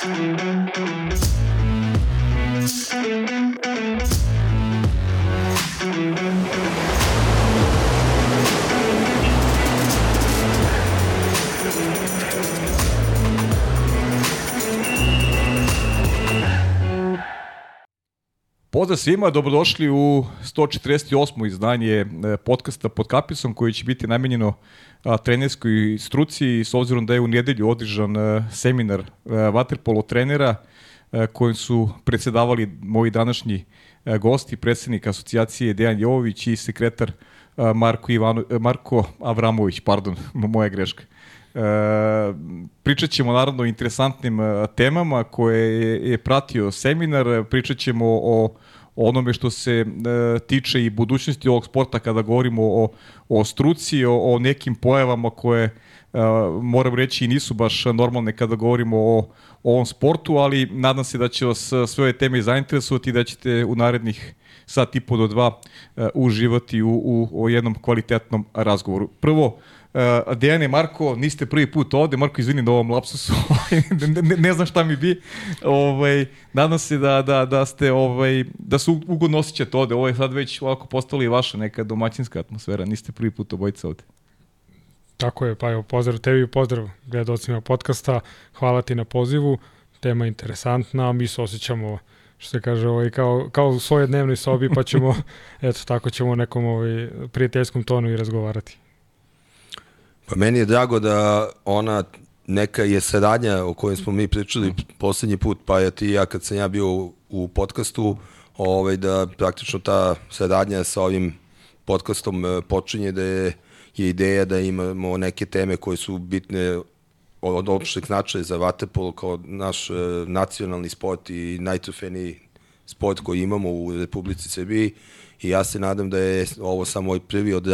Thank you. Pozdrav svima, dobrodošli u 148. izdanje e, podcasta pod kapisom koji će biti namenjeno trenerskoj struci s obzirom da je u nedelju održan e, seminar Waterpolo e, trenera kojim su predsedavali moji današnji gosti, predsednik asocijacije Dejan Jovović i sekretar Marko, Ivano, Marko Avramović, pardon, moja greška. E, pričat ćemo naravno o interesantnim temama koje je, je pratio seminar, pričat ćemo o onome što se e, tiče i budućnosti ovog sporta kada govorimo o, o struci, o, o nekim pojavama koje e, moram reći i nisu baš normalne kada govorimo o, o ovom sportu, ali nadam se da će vas sve ove teme zainteresovati i da ćete u narednih sat i po do dva e, uživati u, u, u jednom kvalitetnom razgovoru. Prvo, Uh, Dejane, Marko, niste prvi put ovde, Marko, izvini na ovom lapsusu, ne, ne, ne znam šta mi bi, ovaj, nadam se da, da, da ste, ovaj, da se ugodno osjećate ovde, ovo je sad već ovako postala vaša neka domaćinska atmosfera, niste prvi put obojica ovde. Tako je, pa evo, pozdrav tebi i pozdrav gledalcima podcasta, hvala ti na pozivu, tema je interesantna, mi se osjećamo što se kaže, ovaj, kao, kao u svojoj dnevnoj sobi, pa ćemo, eto, tako ćemo u nekom ovaj, prijateljskom tonu i razgovarati. Pa meni je drago da ona neka je saradnja o kojoj smo mi pričali poslednji put, pa je ti ja kad sam ja bio u podcastu, ovaj, da praktično ta saradnja sa ovim podcastom e, počinje da je, je ideja da imamo neke teme koje su bitne od opšteg značaja za Vatepol kao naš uh, nacionalni sport i najtrofejniji sport koji imamo u Republici Srbiji. I ja se nadam da je ovo samo prvi od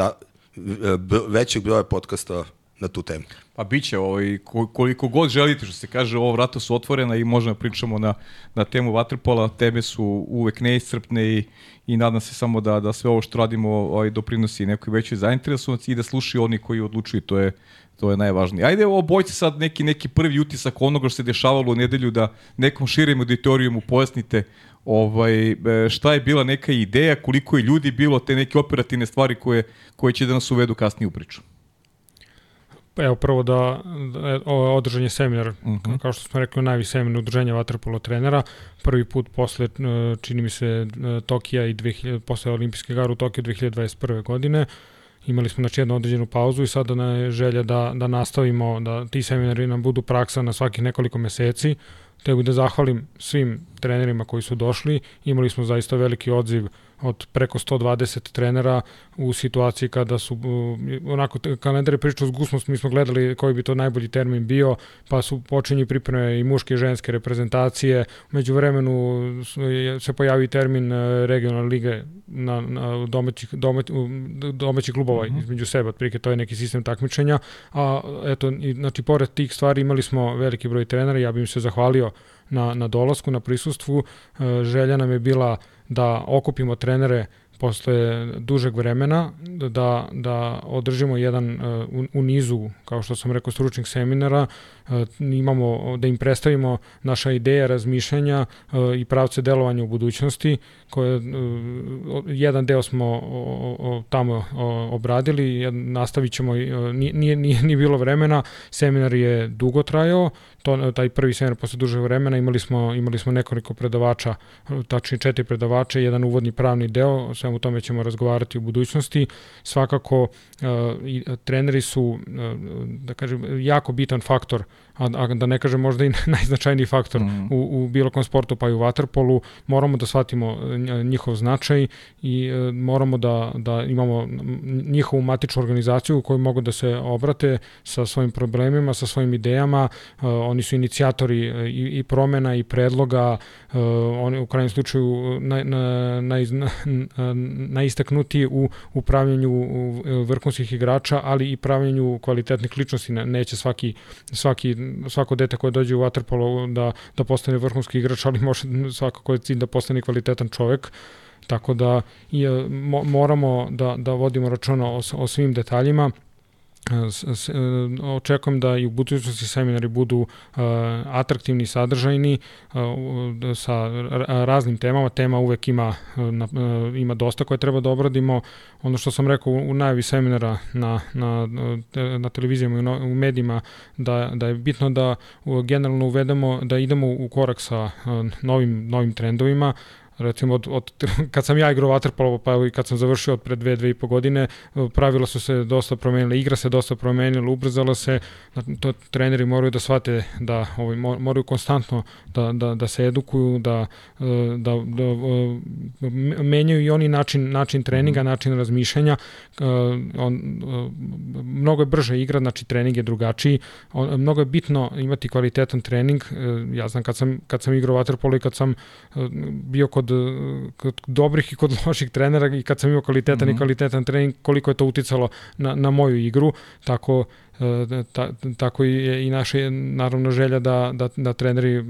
većeg broja podcasta na tu temu. Pa bit će ovaj, koliko god želite, što se kaže, ovo vrata su otvorena i možemo da pričamo na, na temu Waterpola, teme su uvek neiscrpne i, i nadam se samo da, da sve ovo što radimo ovaj, doprinosi nekoj većoj zainteresovanosti i da slušaju oni koji odlučuju, to je, to je najvažnije. Ajde, ovo bojte sad neki, neki prvi utisak onoga što se dešavalo u nedelju da nekom širem auditorijumu pojasnite ovaj, e, šta je bila neka ideja, koliko je ljudi bilo, te neke operativne stvari koje, koje će da nas uvedu kasnije u priču. Evo prvo da, da održan je seminar, uh mhm. -huh. kao što smo rekli, najvi seminar udruženja vaterpolo trenera, prvi put posle, e, čini mi se, e, Tokija i 2000, posle olimpijske igara u Tokiju 2021. godine, imali smo znači jednu određenu pauzu i sada je želja da, da nastavimo, da ti seminari nam budu praksa na svakih nekoliko meseci, Tegu da zahvalim svim trenerima koji su došli, imali smo zaista veliki odziv od preko 120 trenera u situaciji kada su onako kalendare pričao s Gusmom, mi smo gledali koji bi to najbolji termin bio, pa su počinji pripreme i muške i ženske reprezentacije. Među vremenu se pojavi termin e, regionalne lige na, na domaćih, domać, domaćih klubova uh mhm. -huh. između sebe, otprilike to je neki sistem takmičenja, a eto, i, znači, pored tih stvari imali smo veliki broj trenera, ja bih im se zahvalio na, na dolasku, na prisustvu. E, želja nam je bila da okupimo trenere posle dužeg vremena da, da održimo jedan uh, u, u nizu, kao što sam rekao, stručnih seminara, uh, imamo, da im predstavimo naša ideja razmišljanja i pravce delovanja u budućnosti, koje, jedan deo smo tamo obradili, nastavit ćemo, nije, nije, nije bilo vremena, seminar je dugo trajao, to, taj prvi seminar posle dužeg vremena imali smo, imali smo nekoliko predavača, tačnije četiri predavača, jedan uvodni pravni deo, svemu tome ćemo razgovarati u budućnosti. Svakako, uh, i, treneri su, uh, da kažem, jako bitan faktor a, a da ne kažem možda i najznačajniji faktor mm. u, u bilo kom sportu pa i u waterpolu, moramo da shvatimo e, njihov značaj i e, moramo da, da imamo njihovu matičnu organizaciju u kojoj mogu da se obrate sa svojim problemima, sa svojim idejama, e, oni su inicijatori i, i promena i predloga, e, oni u krajnjem slučaju na, na, na, na, najistaknuti u upravljanju vrhunskih igrača, ali i pravljenju kvalitetnih ličnosti, neće svaki, svaki svako dete koje dođe u waterpolo da, da postane vrhunski igrač, ali može svakako je cilj da postane kvalitetan čovek. Tako da je, mo, moramo da, da vodimo računa o, o svim detaljima s, očekujem da i u budućnosti seminari budu uh, atraktivni, sadržajni uh, sa raznim temama. Tema uvek ima, ima dosta koje treba da obradimo. Ono što sam rekao u najavi seminara na, na, na televizijama i u medijima da, da je bitno da generalno uvedemo, da idemo u korak sa novim, novim trendovima, recimo od, od, kad sam ja igrao vaterpolo pa i kad sam završio od pre dve, dve i po godine, pravila su se dosta promenile, igra se dosta promenila, ubrzala se, to treneri moraju da shvate da ovaj, moraju konstantno da, da, da se edukuju, da, da, da, da menjaju i oni način, način treninga, mhm. način razmišljanja, on, mnogo je brže igra, znači trening je drugačiji, on, mnogo je bitno imati kvalitetan trening, ja znam kad sam, kad sam igrao vaterpolo i kad sam bio kod kod, kod dobrih i kod loših trenera i kad sam imao kvalitetan mm -hmm. i mhm. kvalitetan trening, koliko je to uticalo na, na moju igru, tako e, ta, tako je i naša naravno želja da, da, da treneri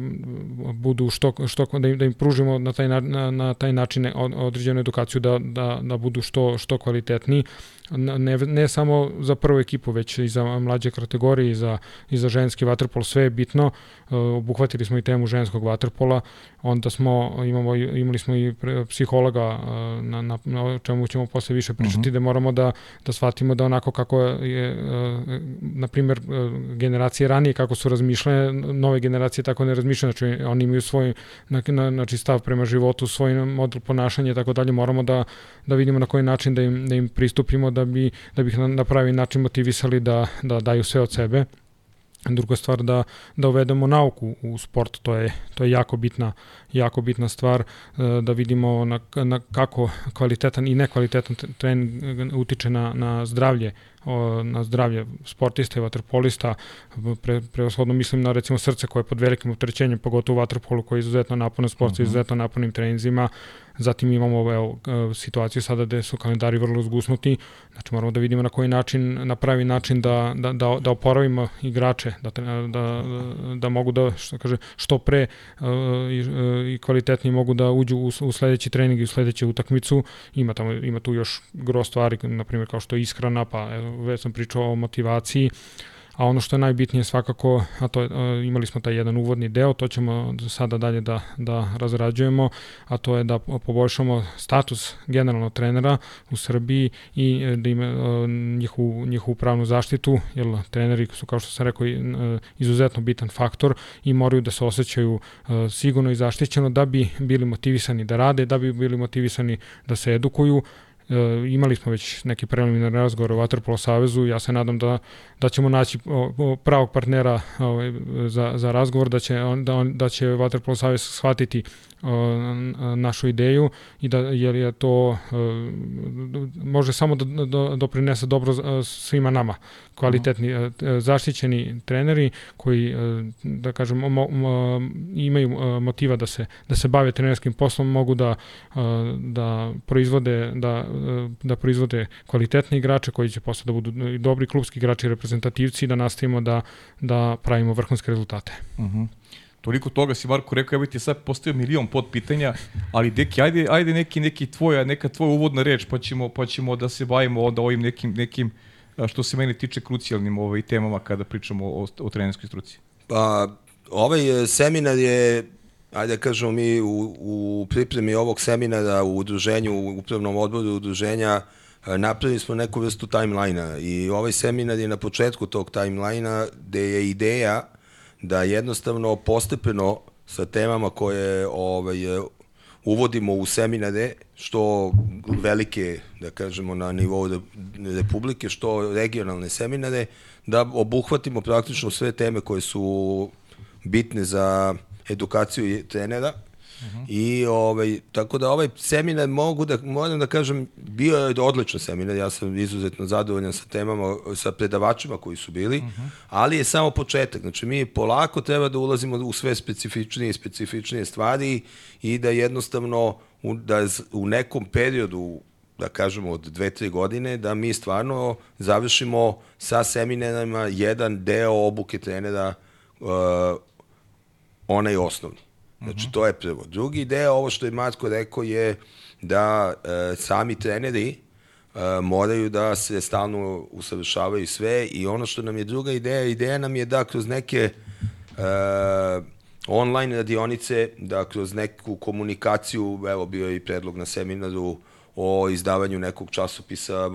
budu što, što da, im, da im pružimo na taj, na, na taj način određenu edukaciju da, da, da budu što, što kvalitetniji ne, ne samo za prvu ekipu, već i za mlađe kategorije i za, i za ženski vaterpol, sve je bitno. E, obuhvatili smo i temu ženskog vaterpola, onda smo, imamo, imali smo i psihologa e, na, na, na čemu ćemo posle više pričati, uh mhm. -huh. da moramo da, da shvatimo da onako kako je, e, na primjer, generacije ranije, kako su razmišljene, nove generacije tako ne razmišljaju, znači oni imaju svoj na, na, znači stav prema životu, svoj model ponašanja i tako dalje, moramo da, da vidimo na koji način da im, da im pristupimo da bi, da bi ih na, pravi način motivisali da, da daju sve od sebe. Druga stvar da da uvedemo nauku u sport, to je to je jako bitna jako bitna stvar e, da vidimo na, na kako kvalitetan i nekvalitetan trening utiče na na zdravlje na zdravlje sportista i vaterpolista, pre, preoshodno mislim na recimo srce koje je pod velikim opterećenjem, pogotovo u vaterpolu koji je izuzetno naporan sport uh -huh. izuzetno napornim treninzima, zatim imamo evo, e, situaciju sada gde su kalendari vrlo zgusnuti, znači moramo da vidimo na koji način, na pravi način da, da, da, da oporavimo igrače, da, da, da mogu da, što kaže, što pre uh, i, uh, i kvalitetnije mogu da uđu u, u sledeći trening i u sledeću utakmicu, ima, tamo, ima tu još gro stvari, na primjer kao što je ishrana, pa evo, već sam pričao o motivaciji, a ono što je najbitnije svakako, a to je, imali smo taj jedan uvodni deo, to ćemo sada dalje da, da razrađujemo, a to je da poboljšamo status generalno trenera u Srbiji i e, da ima njihovu, njihovu pravnu zaštitu, jer treneri su, kao što sam rekao, e, izuzetno bitan faktor i moraju da se osjećaju e, sigurno i zaštićeno da bi bili motivisani da rade, da bi bili motivisani da se edukuju, E, imali smo već neki preliminarni razgovor o Waterpolo Savezu, ja se nadam da, da ćemo naći pravog partnera ovaj, za, za razgovor, da će, on, da, on, da će Waterpolo Savez shvatiti našu ideju i da jer je to e, može samo da, da doprinese dobro svima nama. Kvalitetni zaštićeni treneri koji da kažem mo, mo, imaju motiva da se da se bave trenerskim poslom mogu da da proizvode da da proizvode kvalitetne igrače koji će posle da budu dobri klubski igrači reprezentativci da nastavimo da da pravimo vrhunske rezultate. Mhm. Uh -huh. Toliko toga si Marko rekao, ja bih ti sad postavio milion pod pitanja, ali deki, ajde, ajde neki, neki tvoja, neka tvoja uvodna reč, pa ćemo, pa ćemo da se bavimo onda ovim nekim, nekim što se meni tiče krucijalnim ovaj, temama kada pričamo o, o trenerskoj struci. Pa, ovaj e, seminar je ajde kažemo mi u, u pripremi ovog seminara u udruženju, u upravnom odboru udruženja, e, napravili smo neku vrstu timelina i ovaj seminar je na početku tog timelina gde je ideja da jednostavno postepeno sa temama koje ovaj, uvodimo u seminare, što velike, da kažemo, na nivou Republike, što regionalne seminare, da obuhvatimo praktično sve teme koje su bitne za edukaciju trenera -huh. I ovaj, tako da ovaj seminar mogu da, moram da kažem, bio je odličan seminar, ja sam izuzetno zadovoljan sa temama, sa predavačima koji su bili, uh -huh. ali je samo početak. Znači mi polako treba da ulazimo u sve specifičnije i specifičnije stvari i da jednostavno u, da u nekom periodu da kažemo od dve, tri godine, da mi stvarno završimo sa seminarima jedan deo obuke trenera uh, onaj osnovni. Znači, to je prvo. Drugi deo, ovo što je Marko rekao, je da e, sami treneri moraju da se stalno usavršavaju sve i ono što nam je druga ideja, ideja nam je da kroz neke uh, online radionice, da kroz neku komunikaciju, evo bio je i predlog na seminaru o izdavanju nekog časopisa,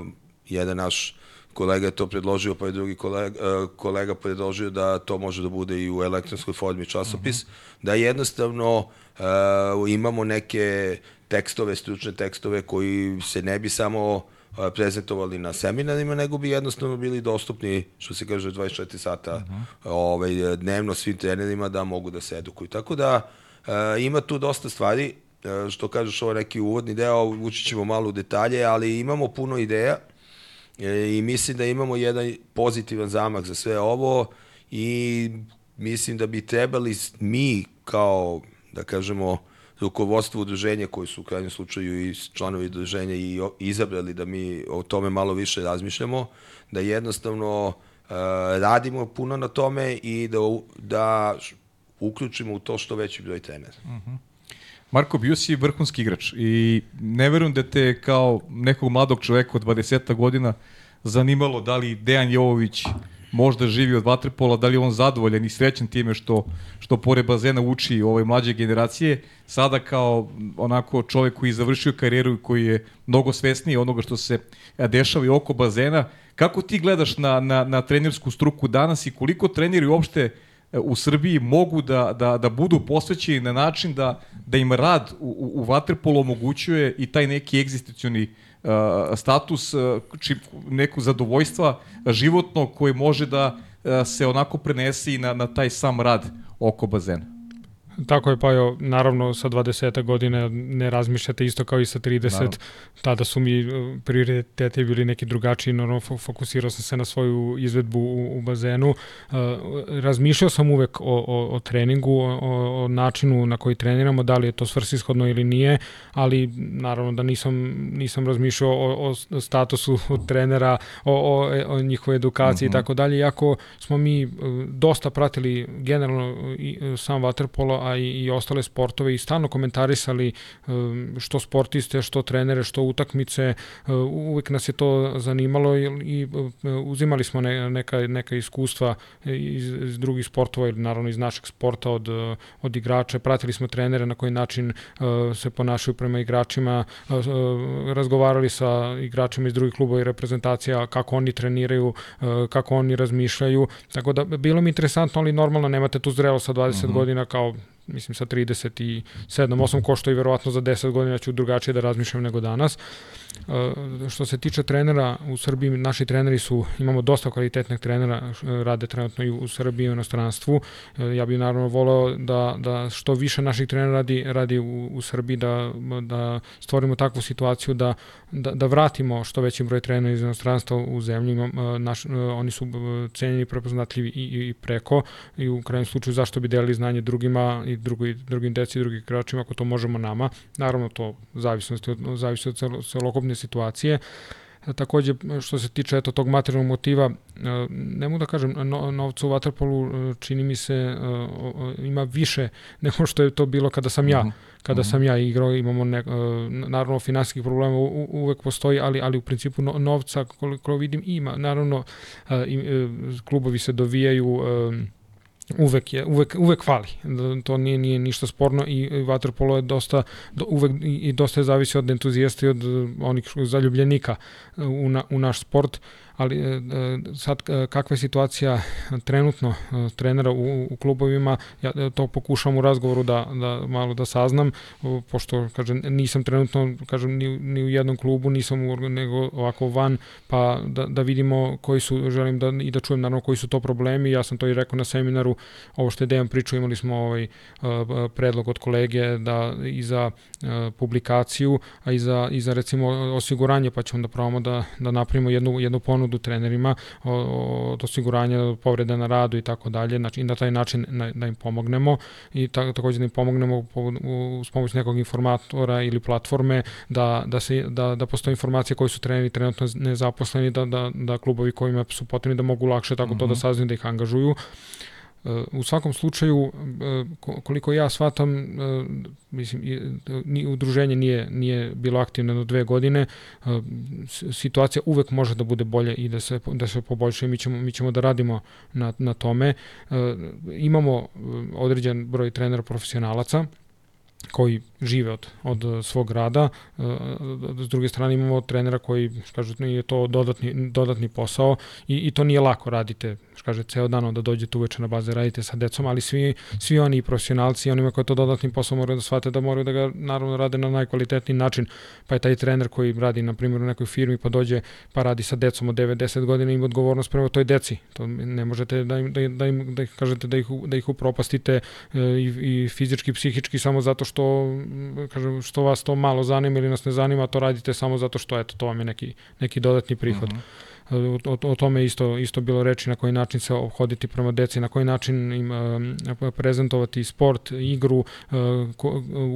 jedan naš kolega je to predložio, pa je drugi kolega, e, kolega predložio da to može da bude i u elektronskoj formi časopis, mm -hmm. da jednostavno uh, imamo neke tekstove, stručne tekstove koji se ne bi samo uh, prezentovali na seminarima, nego bi jednostavno bili dostupni, što se kaže, 24 sata uh -huh. ovaj, dnevno svim trenerima da mogu da se edukuju. Tako da uh, ima tu dosta stvari, uh, što kažeš ovo neki uvodni deo, ući ćemo malo u detalje, ali imamo puno ideja e, i mislim da imamo jedan pozitivan zamak za sve ovo i mislim da bi trebali mi kao, da kažemo, rukovodstvo udruženja koji su u krajnjem slučaju i članovi udruženja i izabrali da mi o tome malo više razmišljamo, da jednostavno uh, radimo puno na tome i da, da uključimo u to što veći broj trenera. Uh mhm. -huh. Marko Bius je vrhunski igrač i ne verujem da te kao nekog mladog čoveka od 20 godina zanimalo da li Dejan Jovović možda živi od vaterpola, da li on zadovoljan i srećan time što, što pored bazena uči ove mlađe generacije, sada kao onako čovek koji je završio karijeru i koji je mnogo svesniji onoga što se dešava i oko bazena, kako ti gledaš na, na, na trenersku struku danas i koliko treneri uopšte e, u Srbiji mogu da, da, da budu posvećeni na način da, da im rad u, u, u vaterpolu omogućuje i taj neki egzistacioni uh, status či, neku zadovoljstva životno koje može da se onako prenese i na, na taj sam rad oko bazena. Tako je, pa jo, naravno sa 20 godina ne razmišljate isto kao i sa 30, naravno. tada su mi e, prioriteti bili neki drugačiji, naravno fokusirao sam se na svoju izvedbu u, u bazenu. Uh, razmišljao sam uvek o, o, o treningu, o, o načinu na koji treniramo, da li je to svrsishodno ili nije, ali naravno da nisam, nisam razmišljao o, o statusu trenera, o, o, o njihovoj edukaciji mm -hmm. i tako dalje, iako smo mi e, dosta pratili generalno sam vaterpolo, a i, i ostale sportove i stalno komentarisali um, što sportiste, što trenere, što utakmice, uh, uvek nas je to zanimalo i, i uh, uzimali smo ne, neka, neka iskustva iz, iz drugih sportova ili naravno iz našeg sporta od, od igrača, pratili smo trenere na koji način se ponašaju prema igračima, razgovarali sa igračima iz drugih klubova i reprezentacija, kako oni treniraju, kako oni razmišljaju, tako da bilo mi interesantno, ali normalno nemate tu zrelo sa 20 uh -huh. godina kao mislim sa 37, 8 košto i verovatno za 10 godina ću drugačije da razmišljam nego danas. Uh, što se tiče trenera u Srbiji, naši treneri su, imamo dosta kvalitetnih trenera, rade trenutno i u Srbiji i u inostranstvu. Uh, ja bih naravno voleo da, da što više naših trenera radi, radi u, u Srbiji, da, da stvorimo takvu situaciju da, da, da vratimo što veći broj trenera iz inostranstva u zemlju. Naš, oni su cenjeni, prepoznatljivi i, i preko i u krajem slučaju zašto bi delili znanje drugima i drugi, drugim deci i drugim igračima ako to možemo nama. Naravno to zavisnosti od, zavisi od celokupne situacije. Takođe, što se tiče eto, tog materijalnog motiva, ne mogu da kažem, no, novca u Waterpolu čini mi se ima više nego što je to bilo kada sam ja. Mhm. Kada mhm. sam ja igrao, imamo ne, naravno finansijskih problema uvek postoji, ali ali u principu novca koliko vidim ima. Naravno klubovi se dovijaju uvek je uvek uvek fali. To nije nije ništa sporno i vaterpolo je dosta uvek i dosta je zavisi od entuzijasta i od onih zaljubljenika u, na, u naš sport ali e, e, sad e, kakva je situacija trenutno trenera u, u klubovima, ja to pokušam u razgovoru da, da malo da saznam, pošto kažem, nisam trenutno kažem, ni, ni u jednom klubu, nisam u, nego ovako van, pa da, da vidimo koji su, želim da, i da čujem naravno koji su to problemi, ja sam to i rekao na seminaru, ovo što je Dejan pričao, imali smo ovaj predlog od kolege da i za publikaciju, a i za, i za recimo osiguranje, pa ćemo da probamo da, da napravimo jednu, jednu ponudu ponudu trenerima od osiguranja povreda na radu i tako dalje, znači i na taj način na, da im pomognemo i ta, takođe da im pomognemo s pomoć nekog informatora ili platforme da, da, se, da, da postoje informacije koji su treneri trenutno nezaposleni, da, da, da klubovi kojima su potrebni da mogu lakše tako mm -hmm. to da mhm. saznaju da ih angažuju. U svakom slučaju, koliko ja shvatam, mislim, ni udruženje nije, nije bilo aktivno do dve godine, situacija uvek može da bude bolje i da se, da se poboljša mi ćemo, mi ćemo da radimo na, na tome. Imamo određen broj trenera profesionalaca, koji žive od, od svog rada. S druge strane imamo trenera koji, kažu, je to dodatni, dodatni posao i, i to nije lako radite kaže, ceo dan onda dođete uveče na baze, radite sa decom, ali svi, svi oni profesionalci, onima koji to dodatni posao moraju da shvate da moraju da ga naravno rade na najkvalitetniji način, pa je taj trener koji radi na primjer u nekoj firmi pa dođe pa radi sa decom od 9-10 godina ima odgovornost prema toj deci. To ne možete da im, da, da im da kažete da ih, da ih upropastite e, i, i fizički, psihički samo zato što kažem, što vas to malo zanima ili nas ne zanima, to radite samo zato što eto, to vam je neki, neki dodatni prihod. Mm -hmm o, o tome isto isto bilo reči na koji način se obhoditi prema deci, na koji način im uh, prezentovati sport, igru, uh,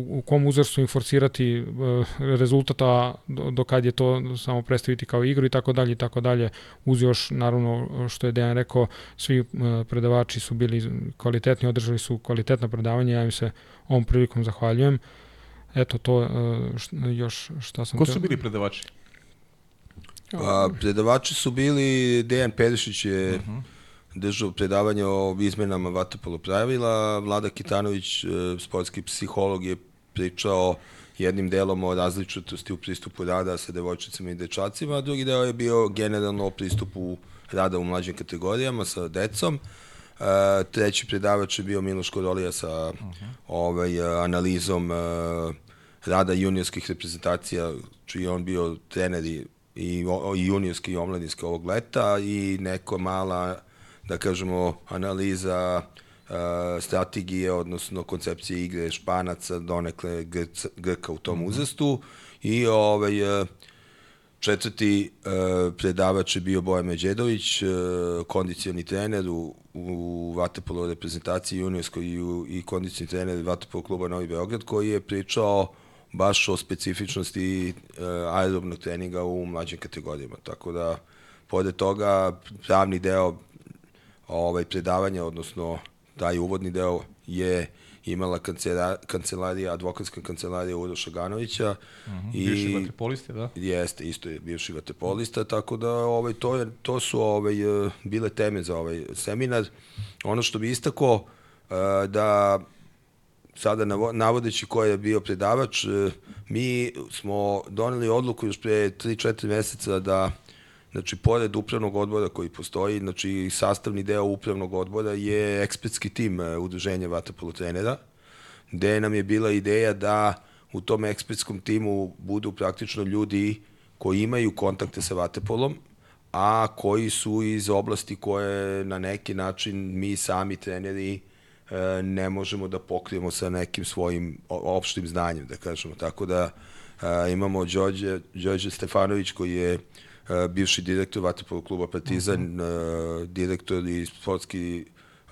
u kom uzrastu im forsirati uh, rezultata do, kad je to samo predstaviti kao igru i tako dalje i tako dalje. Uz još naravno što je Dejan rekao, svi uh, predavači su bili kvalitetni, održali su kvalitetna predavanja, ja im se ovom prilikom zahvaljujem. Eto to još šta sam Ko su bili predavači? Pa, predavači su bili, Dejan Perišić je uh mhm. -huh. držao predavanje o izmenama vatopolo pravila, Vlada Kitanović, e, sportski psiholog, je pričao jednim delom o različitosti u pristupu rada sa devojčicama i dečacima, a drugi deo je bio generalno o pristupu rada u mlađim kategorijama sa decom. Uh, treći predavač je bio Miloš Korolija sa uh mhm. -huh. ovaj, analizom uh, rada juniorskih reprezentacija, čiji je on bio trener i i, i juniorski i omladinski ovog leta i neko mala, da kažemo, analiza uh, strategije, odnosno koncepcije igre Španaca, donekle Grca, Grka u tom mm -hmm. uzrastu i ovaj, uh, četvrti uh, predavač je bio Bojan Međedović, uh, kondicioni trener u, u Vatepolo reprezentaciji juniorskoj i, i kondicioni trener Vatepolo kluba Novi Beograd koji je pričao baš o specifičnosti uh, aerobnog treninga u mlađim kategorijama. Tako da, pored toga, pravni deo ovaj, predavanja, odnosno taj uvodni deo je imala kancela, kancelarija, advokatska kancelarija Uroša Ganovića. Uh mhm, -huh, i, bivši vaterpolista, da? Jeste, isto je bivši vaterpolista, tako da ovaj, to, je, to su ovaj, bile teme za ovaj seminar. Ono što bi istako, uh, da sada navodeći ko je bio predavač, e, mi smo doneli odluku još pre 3-4 meseca da Znači, pored upravnog odbora koji postoji, znači, sastavni deo upravnog odbora je ekspertski tim e, udruženja Vatapolo trenera, gde nam je bila ideja da u tom ekspertskom timu budu praktično ljudi koji imaju kontakte sa Vatapolom, a koji su iz oblasti koje na neki način mi sami treneri E, ne možemo da pokrijemo sa nekim svojim opštim znanjem, da kažemo. Tako da e, imamo Đorđe, Đorđe Stefanović koji je e, bivši direktor Vatopolo kluba Partizan, -huh. a, direktor i sportski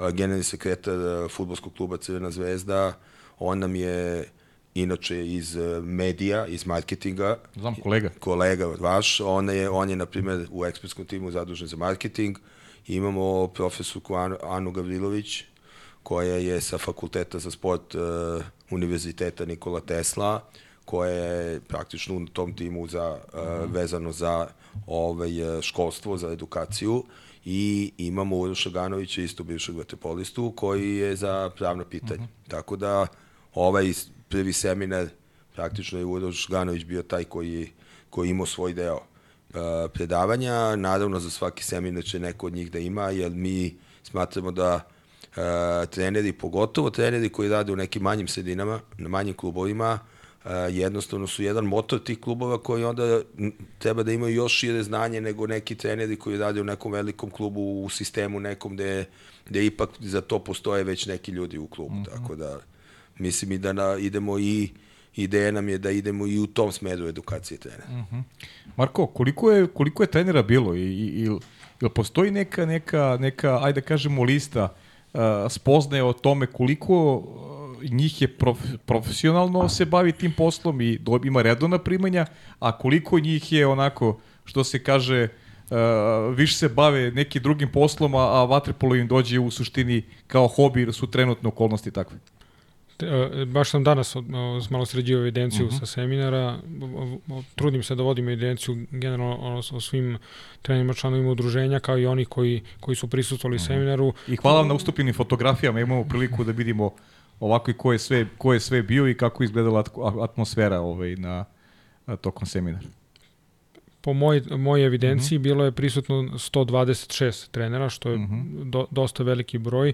generalni sekretar futbolskog kluba Crvena zvezda. On nam je inače iz medija, iz marketinga. Znam kolega. Kolega vaš. On je, on je na primjer, u ekspertskom timu zadužen za marketing. Imamo profesorku Anu, Anu Gavrilović, koja je sa fakulteta za sport uh, Univerziteta Nikola Tesla, koja je praktično u tom timu za, uh, vezano za ovaj, e, školstvo, za edukaciju i imamo Uroša Ganovića, isto bivšeg vaterpolistu, koji je za pravno pitanje. Uh -huh. Tako da ovaj prvi seminar praktično je Uroš Ganović bio taj koji, koji imao svoj deo uh, predavanja. Naravno, za svaki seminar će neko od njih da ima, jer mi smatramo da uh, treneri, pogotovo treneri koji rade u nekim manjim sredinama, na manjim klubovima, uh, jednostavno su jedan motor tih klubova koji onda treba da imaju još šire znanje nego neki treneri koji rade u nekom velikom klubu u sistemu nekom gde, gde ipak za to postoje već neki ljudi u klubu. Mm -hmm. Tako da mislim i da na, idemo i ideja nam je da idemo i u tom smeru edukacije trenera. Mm -hmm. Marko, koliko je, koliko je trenera bilo i, i, i postoji neka, neka, neka, ajde da kažemo, lista spoznaje o tome koliko njih je prof, profesionalno se bavi tim poslom i ima redovna primanja, a koliko njih je onako, što se kaže, uh, više se bave nekim drugim poslom, a vaterpolo im dođe u suštini kao hobi jer su trenutne okolnosti takve. E, baš sam danas malo sređio evidenciju uh mhm. -huh. sa seminara, trudim se da vodim evidenciju generalno o, o svim trenerima članovima udruženja, kao i oni koji, koji su prisustvovali uh mhm. -huh. seminaru. I hvala vam na ustupljenim fotografijama, imamo priliku da vidimo ovako i ko je sve, ko je sve bio i kako izgledala atmosfera ovaj, na, na tokom seminara po moj, mojoj evidenciji uh mhm. -huh. bilo je prisutno 126 trenera, što je uh -huh. do, dosta veliki broj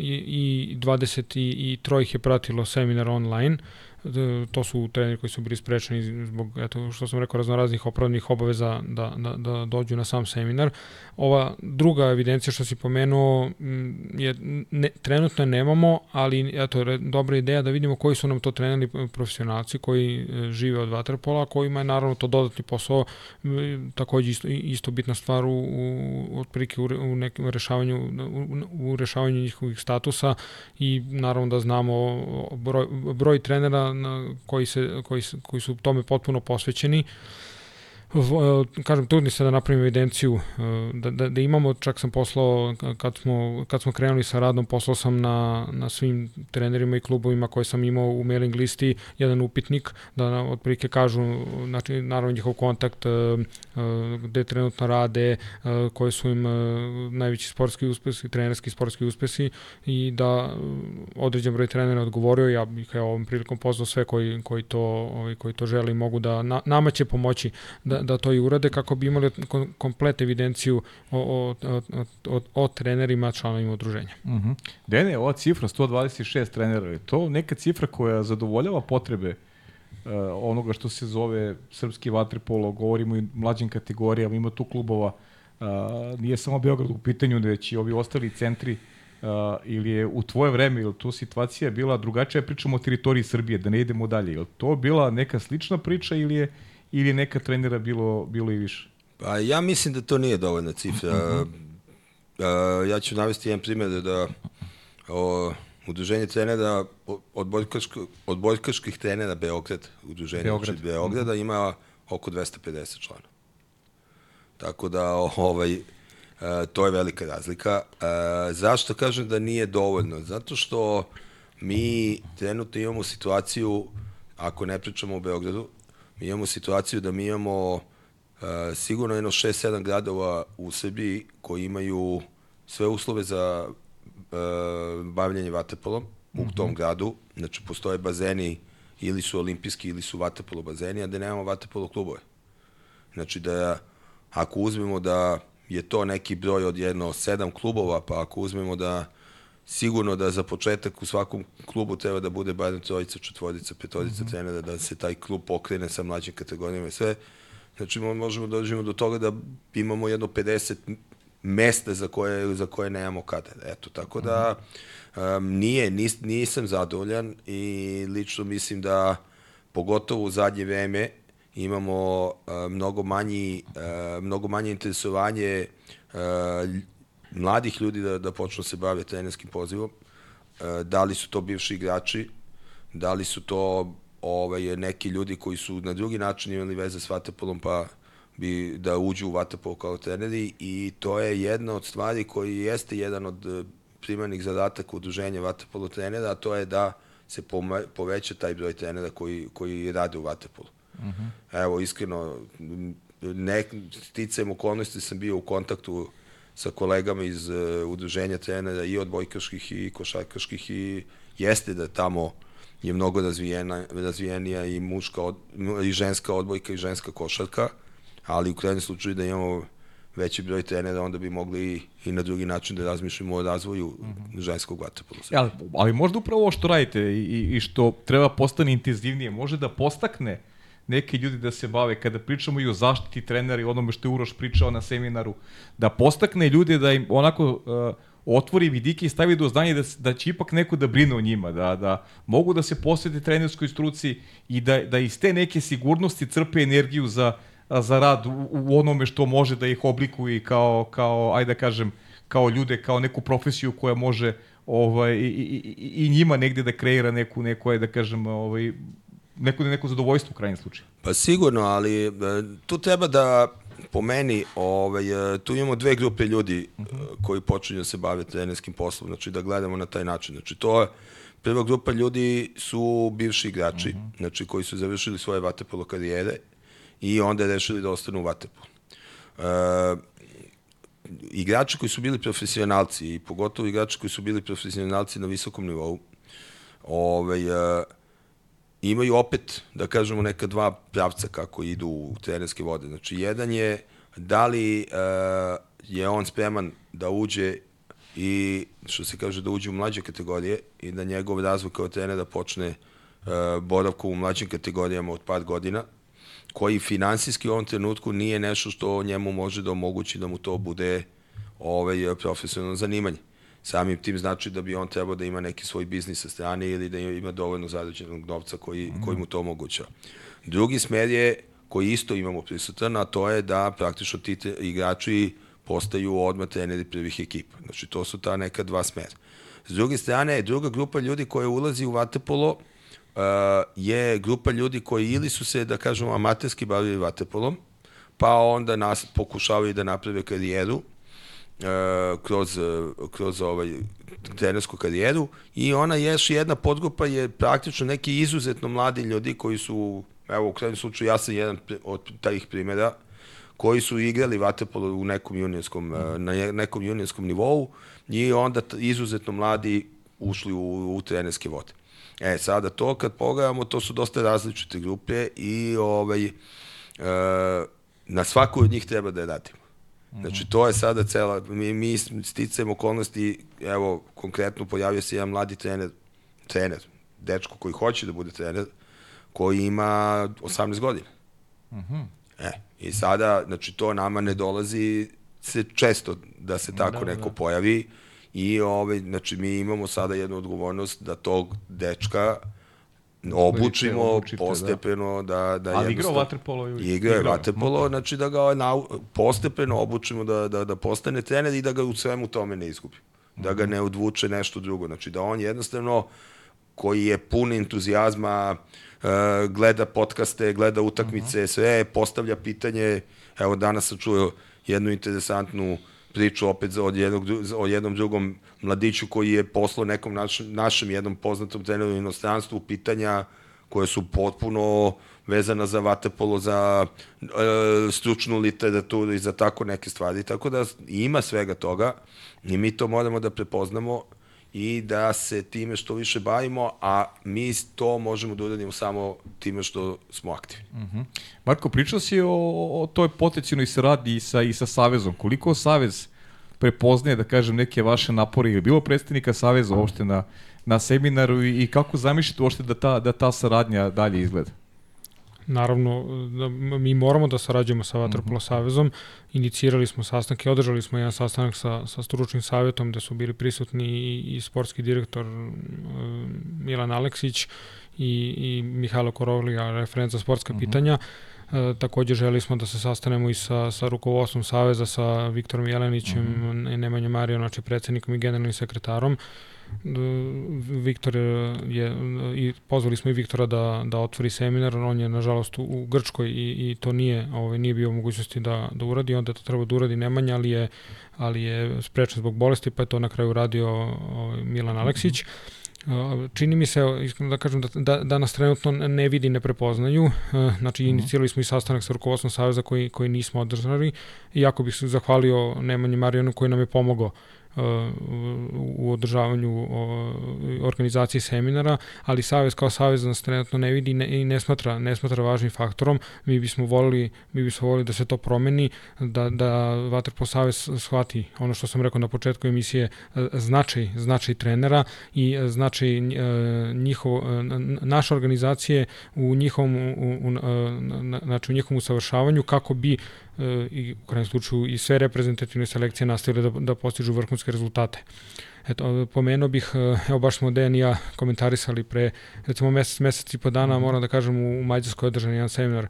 i, i 23 ih je pratilo seminar online. Uh, to su treneri koji su bili sprečeni zbog, eto, što sam rekao, raznoraznih opravnih obaveza da, da, da dođu na sam seminar. Ova druga evidencija što si pomenuo je ne, trenutno nemamo, ali eto, dobra ideja da vidimo koji su nam to treneri profesionalci koji e, žive od vaterpola, kojima je naravno to dodatni posao, takođe isto, isto bitna stvar u, u otprilike u, u nekim rešavanju u, u rešavanju njihovih statusa i naravno da znamo broj, broj trenera na, koji, se, koji, koji su tome potpuno posvećeni. E, kažem, trudni se da napravim evidenciju, e, da, da, da imamo, čak sam poslao, kad smo, kad smo krenuli sa radom, poslao sam na, na svim trenerima i klubovima koje sam imao u mailing listi jedan upitnik, da na, otprilike kažu, znači, naravno njihov kontakt, e, gde trenutno rade, koje su im najveći sportski uspesi, trenerski sportski uspesi i da određen broj trenera odgovorio, ja bih evo, ovom prilikom pozvao sve koji, koji, to, ovaj, koji to žele i mogu da, na, nama će pomoći da, da, to i urade kako bi imali komplet evidenciju o, o, o, o, o trenerima, članovima udruženja. Uh -huh. Dene, ova cifra 126 trenera, je to neka cifra koja zadovoljava potrebe uh, onoga što se zove srpski vaterpolo, govorimo i mlađim kategorijama, ima tu klubova, uh, nije samo Beograd u pitanju, već i ovi ostali centri Uh, ili je u tvoje vreme, ili tu situacija bila drugačija, pričamo o teritoriji Srbije, da ne idemo dalje. Je to bila neka slična priča ili je ili neka trenera bilo, bilo i više? Pa ja mislim da to nije dovoljna cifra. Uh -huh. uh, ja ću navesti jedan primjer da o, udruženje trenera od bojkaških, od bojkaških trenera Beograd, udruženje Beograd. Znači Beograda, ima oko 250 člana. Tako da ovaj, uh, to je velika razlika. Uh, zašto kažem da nije dovoljno? Zato što mi trenutno imamo situaciju, ako ne pričamo o Beogradu, mi imamo situaciju da mi imamo uh, sigurno jedno 6-7 gradova u Srbiji koji imaju sve uslove za uh, bavljanje vaterpolom mm -hmm. u mhm. tom gradu. Znači, postoje bazeni ili su olimpijski ili su vaterpolo bazeni, a da nemamo vaterpolo klubove. Znači, da ako uzmemo da je to neki broj od jedno sedam klubova, pa ako uzmemo da sigurno da za početak u svakom klubu treba da bude barem trojica, četvorica, petorica mm -hmm. trenera, da se taj klub pokrene sa mlađim kategorijama i sve. Znači, možemo da dođemo do toga da imamo jedno 50 mesta za koje, za koje nemamo kada. Eto, tako da um, nije, nis, nisam zadovoljan i lično mislim da pogotovo u zadnje vreme imamo uh, mnogo manji uh, mnogo manje interesovanje uh, mladih ljudi da, da počnu da se bave trenerskim pozivom. E, da li su to bivši igrači, da li su to ovaj, neki ljudi koji su na drugi način imali veze s Vatapolom pa bi da uđu u Vatapol kao treneri i to je jedna od stvari koji jeste jedan od e, primarnih zadataka udruženja Vatapolo trenera, a to je da se poveća taj broj trenera koji, koji rade u Vatapolu. Uh mhm. -huh. Evo, iskreno, ne, sticajem okolnosti sam bio u kontaktu sa kolegama iz uh, udruženja trenera i odbojkaških i košarkaških i jeste da tamo je mnogo razvijena, razvijenija i muška od, i ženska odbojka i ženska košarka, ali u krajnjem slučaju da imamo veći broj trenera, onda bi mogli i, i na drugi način da razmišljamo o razvoju mm -hmm. ženskog vaterpola. Ali, ali možda upravo ovo što radite i, i što treba postane intenzivnije, može da postakne neki ljudi da se bave, kada pričamo i o zaštiti trenera i onome što je Uroš pričao na seminaru, da postakne ljude da im onako uh, otvori vidike i stavi do znanja da, da će ipak neko da brine o njima, da, da mogu da se posvete trenerskoj struci i da, da iz te neke sigurnosti crpe energiju za, za rad u, u onome što može da ih oblikuje kao, kao ajde da kažem, kao ljude, kao neku profesiju koja može ovaj, i, i, i njima negde da kreira neku, neku da kažem, ovaj, neko, neko zadovoljstvo u krajnjem slučaju. Pa sigurno, ali e, tu treba da po meni, ovaj, e, tu imamo dve grupe ljudi uh -huh. koji počinju da se bave trenerskim poslom, znači da gledamo na taj način. Znači to je, prva grupa ljudi su bivši igrači, uh -huh. znači koji su završili svoje vatepolo karijere i onda rešili da ostanu u vatepolu. Uh, igrači koji su bili profesionalci i pogotovo igrači koji su bili profesionalci na visokom nivou, ovaj, uh, imaju opet, da kažemo, neka dva pravca kako idu u trenerske vode. Znači, jedan je da li uh, je on spreman da uđe i, što se kaže, da uđe u mlađe kategorije i da njegov razvoj kao trener da počne uh, boravku u mlađim kategorijama od par godina, koji finansijski u ovom trenutku nije nešto što njemu može da omogući da mu to bude ovaj, profesionalno zanimanje samim tim znači da bi on trebao da ima neki svoj biznis sa strane ili da ima dovoljno zarađenog novca koji, mm. koji mu to omogućava. Drugi smer je, koji isto imamo prisutan, a to je da praktično ti igrači postaju odmah treneri prvih ekipa. Znači, to su ta neka dva smera. S druge strane, druga grupa ljudi koja ulazi u Vatepolo uh, je grupa ljudi koji ili su se, da kažemo, amaterski bavili Vatepolom, pa onda nas pokušavaju da naprave karijeru kroz, kroz ovaj trenersku karijeru i ona je jedna podgrupa je praktično neki izuzetno mladi ljudi koji su, evo u krajnjem slučaju ja sam jedan od tajih primjera, koji su igrali vaterpolo u nekom junijenskom, e, na nekom junijenskom nivou i onda izuzetno mladi ušli u, u trenerske vode. E, sada to kad pogledamo, to su dosta različite grupe i ovaj, e, na svaku od njih treba da je radimo. Znači, to je sada cela, mi, mi sticajem okolnosti, evo, konkretno pojavio se jedan mladi trener, trener, dečko koji hoće da bude trener, koji ima 18 godina. Uh mhm. -huh. E, i sada, znači, to nama ne dolazi se često da se tako da, neko da. pojavi i ovaj, znači, mi imamo sada jednu odgovornost da tog dečka obučimo obučite, postepeno da da, da Ali igrao vaterpolo i igrao je vaterpolo, znači da ga na, postepeno obučimo da, da, da postane trener i da ga u svemu tome ne izgubi. Da ga ne odvuče nešto drugo. Znači da on jednostavno koji je pun entuzijazma, uh, gleda podcaste, gleda utakmice, uh -huh. sve, postavlja pitanje. Evo danas sam čuo jednu interesantnu priču opet od, jednog, o jednom drugom mladiću koji je poslao nekom naš, našem jednom poznatom treneru u inostranstvu pitanja koje su potpuno vezana za vatepolo, za e, stručnu literaturu i za tako neke stvari. Tako da ima svega toga i mi to moramo da prepoznamo i da se time što više bavimo, a mi to možemo da uradimo samo time što smo aktivni. Uh mhm. -huh. Marko, pričao si o, o toj potencijalnoj saradnji i sa, i sa Savezom. Koliko Savez prepoznaje, da kažem, neke vaše napore ili bilo predstavnika Saveza uopšte na, na seminaru i, i kako zamišljate uopšte da ta, da ta saradnja dalje izgleda? Naravno, da mi moramo da sarađujemo sa Vatrpolo mm -hmm. savezom. Inicirali smo sastanke, održali smo jedan sastanak sa, sa stručnim savjetom gde su bili prisutni i, i sportski direktor uh, Milan Aleksić i, i Mihajlo Korovlija, referent za sportska mm -hmm. pitanja. E, takođe želi smo da se sastanemo i sa, sa rukovodstvom Saveza, sa Viktorom Jelenićem, mm -hmm. Nemanjom Marijom, znači predsednikom i generalnim sekretarom. Viktor je, i pozvali smo i Viktora da, da otvori seminar, on je nažalost u, u Grčkoj i, i to nije, ovaj, nije bio u mogućnosti da, da uradi, onda to treba da uradi Nemanja, ali je, ali je sprečan zbog bolesti, pa je to na kraju uradio ovaj, Milan Aleksić. Mm -hmm Čini mi se, iskreno da kažem, da, da, da nas trenutno ne vidi, ne prepoznaju. Znači, mhm. inicirali smo i sastanak sa rukovodstvom Saveza koji, koji nismo održali. Iako bih se zahvalio Nemanji Marijanu koji nam je pomogao u održavanju organizacije seminara, ali Savez kao Savez nas trenutno ne vidi i ne smatra, ne smatra važnim faktorom. Mi bismo volili, mi bismo volili da se to promeni, da, da Vatrpo Savez shvati ono što sam rekao na početku emisije, značaj, značaj trenera i značaj e, njihov, e, naše organizacije u njihovom, u, u, znači u njihovom usavršavanju kako bi i u krajem slučaju i sve reprezentativne selekcije nastavile da, da postižu vrhunske rezultate. eto, pomenuo bih, evo baš smo Dejan i ja komentarisali pre, recimo mesec, mesec i po dana, mm. moram da kažem, u, Mađarskoj održan jedan seminar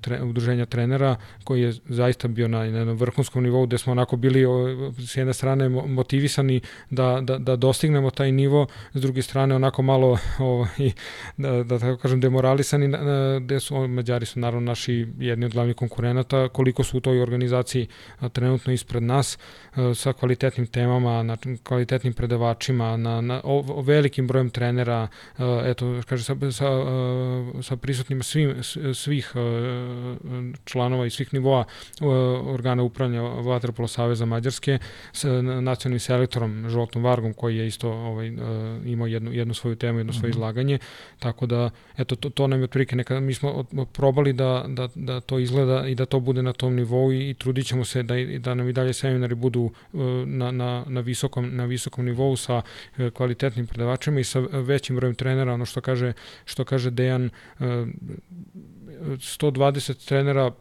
tre, udruženja trenera, koji je zaista bio na, na jednom vrhunskom nivou, gde smo onako bili o, s jedne strane motivisani da, da, da dostignemo taj nivo, s druge strane onako malo o, i, da, da tako kažem demoralisani, gde su, Mađari su naravno naši jedni od glavnih konkurenata, koliko su u toj organizaciji a, trenutno ispred nas, a, sa kvalitetnim temama, na, kvalitetnim predavačima, na, na o, o velikim brojem trenera, a, eto, kaže, sa, sa, sa prisutnima svim, svih članova i svih nivoa organa upravljanja Vaterpolo Saveza Mađarske sa nacionalnim selektorom Žoltom Vargom koji je isto ovaj, imao jednu, jednu svoju temu, jedno svoje mhm. izlaganje, tako da eto, to, to nam je otprilike neka, mi smo probali da, da, da to izgleda i da to bude na tom nivou i, i trudit ćemo se da, da nam i dalje seminari budu na, na, na, visokom, na visokom nivou sa e, kvalitetnim predavačima i sa većim brojem trenera, ono što kaže, što kaže Dejan, 120 trenera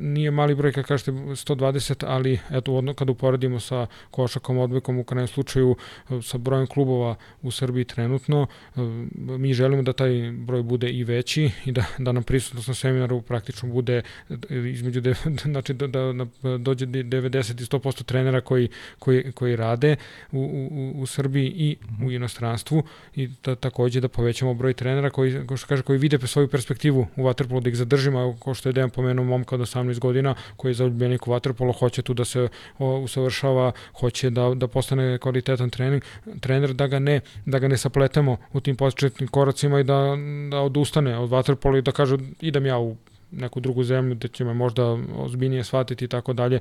nije mali broj kad kažete 120, ali eto odno kad uporedimo sa košakom odbekom u krajnjem slučaju e, sa brojem klubova u Srbiji trenutno, e, mi želimo da taj broj bude i veći i da, da nam prisutnost na seminaru praktično bude e, između, de, znači da, da, da dođe 90 i 100% trenera koji, koji, koji rade u, u, u Srbiji i u inostranstvu i da, takođe da povećamo broj trenera koji, ko što kaže, koji vide svoju perspektivu u Waterpolu da ih zadržimo, kao što je Dejan pomenuo pomenuo momka od 18 godina koji je zaljubljenik u vaterpolo, hoće tu da se o, usavršava, hoće da, da postane kvalitetan trening, trener, da ga ne, da ga ne sapletemo u tim početnim koracima i da, da odustane od vaterpola i da kaže idem ja u neku drugu zemlju gde će me možda ozbiljnije shvatiti i tako dalje.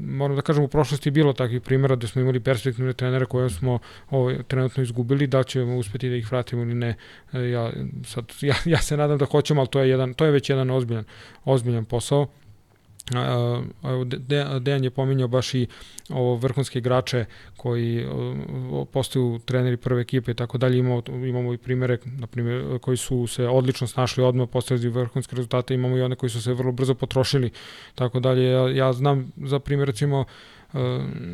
Moram da kažem, u prošlosti je bilo takvih primjera gde smo imali perspektivne trenere koje smo ovaj, trenutno izgubili, da ćemo uspeti da ih vratimo ili ne. E, ja, sad, ja, ja se nadam da hoćemo, ali to je, jedan, to je već jedan ozbiljan, ozbiljan posao. Dejan je pominjao baš i ovo vrhunske igrače koji postaju treneri prve ekipe i tako dalje. Imamo, imamo i primere na primjer, koji su se odlično snašli odmah, postavili vrhunske rezultate, imamo i one koji su se vrlo brzo potrošili, tako dalje. Ja, ja znam za primjer recimo E,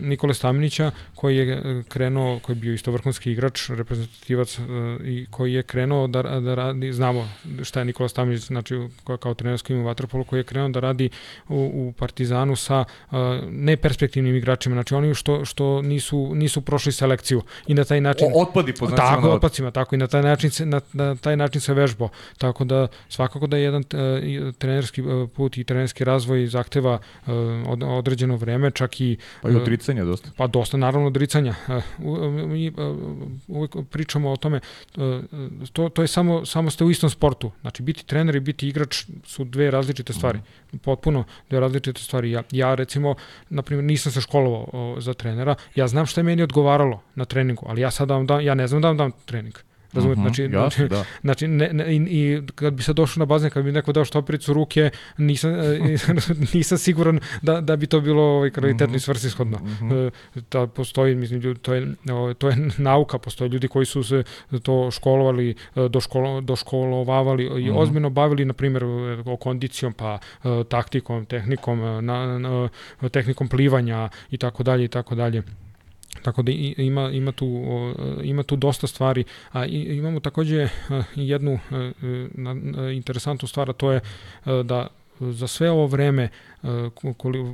Nikole Staminića koji je e, krenuo, koji je bio isto vrhunski igrač, reprezentativac e, i koji je krenuo da, da radi, znamo šta je Nikola Staminić, znači kao trenersko ime u Vatrpolu, koji je krenuo da radi u, u Partizanu sa neperspektivnim igračima, znači oni što, što nisu, nisu prošli selekciju i na taj način... O, otpadi po Tako, od... otpadcima, tako i na taj način se, na, na taj način se vežbo. Tako da svakako da je jedan trenerski put i trenerski razvoj zahteva određeno vreme, čak i Pa i odricanja dosta. Pa dosta, naravno, odricanja. E, mi e, uvek pričamo o tome, e, to, to je samo, samo ste u istom sportu. Znači, biti trener i biti igrač su dve različite stvari. Mm. Potpuno dve različite stvari. Ja, ja recimo, na primjer, nisam se školovao za trenera, ja znam šta je meni odgovaralo na treningu, ali ja sad da vam dam, ja ne znam da vam dam trening. Razumete, uh mhm, -huh, znači, jasno, znači, da. znači ne, ne, i, i kad bi se došao na bazen, kad bi neko dao štopericu ruke, nisam, e, nisam siguran da, da bi to bilo ovaj, kvalitetno uh -huh. i svrsishodno. Uh -huh. da postoji, mislim, to je, to je nauka, postoje ljudi koji su se to školovali, e, doškolo, doškolovavali i uh -huh. ozbiljno bavili, na primjer, o kondicijom, pa taktikom, tehnikom, na, na, tehnikom plivanja i tako dalje i tako dalje. Tako da ima, ima, tu, ima tu dosta stvari, a imamo takođe jednu interesantnu stvar, a to je da za sve ovo vreme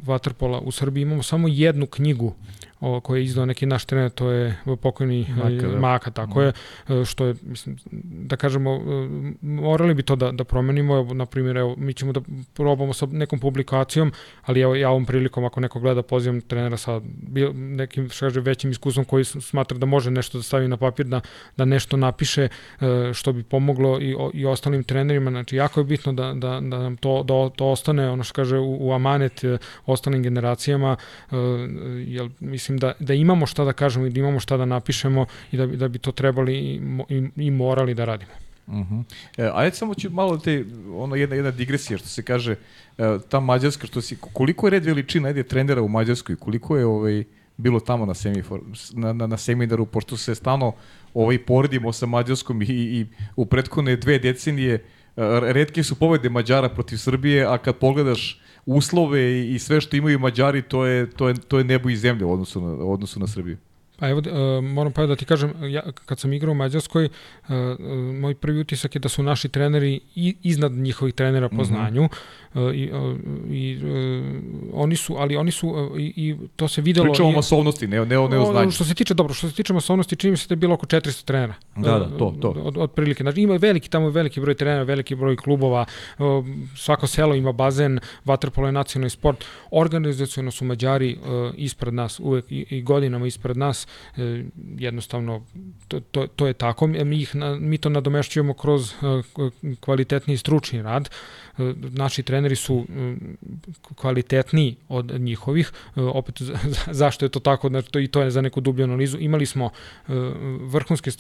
Waterpola u Srbiji imamo samo jednu knjigu o, koji je izdao neki naš trener, to je pokojni Maka, da. Maka tako je, e, što je, mislim, da kažemo, e, morali bi to da, da promenimo, evo, na primjer, evo, mi ćemo da probamo sa nekom publikacijom, ali evo, ja ovom prilikom, ako neko gleda, pozivam trenera sa bil, nekim, što kaže, većim iskustvom koji smatra da može nešto da stavi na papir, da, da nešto napiše, e, što bi pomoglo i, i ostalim trenerima, znači, jako je bitno da, da, da nam to, da to ostane, ono što kaže, u, u amanet ostalim generacijama, jer, mislim, mislim da, da imamo šta da kažemo i da imamo šta da napišemo i da, da bi to trebali i, i, i morali da radimo. Uh -huh. e, ajde samo ću malo te, ono jedna, jedna digresija što se kaže, e, ta Mađarska, što si, koliko je red veličina ajde, trenera u Mađarskoj, koliko je ovaj, bilo tamo na, semifor, na, na, na seminaru, pošto se stano ovaj, poredimo sa Mađarskom i, i u prethodne dve decenije, e, redke su pobede Mađara protiv Srbije, a kad pogledaš uslove i sve što imaju Mađari, to je, to je, to je nebo i zemlja u odnosu na, odnosu na Srbiju. Pa evo, uh, moram pa da ti kažem, ja, kad sam igrao u Mađarskoj, uh, moj prvi utisak je da su naši treneri iznad njihovih trenera po mm -hmm. znanju i, i uh, oni su, ali oni su uh, i, i to se videlo... Pričamo o masovnosti, ne, ne, ne o znanju. Što se tiče, dobro, što se tiče masovnosti, čini mi se da je bilo oko 400 trenera. Da, da, to, to. Od, od prilike. Znači, ima veliki, tamo veliki broj trenera, veliki broj klubova, uh, svako selo ima bazen, vaterpolo je nacionalni sport. Organizacijono su Mađari uh, ispred nas, uvek i, i godinama ispred nas, uh, jednostavno, to, to, to je tako. Mi, ih, mi to nadomešćujemo kroz uh, kvalitetni stručni rad. Naši treneri su mm, kvalitetniji od njihovih, e, opet zašto je to tako, znači to i to je za neku dublju analizu. Imali smo e, vrhunske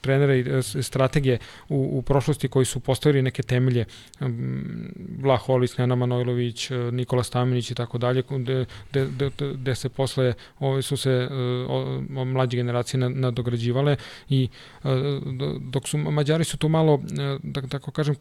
trenere i e, strategije u, u prošlosti koji su postavili neke temelje, Vlah Holis, Nena Manojlović, Nikola Staminić i tako dalje, gde se posle ove su se o, o, mlađe generacije nadograđivale i dok su Mađari su tu malo, da tako kažem,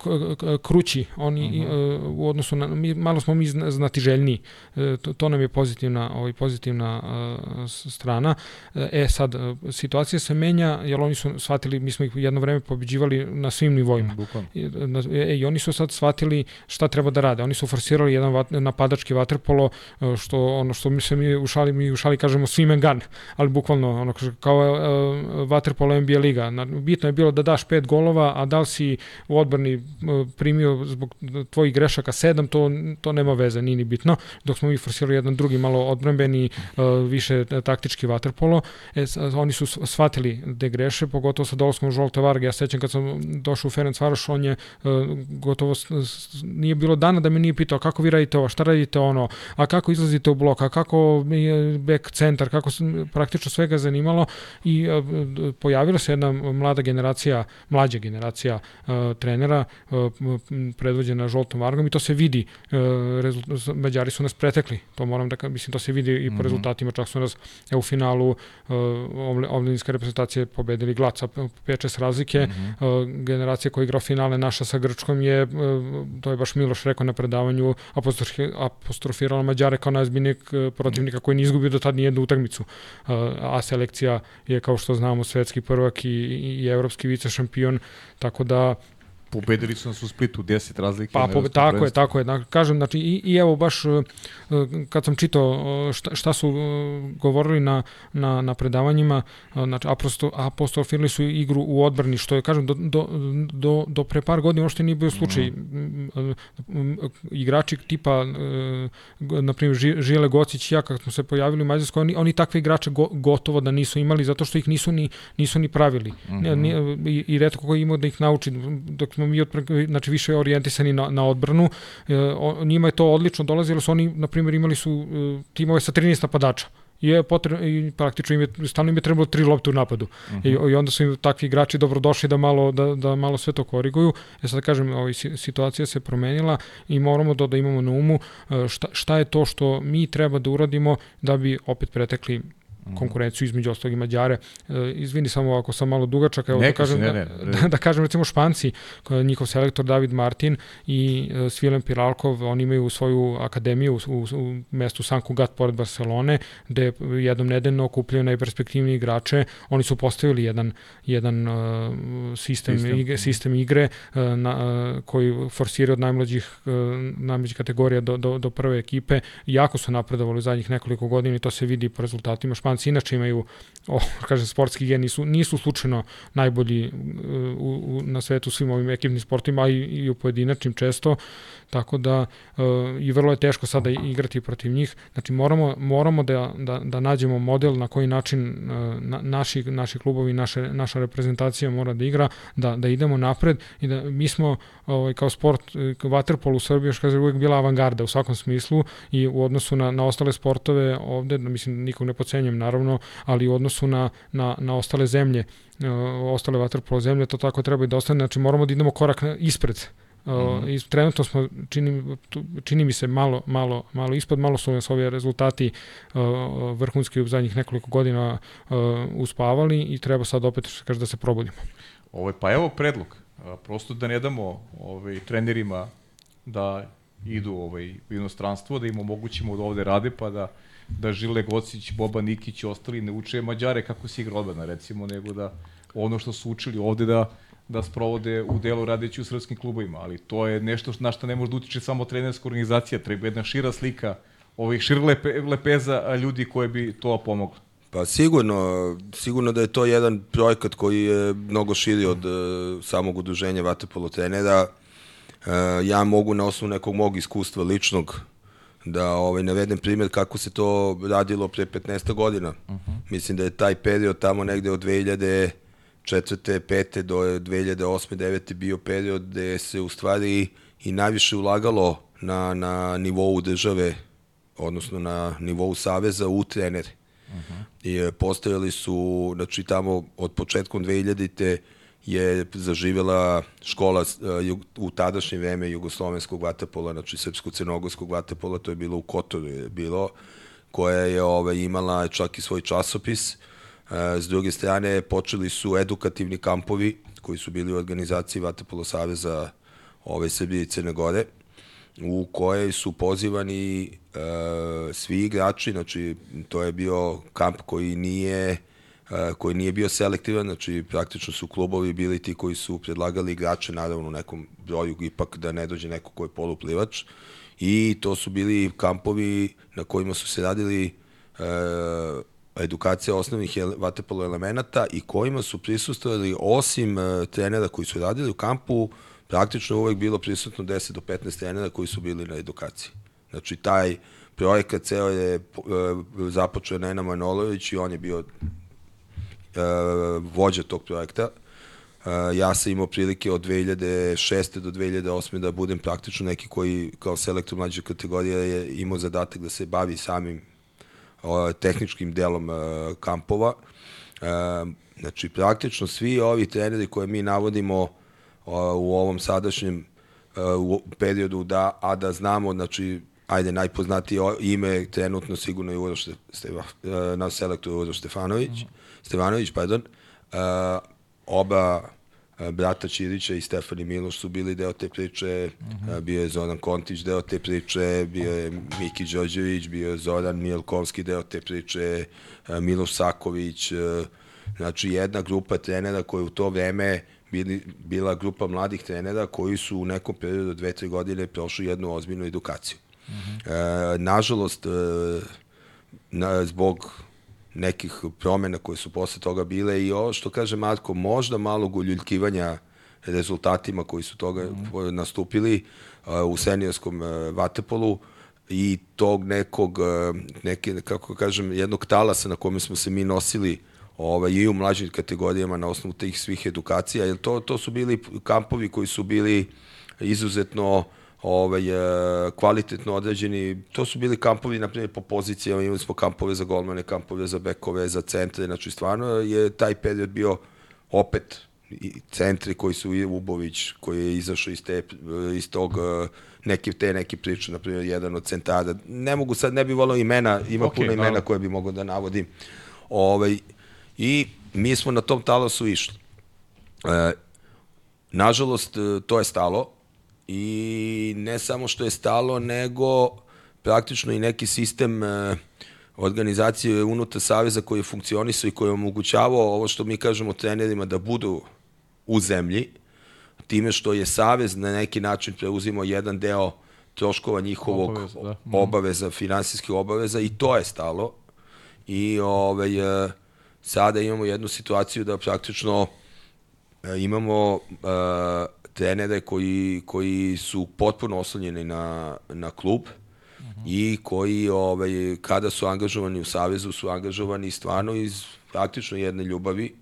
krući, oni -huh. u odnosu na, mi, malo smo mi znatiželjni, e, to, to nam je pozitivna, ovaj, pozitivna uh, strana. E sad, situacija se menja, jer oni su shvatili, mi smo ih jedno vreme pobeđivali na svim nivoima. I, e, I oni su sad shvatili šta treba da rade. Oni su forsirali jedan vat, napadački vaterpolo, što ono što mi se mi u šali, mi u šali kažemo swim and gun, ali bukvalno ono kao uh, vaterpolo NBA liga. Bitno je bilo da daš pet golova, a da li si u odbrani primio zbog tvojih grešaka 7, to, to nema veze, nije ni bitno, dok smo mi forsirali jedan drugi malo odbrambeni, uh, više taktički vaterpolo, e, oni su shvatili da greše, pogotovo sa dolazkom Žolta Varga, ja sećam kad sam došao u Ferenc Varoš, on je gotovo, nije bilo dana da me nije pitao kako vi radite ovo, šta radite ono, a kako izlazite u blok, a kako back centar, kako praktično svega zanimalo. I pojavila se jedna mlada generacija, mlađa generacija trenera, predvođena žoltom vargom i to se vidi. E, Mađari su nas pretekli, to moram da, mislim, to se vidi i po mm -hmm. rezultatima, čak su nas e, u finalu e, omladinske reprezentacije pobedili Glaca 5-6 razlike. Mm -hmm. e, generacija koja igra finale naša sa Grčkom je, e, to je baš Miloš rekao na predavanju, apostrofirala Mađare kao najzbiljnijeg e, protivnika koji nije izgubio do tad nijednu utakmicu. E, a selekcija je, kao što znamo, svetski prvak i, i evropski vice šampion, tako da Pobedili su nas u Splitu 10 razlike. Pa, po, tako je, tako je. Da, kažem, znači, i, i evo baš e, kad sam čitao e, šta, šta su e, govorili na, na, na predavanjima, znači, apostrofirali su igru u odbrani, što je, kažem, do, do, do, do pre par godina uopšte nije bio slučaj. Mm. Igrači tipa, na primjer, Žile Gocić i ja, kad smo se pojavili u Mađarskoj, oni, oni takve igrače go, gotovo da nisu imali, zato što ih nisu ni, nisu ni pravili. Mm -hmm. I, i redko koji imao da ih nauči, dok smo mi otpre, znači više orijentisani na, na odbranu. E, o, njima je to odlično dolazilo, su oni, na primjer, imali su e, timove sa 13 napadača je potrebno i praktično im je stalno im je trebalo tri lopte u napadu. Uh -huh. I, mhm. I onda su im takvi igrači dobrodošli da malo da, da malo sve to koriguju. Ja sad kažem, ovaj situacija se promenila i moramo da da imamo na umu e, šta šta je to što mi treba da uradimo da bi opet pretekli. Konkurenciju između ostalog i Mađare. E, izvini samo ako sam malo dugačak, evo da kažem, ne, ne, ne. Da, da kažem recimo Španci, njihov selektor David Martin i e, Svilen Piralkov, oni imaju svoju akademiju u, u, u mestu San Cugat pored Barcelone, gde jednom nedeljno okupljaju najperspektivnije igrače. Oni su postavili jedan, jedan uh, sistem, sistem. Igre, sistem igre uh, na, uh, koji forsira od najmlađih, uh, najmlađih kategorija do, do, do prve ekipe. Jako su napredovali u zadnjih nekoliko godina i to se vidi po rezultatima. Španci Španci inače imaju, o, kažem, sportski gen, nisu, nisu slučajno najbolji uh, u, u, na svetu svim ovim ekipnim sportima, a i, i u pojedinačnim često, tako da uh, i vrlo je teško sada igrati protiv njih. Znači moramo, moramo da, da, da nađemo model na koji način uh, na, naši, naši klubovi, naše, naša reprezentacija mora da igra, da, da idemo napred i da mi smo ovaj, kao sport, kao vaterpol u Srbiji, još kaže, uvijek bila avangarda u svakom smislu i u odnosu na, na ostale sportove ovde, da mislim, nikog ne pocenjujem, naravno, ali u odnosu na, na, na ostale zemlje, uh, ostale vaterpolo zemlje, to tako treba i da ostane, znači moramo da idemo korak ispred mm -hmm. trenutno smo čini, čini mi se malo malo malo ispod malo su nas ovi rezultati uh, vrhunski u zadnjih nekoliko godina uh, uspavali i treba sad opet kaže da se probudimo. Ovo je pa evo predlog. Prosto da ne damo ovaj trenerima da idu ovaj u inostranstvo, da im omogućimo da ovde rade pa da da Žile Gocić, Boba Nikić i ostali ne uče Mađare kako se igra odbrana, recimo, nego da ono što su učili ovde da da sprovode u delu radeći u srpskim klubovima, ali to je nešto na što ne može da utiče samo trenerska organizacija, treba jedna šira slika ovih šir lepe, lepeza ljudi koje bi to pomoglo. Pa sigurno, sigurno da je to jedan projekat koji je mnogo širi od uh, samog udruženja Vatapolo trenera. Uh, ja mogu na osnovu nekog mog iskustva ličnog da ovaj, navedem primjer kako se to radilo pre 15 godina. Uh mhm. -huh. Mislim da je taj period tamo negde od 2000 četvrte, pete do 2008. 9. bio period gde se u stvari i najviše ulagalo na, na nivou države, odnosno na nivou saveza u trenere. Uh -huh. I postojali su, znači tamo od početkom 2000-te je zaživela škola e, u tadašnje vreme jugoslovenskog vatapola, znači srpsko-crnogorskog vatapola, to je bilo u Kotoru je bilo, koja je ove, imala čak i svoj časopis. E, s druge strane, počeli su edukativni kampovi koji su bili u organizaciji Vatapolo Saveza ove Srbije i Crne Gore u kojoj su pozivani e, svi igrači, znači to je bio kamp koji nije e, koji nije bio selektivan, znači praktično su klubovi bili ti koji su predlagali igrače, naravno u nekom broju ipak da ne dođe neko ko je poluplivač. I to su bili kampovi na kojima su se radili e, edukacija osnovnih vatepolo elemenata i kojima su prisustovali osim e, trenera koji su radili u kampu, praktično uvek bilo prisutno 10 do 15 trenera koji su bili na edukaciji. Znači, taj projekat ceo je uh, započeo Nena Manolović i on je bio uh, vođa tog projekta. Ja sam imao prilike od 2006. do 2008. da budem praktično neki koji kao selektor mlađe kategorije je imao zadatak da se bavi samim uh, tehničkim delom uh, kampova. Uh, znači, praktično svi ovi treneri koje mi navodimo u ovom sadašnjem u periodu da a da znamo znači ajde najpoznatije ime trenutno sigurno je Uroš Steva, na selektor Uroš Stefanović, mm -hmm. Stefanović, pardon. oba brata Ćirića i Stefani Miloš su bili deo te priče, mm -hmm. bio je Zoran Kontić deo te priče, bio je Miki Đorđević, bio je Zoran Mijelkovski deo te priče, Miloš Saković, znači jedna grupa trenera koja u to vreme bili, bila grupa mladih trenera koji su u nekom periodu dve, tri godine prošli jednu ozbiljnu edukaciju. Mm -hmm. e, nažalost, e, na, zbog nekih promena koje su posle toga bile i ovo što kaže Marko, možda malo guljuljkivanja rezultatima koji su toga mm nastupili uh, u seniorskom uh, vatepolu i tog nekog, uh, neke, kako kažem, jednog talasa na kome smo se mi nosili uh, ovaj, i u mlađim kategorijama na osnovu tih svih edukacija, jer to, to su bili kampovi koji su bili izuzetno ovaj, e, kvalitetno određeni. To su bili kampovi, na primjer, po pozicijama, imali smo kampove za golmane, kampove za bekove, za centre, znači stvarno je taj period bio opet i centri koji su Ubović, koji je izašao iz, te, iz tog e, neke te neke priče, na primjer jedan od centara. Ne mogu sad, ne bi volao imena, ima okay, puno imena koje bi mogo da navodim. Ovaj, i mi smo na tom talasu išli. E, nažalost, e, to je stalo i ne samo što je stalo, nego praktično i neki sistem e, organizacije unutar Saveza koji je funkcionisao i koji je omogućavao ovo što mi kažemo trenerima da budu u zemlji, time što je Savez na neki način preuzimo jedan deo troškova njihovog obaveza, da. Mhm. obaveza finansijskih obaveza i to je stalo. I ovaj, sada imamo jednu situaciju da praktično e, imamo e, trenere koji, koji su potpuno oslonjeni na, na klub uh -huh. i koji ovaj, kada su angažovani u Savezu su angažovani stvarno iz praktično jedne ljubavi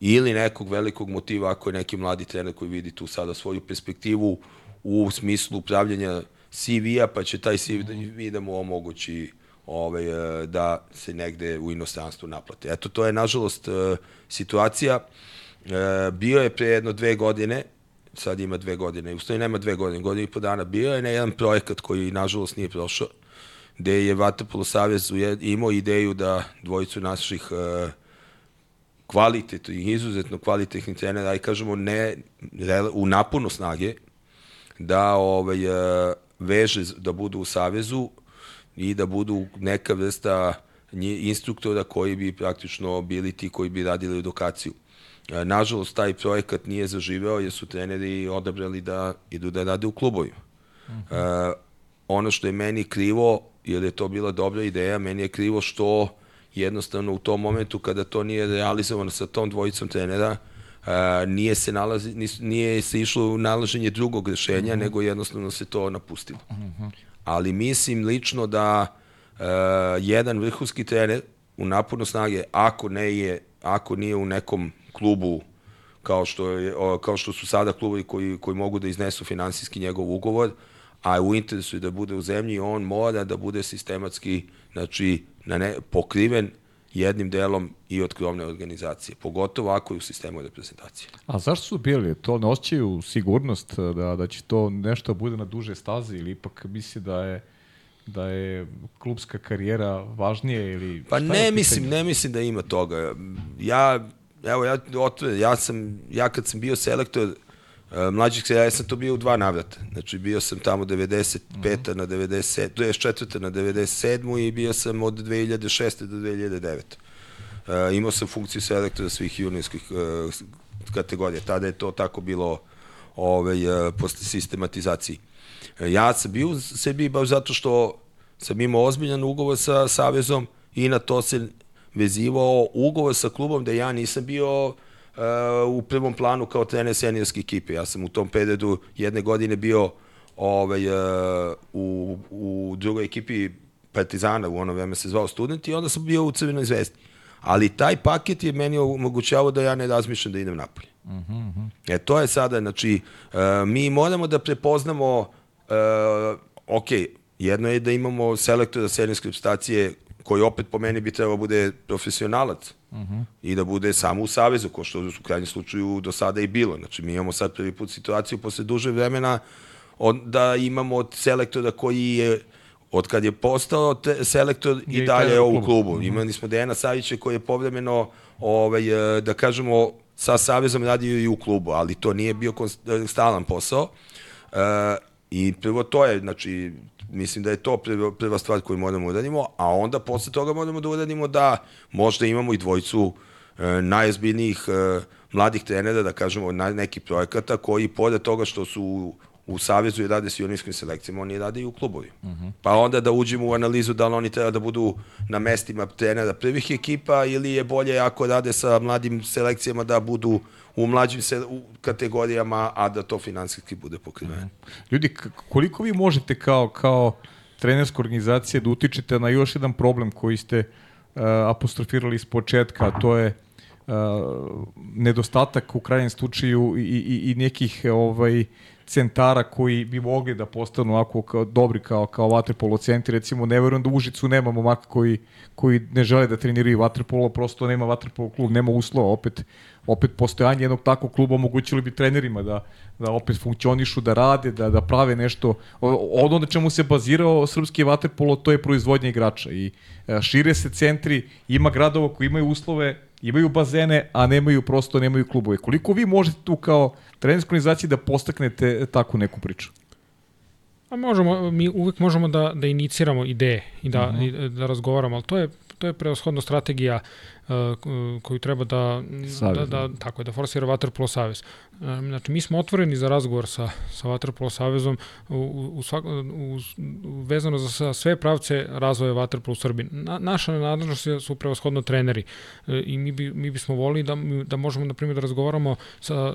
ili nekog velikog motiva ako je neki mladi trener koji vidi tu sada svoju perspektivu u smislu upravljanja CV-a, pa će taj CV da, da mu omogući ovaj, e, da se negde u inostranstvu naplate. Eto, to je nažalost e, situacija. E, bio je pre jedno dve godine, sad ima dve godine, u nema dve godine, godine i po dana, bio je na jedan projekat koji nažalost nije prošao, gde je Vatapolo Savez imao ideju da dvojicu naših kvalitetnih, izuzetno kvalitetnih trenera, aj kažemo ne u napunu snage, da ovaj, veže da budu u Savezu, i da budu neka vrsta instruktora koji bi praktično bili ti koji bi radili edukaciju. E, nažalost, taj projekat nije zaživeo jer su treneri odabrali da idu da rade u klubovima. Uh -huh. e, ono što je meni krivo, jer je to bila dobra ideja, meni je krivo što jednostavno u tom momentu kada to nije realizovano sa tom dvojicom trenera, uh, nije se nalazi, nije se išlo u nalaženje drugog rešenja, uh mhm. -huh. nego jednostavno se to napustilo. Uh mhm. -huh. Ali mislim lično da uh, jedan vrhunski trener u naporno snage, ako ne je, ako nije u nekom klubu kao što, je, kao što su sada klubovi koji, koji mogu da iznesu finansijski njegov ugovor, a u interesu je da bude u zemlji, on mora da bude sistematski, znači, na ne, pokriven jednim delom i od krovne organizacije, pogotovo ako je u sistemu reprezentacije. A zašto su bili? To ne osjećaju sigurnost da, da će to nešto bude na duže staze ili ipak misli da je da je klubska karijera važnije ili Pa ne mislim, ne mislim da ima toga. Ja evo ja otvore, ja sam ja kad sam bio selektor uh, mlađih se ja sam to bio u dva navrata. Znači bio sam tamo 95. Mm -hmm. na 97, 24. na 97. i bio sam od 2006. do 2009. Uh, imao sam funkciju selektora svih juniorskih uh, kategorija. Tada je to tako bilo ovaj, uh, posle sistematizaciji. Uh, ja sam bio u Srbiji baš zato što sam imao ozbiljan ugovor sa Savezom i na to se vezivao ugovor sa klubom da ja nisam bio uh, u prvom planu kao trener seniorske ekipe. Ja sam u tom periodu jedne godine bio ovaj, uh, u, u drugoj ekipi Partizana, u ono vreme se zvao student i onda sam bio u Crvenoj zvezdi. Ali taj paket je meni omogućavao da ja ne razmišljam da idem napolje. Uh mhm, -huh. Mhm. E, to je sada, znači, uh, mi moramo da prepoznamo, uh, ok, jedno je da imamo selektora seniorske stacije koji opet po meni bi trebao bude profesionalac uh -huh. i da bude samo u Savezu, ko što u krajnjem slučaju do sada i bilo. Znači, mi imamo sad prvi put situaciju posle duže vremena on, da imamo od selektora koji je od kad je postao te, selektor i, i dalje u klubu. Uh -huh. Imali smo Dejana Savića koji je povremeno, ovaj, e, da kažemo, sa Savezom radio i u klubu, ali to nije bio stalan posao. E, I prvo to je, znači, Mislim da je to prva, stvar koju moramo da uradimo, a onda posle toga moramo da uradimo da možda imamo i dvojcu e, najozbiljnijih e, mladih trenera, da kažemo, na neki projekata koji, pored toga što su u Savezu i rade s junijskim selekcijama, oni rade i u klubovi. Uh mhm. -huh. Pa onda da uđemo u analizu da li oni treba da budu na mestima trenera prvih ekipa ili je bolje ako rade sa mladim selekcijama da budu u mlađim se, u kategorijama, a da to finansijski bude pokriveno. Mhm. Ljudi, koliko vi možete kao, kao trenerska organizacija da utičete na još jedan problem koji ste uh, apostrofirali iz početka, a to je uh, nedostatak u krajnjem slučaju i, i, i nekih ovaj centara koji bi mogli da postanu ovako kao, dobri kao, kao vaterpolo centri. Recimo, ne verujem da u Užicu nema momaka koji, koji ne žele da treniraju vaterpolo, prosto nema vaterpolo klub, nema uslova. Opet, opet postojanje jednog takvog kluba omogućilo bi trenerima da, da opet funkcionišu, da rade, da, da prave nešto. Ono na čemu se bazirao srpski vaterpolo, to je proizvodnja igrača. I e, šire se centri, ima gradova koji imaju uslove, imaju bazene, a nemaju prosto, nemaju klubove. Koliko vi možete tu kao trenerska organizacija da postaknete takvu neku priču? A možemo, mi uvek možemo da, da iniciramo ideje i da, uh mhm. -huh. i da razgovaramo, ali to je, to je preoshodno strategija uh, koju treba da, da, da, tako je, da forsira Waterpolo Savez. Znači, mi smo otvoreni za razgovor sa, sa Waterpolo Savezom u, u, svak, u, u, vezano za sve pravce razvoja Waterpolo u Srbiji. Na, naša nadležnost su prevashodno treneri e, i mi, bi, mi bismo volili da, da možemo, na primjer, da razgovaramo sa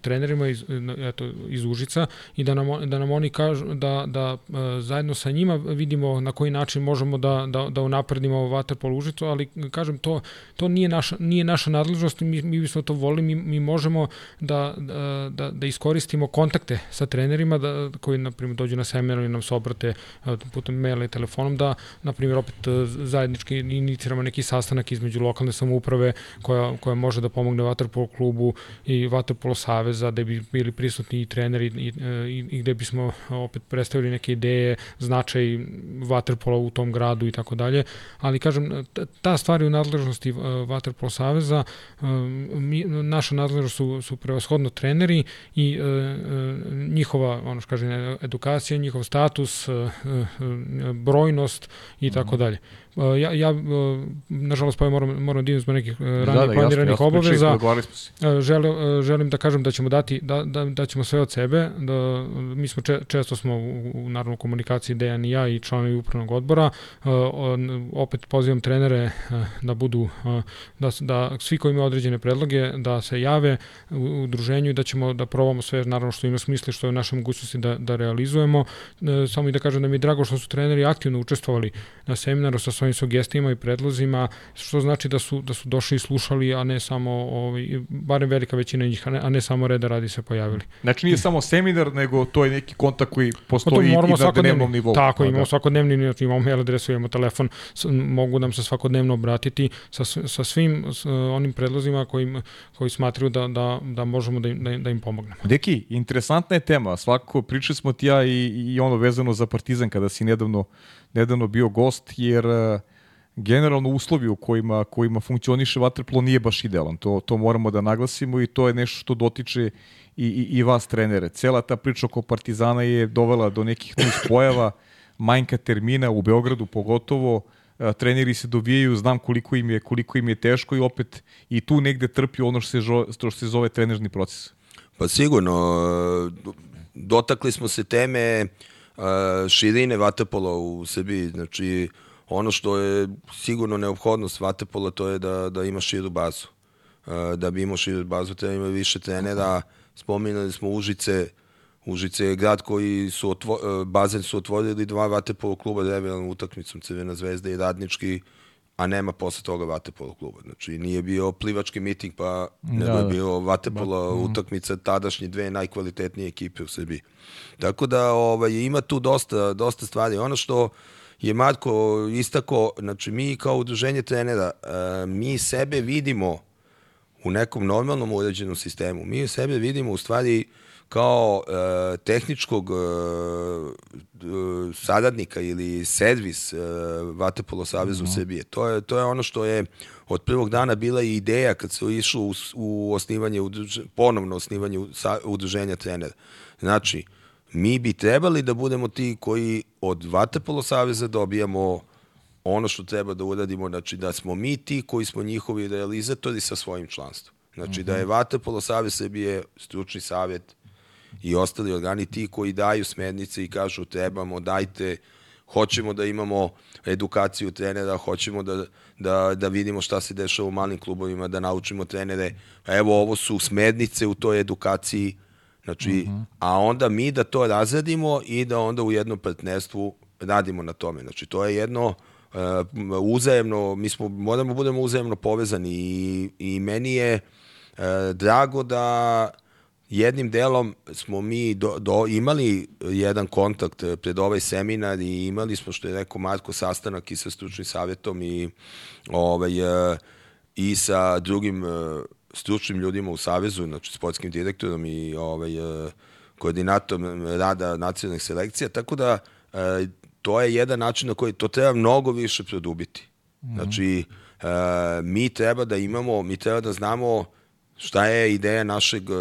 trenerima iz, eto, iz Užica i da nam, da nam oni kažu da, da e, zajedno sa njima vidimo na koji način možemo da, da, da unapredimo Waterpolo Užicu, ali kažem, to, to nije naša, nije naša nadležnost, mi, mi bismo to volili, mi, mi možemo da da, da, da iskoristimo kontakte sa trenerima da, koji, na primjer, dođu na seminar ili nam se obrate putem maila i telefonom, da, na primjer, opet zajednički iniciramo neki sastanak između lokalne samouprave koja, koja može da pomogne Vaterpolo klubu i Vaterpolo saveza, da bi bili prisutni i treneri i, i, i gde bismo opet predstavili neke ideje, značaj vaterpola u tom gradu i tako dalje, ali kažem, ta stvar je u nadležnosti Vaterpolo Saveza, mi, naša nadležnost su, su prevashodno treneri i njihova, ono što kaže, edukacija, njihov status, brojnost i tako dalje. Uh, ja, ja uh, nažalost pa moram, moram da idem zbog nekih ranije da, da, planiranih jasno, obaveza. Želim, želim da kažem da ćemo dati, da, da, da ćemo sve od sebe, da mi smo če, često smo u, u naravno komunikaciji Dejan i ja i članovi upravnog odbora, opet pozivam trenere da budu, da, da svi koji imaju određene predloge, da se jave u udruženju i da ćemo da probamo sve, naravno što ima smisli, što je u našoj mogućnosti da, da realizujemo. Samo i da kažem da mi je drago što su treneri aktivno učestvovali na seminaru sa svojim sugestijama i predlozima, što znači da su, da su došli i slušali, a ne samo, ovaj, barem velika većina njih, a ne, a ne samo reda radi se pojavili. Znači nije samo seminar, nego to je neki kontakt koji postoji i na dnevnom nivou. Tako, imamo da. svakodnevni, znači imamo mail adresu, imamo telefon, mogu nam se svakodnevno obratiti sa, sa svim s, onim predlozima koji, koji smatruju da, da, da možemo da im, da, da im pomognemo. Deki, interesantna je tema, svako pričali smo ti ja i, i ono vezano za Partizan kada si nedavno nedavno bio gost, jer e, generalno uslovi u kojima, kojima funkcioniše vaterpolo nije baš idealan. To, to moramo da naglasimo i to je nešto što dotiče i, i, i vas trenere. Cela ta priča oko Partizana je dovela do nekih novih pojava, manjka termina u Beogradu pogotovo, e, treneri se dovijaju, znam koliko im je koliko im je teško i opet i tu negde trpi ono što se, žo, što se zove trenerni proces. Pa sigurno, dotakli smo se teme uh, širine vaterpola u Srbiji. Znači, ono što je sigurno neophodnost vaterpola to je da, da ima širu bazu. Da bi imao širu bazu treba ima više trenera. Spominali smo Užice, Užice je grad koji su otvo, bazen su otvorili dva vaterpolo kluba revijalnom utakmicom Crvena zvezda i Radnički a nema posle toga vaterpolo kluba. Znači, nije bio plivački miting, pa nego da, je da. bio vaterpolo da. utakmica tadašnje dve najkvalitetnije ekipe u Srbiji. Tako da ovaj, ima tu dosta, dosta stvari. Ono što je Marko istako, znači mi kao udruženje trenera, eh, mi sebe vidimo u nekom normalnom uređenom sistemu. Mi sebe vidimo u stvari kao e, tehničkog e, saradnika ili servis e, Vatepolo Savezu mm -hmm. Srbije. To je, to je ono što je od prvog dana bila i ideja kad se išlo u, u osnivanje, ponovno osnivanje udruženja trenera. Znači, mi bi trebali da budemo ti koji od Vatepolo Saveza dobijamo ono što treba da uradimo, znači da smo mi ti koji smo njihovi realizatori sa svojim članstvom. Znači mm -hmm. da je Vatepolo Savez Srbije stručni savjet i ostali organi ti koji daju smernice i kažu trebamo, dajte, hoćemo da imamo edukaciju trenera, hoćemo da, da, da vidimo šta se dešava u malim klubovima, da naučimo trenere. Evo, ovo su smernice u toj edukaciji, znači, uh mhm. -huh. a onda mi da to razradimo i da onda u jednom partnerstvu radimo na tome. Znači, to je jedno uh, uzajemno, mi smo, moramo da budemo uzajemno povezani i, i meni je uh, drago da jednim delom smo mi do, do, imali jedan kontakt pred ovaj seminar i imali smo, što je rekao Marko, sastanak i sa stručnim savjetom i, ovaj, e, i sa drugim e, stručnim ljudima u Savezu, znači sportskim direktorom i ovaj, koordinatorom rada nacionalnih selekcija, tako da to je jedan način na koji to treba mnogo više produbiti. Mm. Znači, mi treba da imamo, mi treba da znamo šta je ideja našeg uh,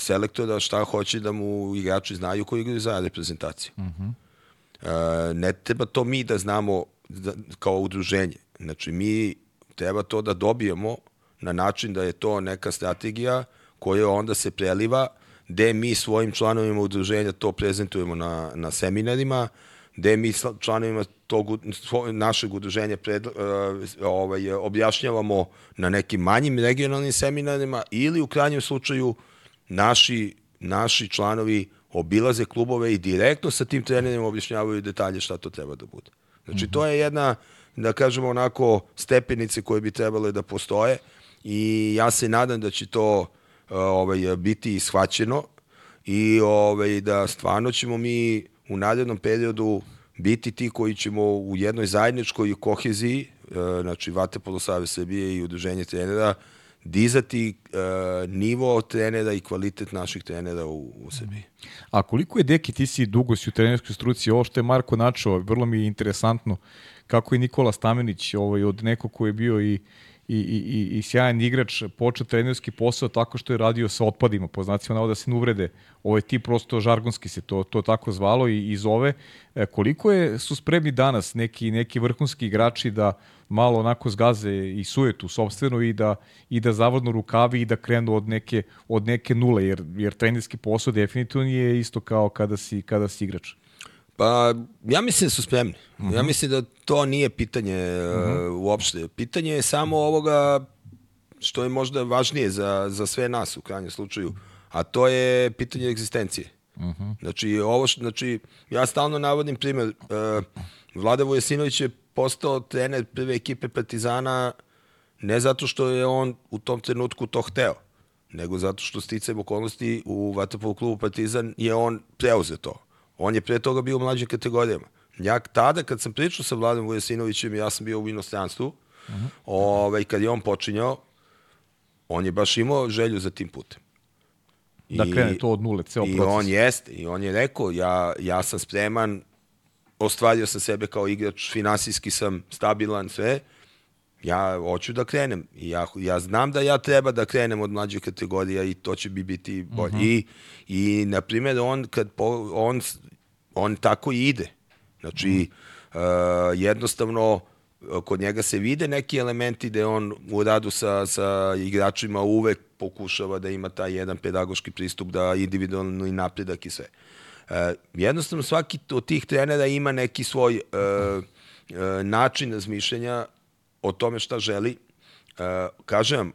selektora, šta hoće da mu igrači znaju koji igraju za reprezentaciju. Uh -huh. uh, ne treba to mi da znamo da, kao udruženje. Znači, mi treba to da dobijemo na način da je to neka strategija koja onda se preliva, gde mi svojim članovima udruženja to prezentujemo na, na seminarima, gde mi članovima tog našeg udruženja pred, uh, ovaj, objašnjavamo na nekim manjim regionalnim seminarima ili u krajnjem slučaju naši, naši članovi obilaze klubove i direktno sa tim trenerima objašnjavaju detalje šta to treba da bude. Znači, to je jedna, da kažemo onako, stepenice koje bi trebale da postoje i ja se nadam da će to uh, ovaj, biti shvaćeno i ovaj, da stvarno ćemo mi u narednom periodu biti ti koji ćemo u jednoj zajedničkoj koheziji, e, znači Vatepolo Save Srbije i Udruženje trenera, dizati uh, nivo trenera i kvalitet naših trenera u, u Srbiji. A koliko je Deki, ti si dugo si u trenerskoj struci, ovo što je Marko načao, vrlo mi je interesantno kako je Nikola Stamenić ovaj, od nekog ko je bio i i, i, i sjajan igrač počeo trenerski posao tako što je radio sa otpadima, po znacima da se ne uvrede. Ovo je ti prosto žargonski se to, to tako zvalo i, i zove. E, koliko je, su spremni danas neki, neki vrhunski igrači da malo onako zgaze i sujetu sobstveno i da, i da zavodno rukavi i da krenu od neke, od neke nule, jer, jer trenerski posao definitivno nije isto kao kada si, kada si igrač. Pa, ja mislim da su spremni. Uh -huh. Ja mhm. mislim da to nije pitanje uh -huh. uh, uopšte. Pitanje je samo ovoga što je možda važnije za, za sve nas u krajnjem slučaju, a to je pitanje egzistencije. Uh mhm. -huh. Znači, ovo što, znači, ja stalno navodim primjer, uh, Vlada Vujasinović je postao trener prve ekipe Partizana ne zato što je on u tom trenutku to hteo, nego zato što sticajem okolnosti u Vatapolu klubu Partizan je on preuzeo to. On je pre toga bio u mlađim kategorijama. Ja tada, kad sam pričao sa Vladom Vujasinovićem, ja sam bio u inostranstvu, uh -huh. ovaj, kad je on počinjao, on je baš imao želju za tim putem. I, da krene to od nule, ceo i proces. I on jeste, i on je rekao, ja, ja sam spreman, ostvario sam sebe kao igrač, finansijski sam stabilan, sve, ja hoću da krenem. I ja, ja znam da ja treba da krenem od mlađe kategorija i to će bi biti bolje. Uh -huh. I, I, na primjer, on, kad po, on, on tako i ide. Znači, uh, jednostavno, kod njega se vide neki elementi da on u radu sa, sa igračima uvek pokušava da ima taj jedan pedagoški pristup, da individualni napredak i sve. Uh, jednostavno, svaki od tih trenera ima neki svoj uh, uh, način razmišljanja o tome šta želi. Uh, kažem vam,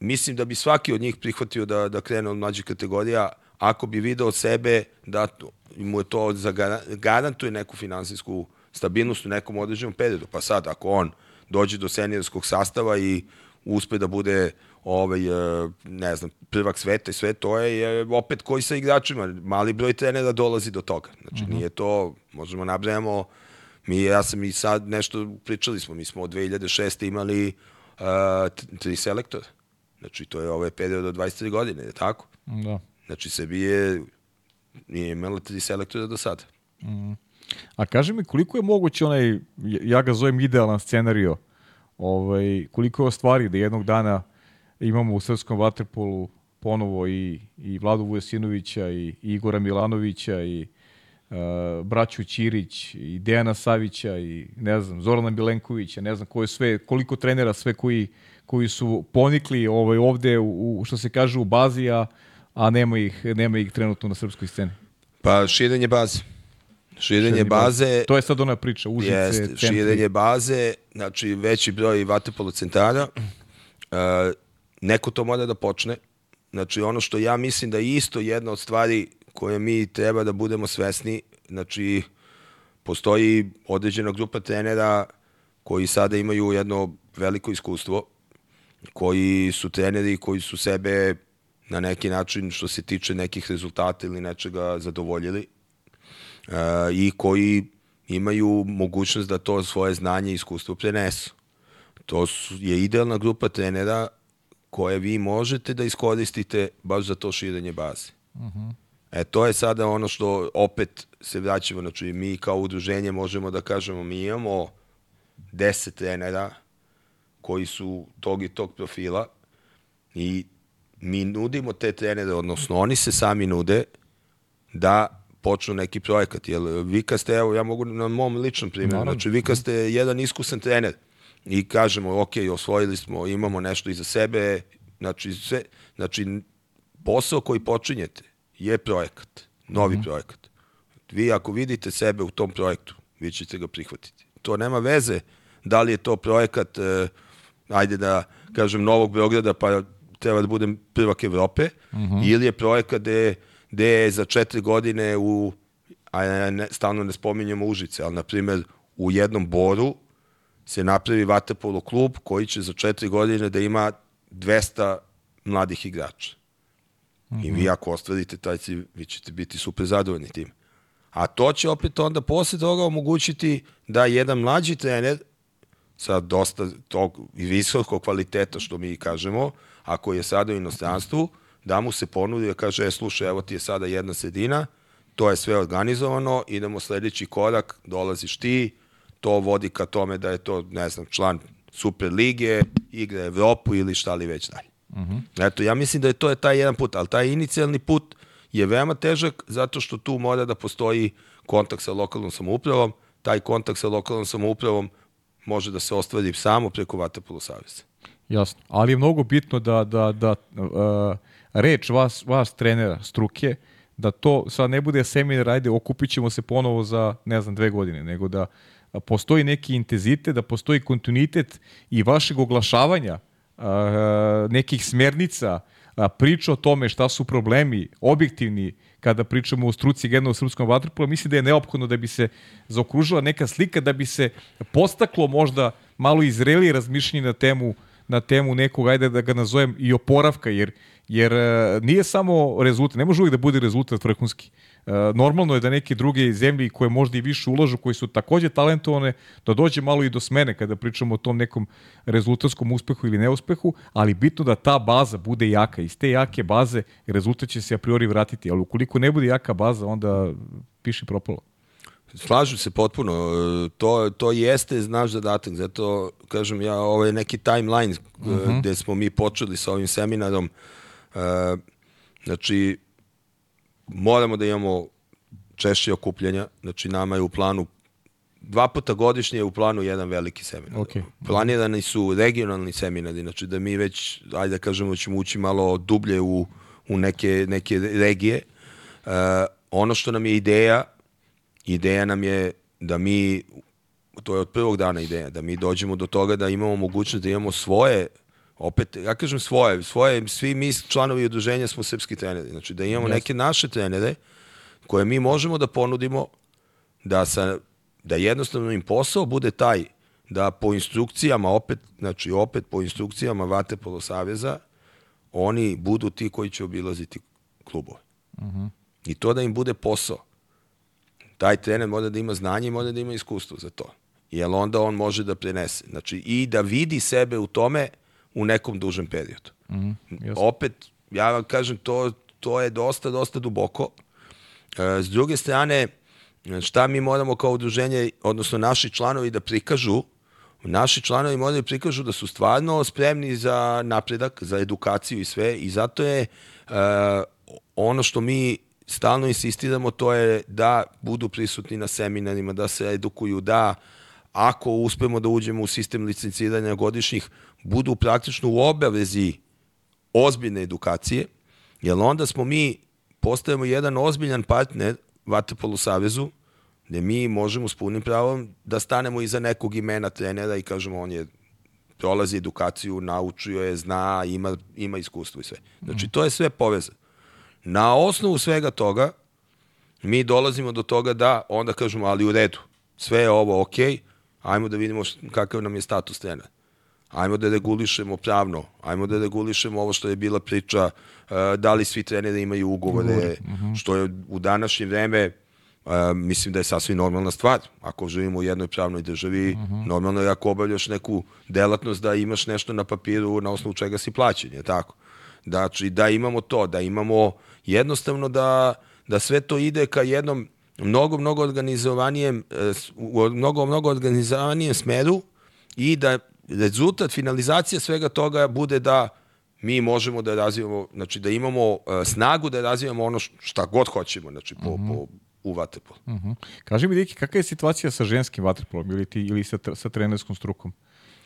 mislim da bi svaki od njih prihvatio da, da krene od mlađih kategorija ako bi video sebe da mu je to za garantuje neku finansijsku stabilnost u nekom određenom periodu. Pa sad, ako on dođe do seniorskog sastava i uspe da bude ovaj, e, ne znam, prvak sveta i sve to je, je opet koji sa igračima. Mali broj trenera dolazi do toga. Znači, mhm. -huh. nije to, možemo nabrajamo Mi, ja sam i sad nešto, pričali smo, mi smo od 2006. imali uh, tri selektora. Znači, to je ovaj period od 23 godine, je tako? Da. Znači, Srbije nije imala tri selektora do sada. Mm. A kaži mi, koliko je moguće onaj, ja ga zovem idealan scenario, ovaj, koliko je stvari da jednog dana imamo u srpskom vaterpolu ponovo i, i Vladu Vujasinovića i, Igora Milanovića i braću Ćirić i Dejana Savića i ne znam, Zorana Milenkovića, ne znam ko je sve, koliko trenera sve koji, koji su ponikli ovaj, ovde u, u, što se kaže u bazi, a, a nema, ih, nema ih trenutno na srpskoj sceni. Pa širenje baze. Širenje baze, baze. To je sad ona priča, Užice, jest, centri. Širenje baze, znači veći broj vatepolo centara. Uh, neko to mora da počne. Znači ono što ja mislim da je isto jedna od stvari koje mi treba da budemo svesni, znači postoji određena grupa trenera koji sada imaju jedno veliko iskustvo, koji su treneri koji su sebe na neki način što se tiče nekih rezultata ili nečega zadovoljili uh, i koji imaju mogućnost da to svoje znanje i iskustvo prenesu. To su, je idealna grupa trenera koje vi možete da iskoristite baš za to širenje baze. Uh mhm. -huh. E, to je sada ono što opet se vraćamo, znači mi kao udruženje možemo da kažemo, mi imamo 10 trenera koji su tog i tog profila i mi nudimo te trenere, odnosno oni se sami nude da počnu neki projekat. Jer vi kad ste, evo ja mogu na mom ličnom primjeru, znači vi kad ste jedan iskusan trener i kažemo, ok, osvojili smo, imamo nešto iza sebe, znači, sve, znači posao koji počinjete je projekat, novi mm. projekat. Vi ako vidite sebe u tom projektu, vi ćete ga prihvatiti. To nema veze da li je to projekat, eh, ajde da kažem, Novog Beograda, pa treba da budem prvak Evrope, mm -hmm. ili je projekat gde, gde je za četiri godine u, a ne, stalno ne spominjamo Užice, ali na primjer u jednom boru se napravi vaterpolo klub koji će za četiri godine da ima 200 mladih igrača. -hmm. I vi ako ostvarite taj cilj, vi ćete biti super zadovoljni tim. A to će opet onda posle toga omogućiti da jedan mlađi trener sa dosta tog i visokog kvaliteta, što mi kažemo, ako je sada u inostranstvu, da mu se ponudi da kaže, e, slušaj, evo ti je sada jedna sredina, to je sve organizovano, idemo sledeći korak, dolaziš ti, to vodi ka tome da je to, ne znam, član Super lige, igra Evropu ili šta li već dalje. Uh -huh. Eto, ja mislim da je to je taj jedan put, ali taj inicijalni put je veoma težak zato što tu mora da postoji kontakt sa lokalnom samoupravom, taj kontakt sa lokalnom samoupravom može da se ostvari samo preko Vatapolo Savjeza. Jasno, ali je mnogo bitno da, da, da uh, reč vas, vas trenera struke, da to sad ne bude seminar, ajde, okupit ćemo se ponovo za, ne znam, dve godine, nego da postoji neki intenzitet, da postoji kontinuitet i vašeg oglašavanja nekih smernica, uh, priča o tome šta su problemi, objektivni, kada pričamo o struci generalno u srpskom vaterpolu, mislim da je neophodno da bi se zaokružila neka slika, da bi se postaklo možda malo izreli razmišljenje na temu na temu nekog, ajde da ga nazovem, i oporavka, jer, jer nije samo rezultat, ne može uvijek da bude rezultat vrhunski. E, normalno je da neke druge zemlje koje možda i više ulažu, koji su takođe talentovane, da dođe malo i do smene kada pričamo o tom nekom rezultatskom uspehu ili neuspehu, ali bitno da ta baza bude jaka. Iz te jake baze rezultat će se a priori vratiti, ali ukoliko ne bude jaka baza, onda piši propalo. Slažem se potpuno. To, to jeste znaš zadatak. Zato, kažem ja, ovo je neki timeline uh mhm. -huh. gde smo mi počeli sa ovim seminarom. Znači, moramo da imamo češće okupljenja. Znači, nama je u planu dva puta godišnje je u planu jedan veliki seminar. Okay. Planirani su regionalni seminari, znači da mi već, ajde da kažemo, ćemo ući malo dublje u, u neke, neke regije. Uh, ono što nam je ideja ideja nam je da mi, to je od prvog dana ideja, da mi dođemo do toga da imamo mogućnost da imamo svoje opet, ja kažem svoje, svoje, svi mi članovi udruženja smo srpski treneri, znači da imamo yes. neke naše trenere koje mi možemo da ponudimo da, sa, da jednostavno im posao bude taj da po instrukcijama opet, znači opet po instrukcijama Vatepolo Saveza oni budu ti koji će obilaziti klubove. Uh mhm. -huh. I to da im bude posao taj trener mora da ima znanje i mora da ima iskustvo za to. Jer onda on može da prenese. Znači, i da vidi sebe u tome u nekom dužem periodu. Mm, -hmm, Opet, ja vam kažem, to, to je dosta, dosta duboko. E, s druge strane, šta mi moramo kao udruženje, odnosno naši članovi da prikažu, naši članovi moraju da prikažu da su stvarno spremni za napredak, za edukaciju i sve i zato je uh, ono što mi stalno insistiramo to je da budu prisutni na seminarima, da se edukuju, da ako uspemo da uđemo u sistem licenciranja godišnjih, budu praktično u obavezi ozbiljne edukacije, jer onda smo mi, postajemo jedan ozbiljan partner Vatapolu Savezu, gde mi možemo s punim pravom da stanemo iza nekog imena trenera i kažemo on je prolazi edukaciju, naučio je, zna, ima, ima iskustvo i sve. Znači, to je sve povezano. Na osnovu svega toga, mi dolazimo do toga da onda kažemo, ali u redu, sve je ovo ok, ajmo da vidimo kakav nam je status trenera. Ajmo da regulišemo pravno, ajmo da regulišemo ovo što je bila priča, uh, da li svi treneri imaju ugovore, mhm. što je u današnje vreme Uh, mislim da je sasvim normalna stvar. Ako živimo u jednoj pravnoj državi, uh mhm. -huh. normalno je ako obavljaš neku delatnost da imaš nešto na papiru na osnovu čega si plaćen, je tako? Znači, da imamo to, da imamo jednostavno da, da sve to ide ka jednom mnogo, mnogo organizovanijem, e, u mnogo, mnogo organizovanijem smeru i da rezultat, finalizacija svega toga bude da mi možemo da razvijamo, znači da imamo e, snagu da razvijamo ono šta god hoćemo, znači po, -huh. po, u vaterpolu. Uh -huh. Kaži mi, Diki, kakva je situacija sa ženskim vaterpolom ili, ti, ili sa, sa trenerskom strukom?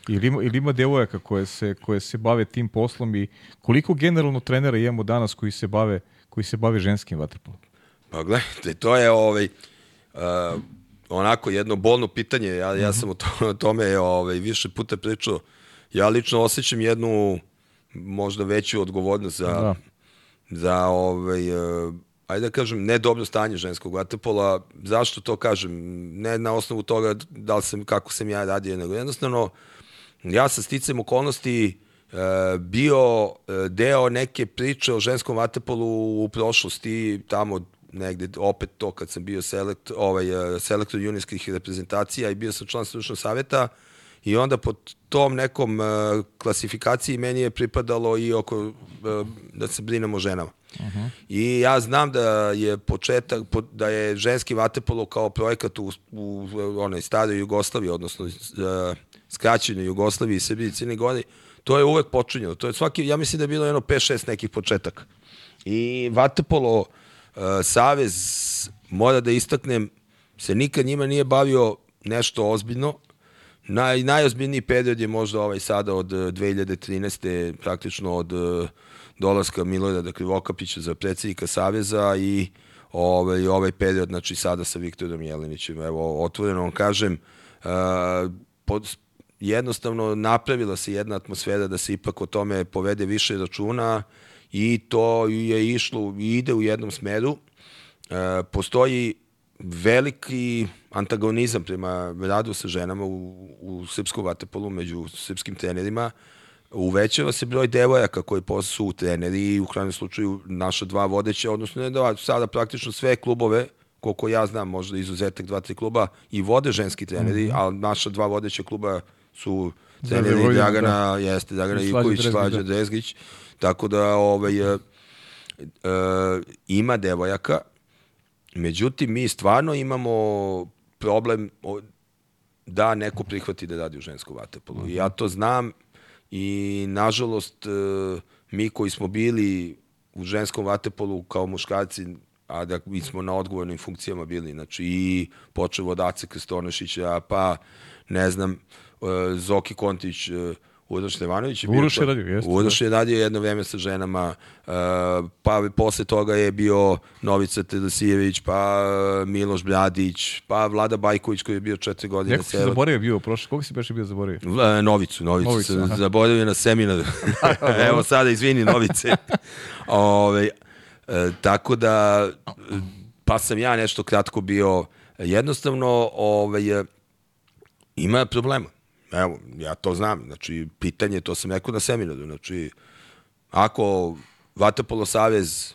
Ili ima, ili ima devojaka koje se, koje se bave tim poslom i koliko generalno trenera imamo danas koji se bave, koji se bave ženskim vaterpolom? Pa gledajte, to je ovaj, uh, onako jedno bolno pitanje. Ja, ja sam o, to, o tome ovaj, više puta pričao. Ja lično osjećam jednu možda veću odgovornost za, da. za ovaj, uh, ajde da kažem, ne dobro stanje ženskog vaterpola. Zašto to kažem? Ne na osnovu toga da li sam, kako sam ja radio, nego jednostavno ja sa sticam okolnosti e, bio deo neke priče o ženskom vatepolu u prošlosti, tamo negde opet to kad sam bio selekt, ovaj, e, selektor junijskih reprezentacija i bio sam član stručnog saveta i onda po tom nekom uh, klasifikaciji meni je pripadalo i oko uh, da se brinemo ženama. Uh -huh. I ja znam da je početak, da je ženski vatepolo kao projekat u, u, onoj staroj Jugoslaviji, odnosno uh, skraćenoj Jugoslaviji i Srbiji i Crne Gori, to je uvek počinjeno. To je svaki, ja mislim da je bilo jedno 5-6 nekih početaka. I vatepolo uh, savez, mora da istaknem, se nikad njima nije bavio nešto ozbiljno, Naj, najozbiljniji period je možda ovaj sada od 2013. praktično od uh, dolaska Milorada Krivokapića za predsjednika Saveza i ovaj, ovaj period, znači sada sa Viktorom Jelenićem. Evo, otvoreno vam kažem, uh, pod, jednostavno napravila se jedna atmosfera da se ipak o tome povede više računa i to je išlo ide u jednom smeru. Uh, postoji veliki antagonizam prema radu sa ženama u, u srpskom vatepolu među srpskim trenerima. Uvećava se broj devojaka koji su treneri i u krajnjem slučaju naša dva vodeća, odnosno ne dva, sada praktično sve klubove koliko ja znam, možda izuzetak dva, tri kluba i vode ženski treneri, mm -hmm. ali naša dva vodeća kluba su treneri da, Dragana, da. jeste Dragana Ivković, Slađa Drezgić, tako da ovaj, e, e, ima devojaka, Međutim, mi stvarno imamo problem da neko prihvati da radi u ženskom vatepolu. -huh. Ja to znam i nažalost e, mi koji smo bili u ženskom vatepolu kao muškarci, a da mi smo na odgovornim funkcijama bili, znači i počeo od Ace Krstonešića, pa ne znam, e, Zoki Kontić, Uroš Stevanović je bio... Uroš je radio, jeste. Uroš da. je radio jedno vreme sa ženama, uh, pa posle toga je bio Novica Tedosijević, pa uh, Miloš Bradić, pa Vlada Bajković koji je bio četiri godine. Neko si zaboravio bio prošle, koga si baš bio zaboravio? Uh, Novicu, Novicu, Novicu se zaboravio na seminaru. Evo sada, izvini Novice. Ove, tako da, pa sam ja nešto kratko bio, jednostavno, ovaj, ima problema Evo, ja to znam. Znači, pitanje, to sam rekao na seminaru. Znači, ako Vatapolo Savez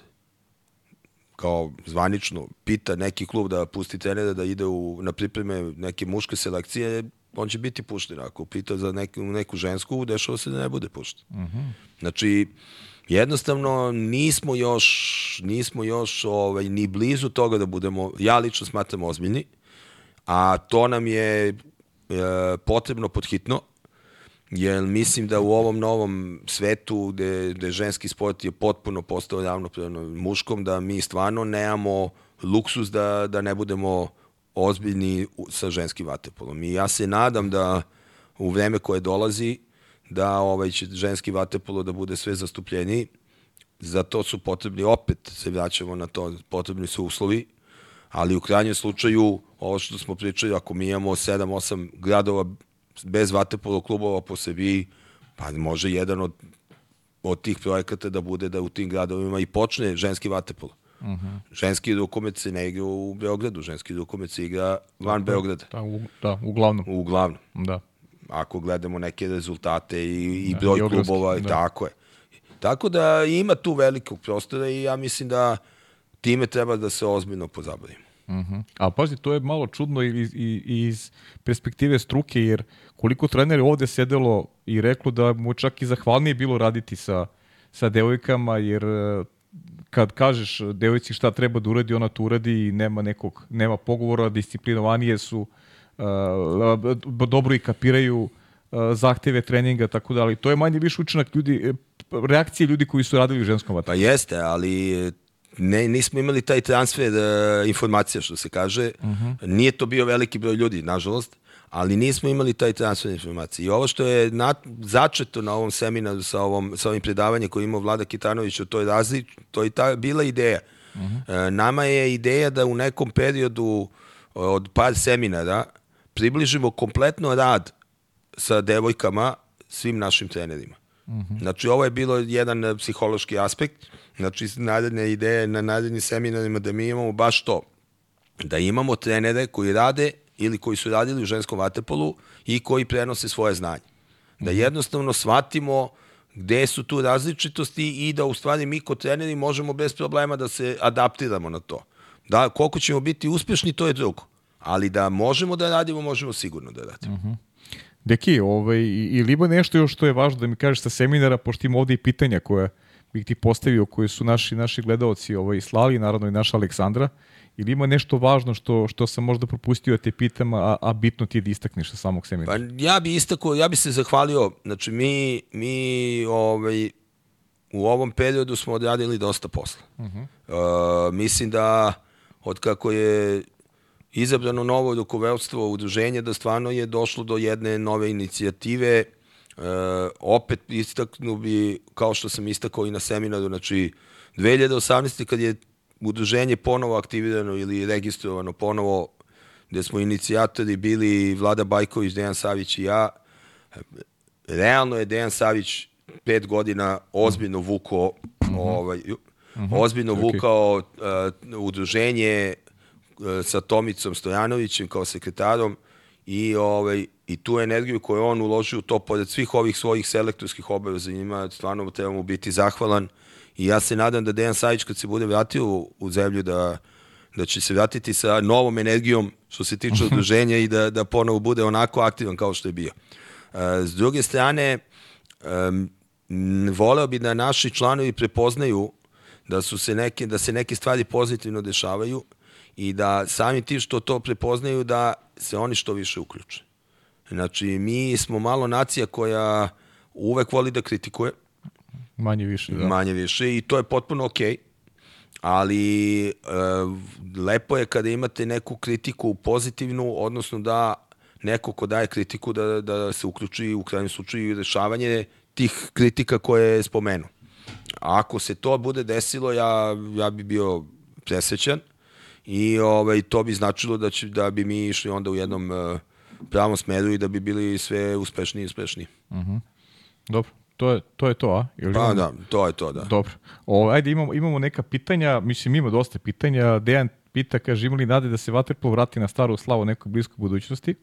kao zvanično pita neki klub da pusti trenera da ide u, na pripreme neke muške selekcije, on će biti pušten. Ako pita za neku, neku žensku, dešava se da ne bude pušten. Mhm. -huh. Znači, jednostavno nismo još, nismo još ovaj, ni blizu toga da budemo, ja lično smatram ozbiljni, a to nam je potrebno podhitno, jer mislim da u ovom novom svetu gde, gde ženski sport je potpuno postao ravnopravno muškom, da mi stvarno nemamo luksus da, da ne budemo ozbiljni sa ženskim vatepolom. I ja se nadam da u vreme koje dolazi da ovaj će ženski vatepolo da bude sve zastupljeniji. Za to su potrebni, opet se vraćamo na to, potrebni su uslovi, ali u krajnjem slučaju ovo što smo pričali, ako mi imamo 7-8 gradova bez vatepolo klubova po sebi, pa može jedan od, od tih projekata da bude da u tim gradovima i počne ženski vatepolo. Uh mhm. -huh. Ženski rukomet se ne igra u Beogradu, ženski rukomet se igra van da, Beograda. Da, u, da, uglavnom. Uglavnom. Da. Ako gledamo neke rezultate i, i da, broj klubova, da. tako je. Tako da ima tu velikog prostora i ja mislim da time treba da se ozbiljno pozabavimo. Uh mhm. -huh. A pazi, to je malo čudno iz, iz perspektive struke, jer koliko treneri ovde sedelo i reklo da mu čak i zahvalnije bilo raditi sa, sa devojkama, jer e, kad kažeš devojci šta treba da uradi, ona to uradi i nema nekog, nema pogovora, disciplinovanije su, uh, dobro i kapiraju uh, zahteve treninga, tako da, ali to je manje više učinak ljudi, reakcije ljudi koji su radili u ženskom vatru. Pa jeste, ali ne, nismo imali taj transfer uh, informacija, što se kaže. Uh mhm. -huh. Nije to bio veliki broj ljudi, nažalost, ali nismo imali taj transfer informacija. I ovo što je na, začeto na ovom seminaru sa, ovom, sa ovim predavanjem koji imao Vlada Kitanović o toj razli, to je ta, bila ideja. Uh -huh. uh, nama je ideja da u nekom periodu od par seminara približimo kompletno rad sa devojkama svim našim trenerima. Uh -huh. Znači, ovo je bilo jedan psihološki aspekt Znači, naredne ideje na narednim seminarima da mi imamo baš to. Da imamo trenere koji rade ili koji su radili u ženskom vatepolu i koji prenose svoje znanje. Da mhm. jednostavno shvatimo gde su tu različitosti i da u stvari mi kod treneri možemo bez problema da se adaptiramo na to. Da, koliko ćemo biti uspešni, to je drugo. Ali da možemo da radimo, možemo sigurno da radimo. Uh mhm. -huh. Deki, ovaj, ili ima nešto još što je važno da mi kažeš sa seminara, pošto ima ovde i pitanja koja bih ti postavio, koje su naši, naši gledalci ovaj, slali, naravno i naša Aleksandra, ili ima nešto važno što, što sam možda propustio da te pitam, a, a bitno ti je da istakneš sa samog seminara? Pa ja bi istakao, ja bi se zahvalio, znači mi, mi ovaj, u ovom periodu smo odradili dosta posla. Uh -huh. uh, mislim da od kako je izabrano novo rukovodstvo udruženja da stvarno je došlo do jedne nove inicijative. Uh, opet istaknu bi, kao što sam istakao i na seminaru, znači 2018. kad je udruženje ponovo aktivirano ili registrovano ponovo, gde smo inicijatori bili Vlada Bajković, Dejan Savić i ja, realno je Dejan Savić pet godina ozbiljno vukao mm -hmm. ovaj, uh -huh. ozbiljno okay. vukao uh, udruženje uh, sa Tomicom Stojanovićem kao sekretarom i ovaj i tu energiju koju on uložio u to pored svih ovih svojih selektorskih obaveza njima stvarno trebamo biti zahvalan i ja se nadam da Dejan Savić kad se bude vratio u, u zemlju da da će se vratiti sa novom energijom što se tiče udruženja i da, da ponovo bude onako aktivan kao što je bio. Uh, s druge strane, voleo bi da naši članovi prepoznaju da su se neke da se neke stvari pozitivno dešavaju i da sami ti što to prepoznaju da se oni što više uključe. Znači, mi smo malo nacija koja uvek voli da kritikuje. Manje više, da. Manje više i to je potpuno okej. Okay. Ali e, lepo je kada imate neku kritiku pozitivnu, odnosno da neko ko daje kritiku da, da se uključi u krajnjem slučaju i rešavanje tih kritika koje je spomenuo. Ako se to bude desilo, ja, ja bi bio presvećan i ovaj, to bi značilo da, će, da bi mi išli onda u jednom uh, pravom smeru i da bi bili sve uspešniji i uspešniji. Uh mhm. -huh. Dobro. To je, to je to, a? Ili pa imamo... da, to je to, da. Dobro. O, ajde, imamo, imamo neka pitanja, mislim ima dosta pitanja. Dejan pita, kaže, ima li nade da se Vaterpol vrati na staru slavu nekoj bliskoj budućnosti?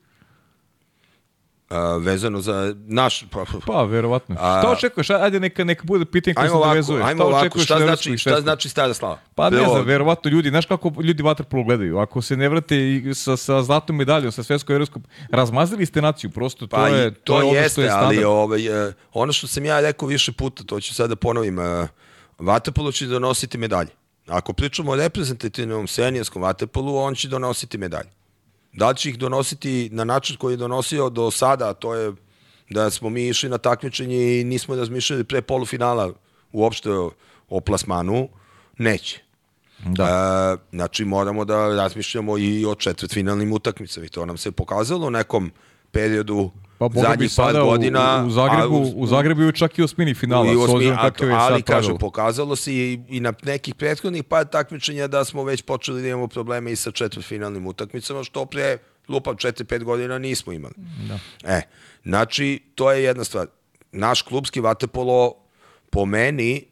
Uh, vezano za naš... Pa, pa verovatno. A, šta očekuješ? Ajde, neka, neka bude pitanje koje se dovezuje. Ajmo šta ovako, šta, znači, šta znači stara slava? Pa ne znam, verovatno ljudi, znaš kako ljudi vaterpolo gledaju. Ako se ne vrate sa, sa zlatom medaljom, sa svetskom evropskom, razmazili ste naciju, prosto to pa je, to, to je što je standard. ali ovaj, uh, ono što sam ja rekao više puta, to ću sada da ponovim, vaterpolo će donositi medalje. Ako pričamo o reprezentativnom senijarskom vaterpolu, on će donositi medalje. Da li će ih donositi na način koji je donosio do sada, to je da smo mi išli na takmičenje i nismo razmišljali pre polufinala uopšte o, o plasmanu, neće. Da. E, znači moramo da razmišljamo i o četvrtfinalnim utakmicama i to nam se pokazalo u nekom periodu Pa zadnji bi sada godina, u, u Zagrebu, u, u Zagrebu je čak i osmini finala, i osmi, s a, je ali kažem, pokazalo se i, i na nekih prethodnih par takmičenja da smo već počeli da imamo probleme i sa četvrtfinalnim utakmicama, što pre lupam 4-5 godina nismo imali. Da. E, znači, to je jedna stvar. Naš klubski vatepolo po meni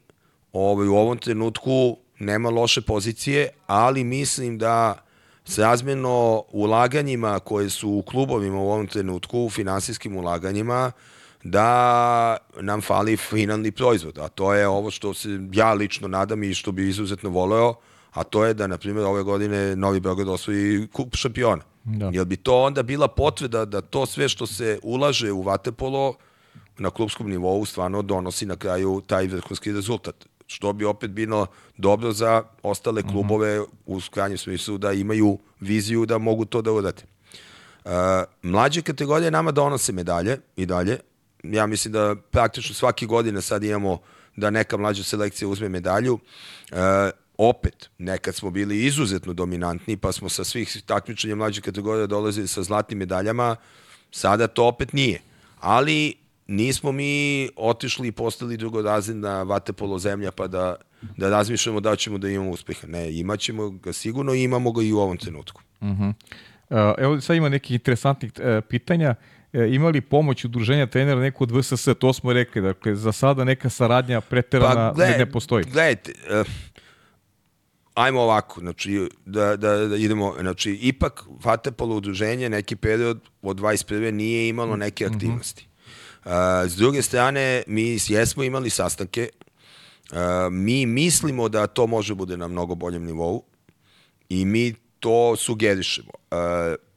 ovaj, u ovom trenutku nema loše pozicije, ali mislim da srazmjerno ulaganjima koje su u klubovima u ovom trenutku, u finansijskim ulaganjima, da nam fali finalni proizvod, a to je ovo što se ja lično nadam i što bi izuzetno voleo, a to je da, na primjer, ove godine Novi Beograd osvoji kup šampiona. Da. Jel bi to onda bila potvrda da to sve što se ulaže u Vatepolo na klubskom nivou stvarno donosi na kraju taj vrhunski rezultat što bi opet bilo dobro za ostale mhm. klubove mm -hmm. u krajnjem smislu da imaju viziju da mogu to da urade. Uh, mlađe kategorije nama donose medalje i dalje. Ja mislim da praktično svake godine sad imamo da neka mlađa selekcija uzme medalju. Uh, opet, nekad smo bili izuzetno dominantni, pa smo sa svih takmičenja mlađe kategorije dolazili sa zlatnim medaljama, sada to opet nije. Ali nismo mi otišli i postali drugorazredna vatepolo zemlja pa da, da razmišljamo da ćemo da imamo uspeha. Ne, imaćemo ga sigurno i imamo ga i u ovom trenutku. Uh -huh. uh, evo sad ima nekih interesantnih uh, pitanja. Uh, ima li pomoć udruženja trenera neko od VSS? To smo rekli. Dakle, za sada neka saradnja preterana pa, gled, ne postoji. Gledajte, uh, ajmo ovako, znači, da, da, da idemo, znači, ipak Vatepolo udruženje neki period od 21. nije imalo neke mhm. aktivnosti. -huh s druge strane, mi jesmo imali sastanke, mi mislimo da to može bude na mnogo boljem nivou i mi to sugerišemo.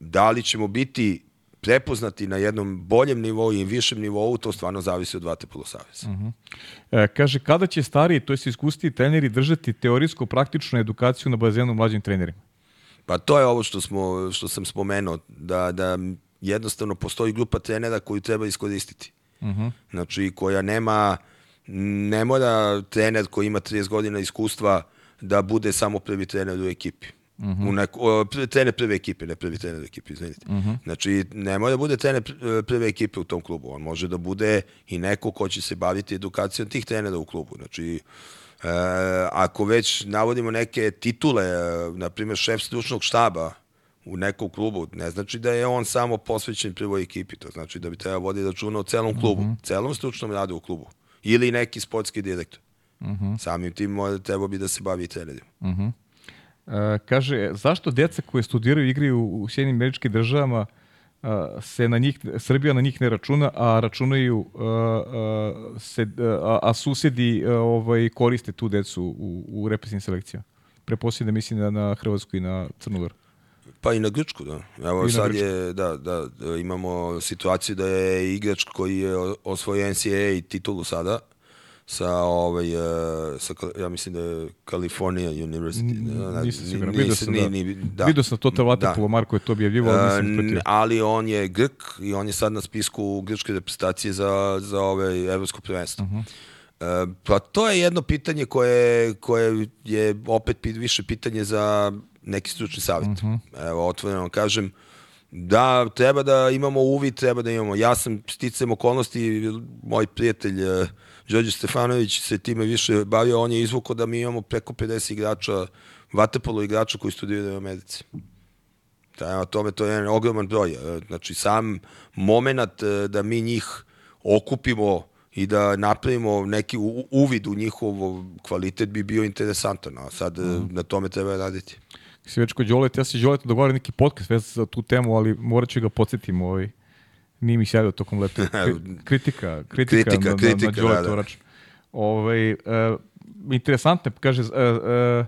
Da li ćemo biti prepoznati na jednom boljem nivou i višem nivou, to stvarno zavisi od Vatepolo saveza. Uh -huh. e, kaže, kada će stariji, to je iskustiti treneri, držati teorijsko-praktičnu edukaciju na bazenu mlađim trenerima? Pa to je ovo što, smo, što sam spomenuo, da, da jednostavno postoji grupa trenera koju treba iskoristiti. Uh -huh. Znači, koja nema, ne mora trener koji ima 30 godina iskustva da bude samo prvi trener u ekipi. Uh -huh. u neko, o, trener prve ekipe, ne prvi trener u ekipi, izvinite. Uh -huh. Znači, ne mora da bude trener prve ekipe u tom klubu, on može da bude i neko ko će se baviti edukacijom tih trenera u klubu. Znači, e, ako već navodimo neke titule, e, na primjer šef stručnog štaba u nekom klubu, ne znači da je on samo posvećen prvoj ekipi, to znači da bi treba voditi računa o celom klubu, uh -huh. celom stručnom radu u klubu. Ili neki sportski direktor. Uh -huh. Samim tim treba bi da se bavi trenerima. Uh -huh. Uh, kaže, zašto deca koje studiraju i igraju u Sjedinim američkim državama uh, se na njih, Srbija na njih ne računa, a računaju uh, uh, se, uh, a susedi uh, ovaj, koriste tu decu u, u represivnim selekcijama? Preposljedno mislim da na Hrvatsku i na Crnogoru. Pa i na Grčku, da. Evo I sad je, da, da, da, imamo situaciju da je igrač koji je osvojio NCAA titulu sada, sa ovaj uh, sa ja mislim da je California University da, nisam siguran vidio sam da, ni, da, vidio sam to Waterpolo da. Marko je to objavljivao nisam uh, ali on je Grk i on je sad na spisku grčke reprezentacije za za ove evropsko prvenstvo uh -huh. uh, pa to je jedno pitanje koje koje je opet više pitanje za neki stručni savjet. Uh -huh. Evo otvoreno kažem da treba da imamo uvid, treba da imamo. Ja sam sticam okolnosti, moj prijatelj uh, Đorđe Stefanović se time više bavio, on je izvukao da mi imamo preko 50 igrača, vatepolo igrača koji studiraju u Americi. Da, o tome to je jedan ogroman broj. E, znači, sam moment e, da mi njih okupimo i da napravimo neki uvid u njihov kvalitet bi bio interesantan, a sad mm. na tome treba raditi. Si već kod Đoleta, ja se Đoleta dogovorio neki podcast vezan za tu temu, ali morat ću ga podsjetiti ovaj, Nije mi sjavio tokom leta. Kritika, kritika, kritika, na, kritika, na, na da, da. račun. Ovaj, uh, interesantno, kaže, uh, uh,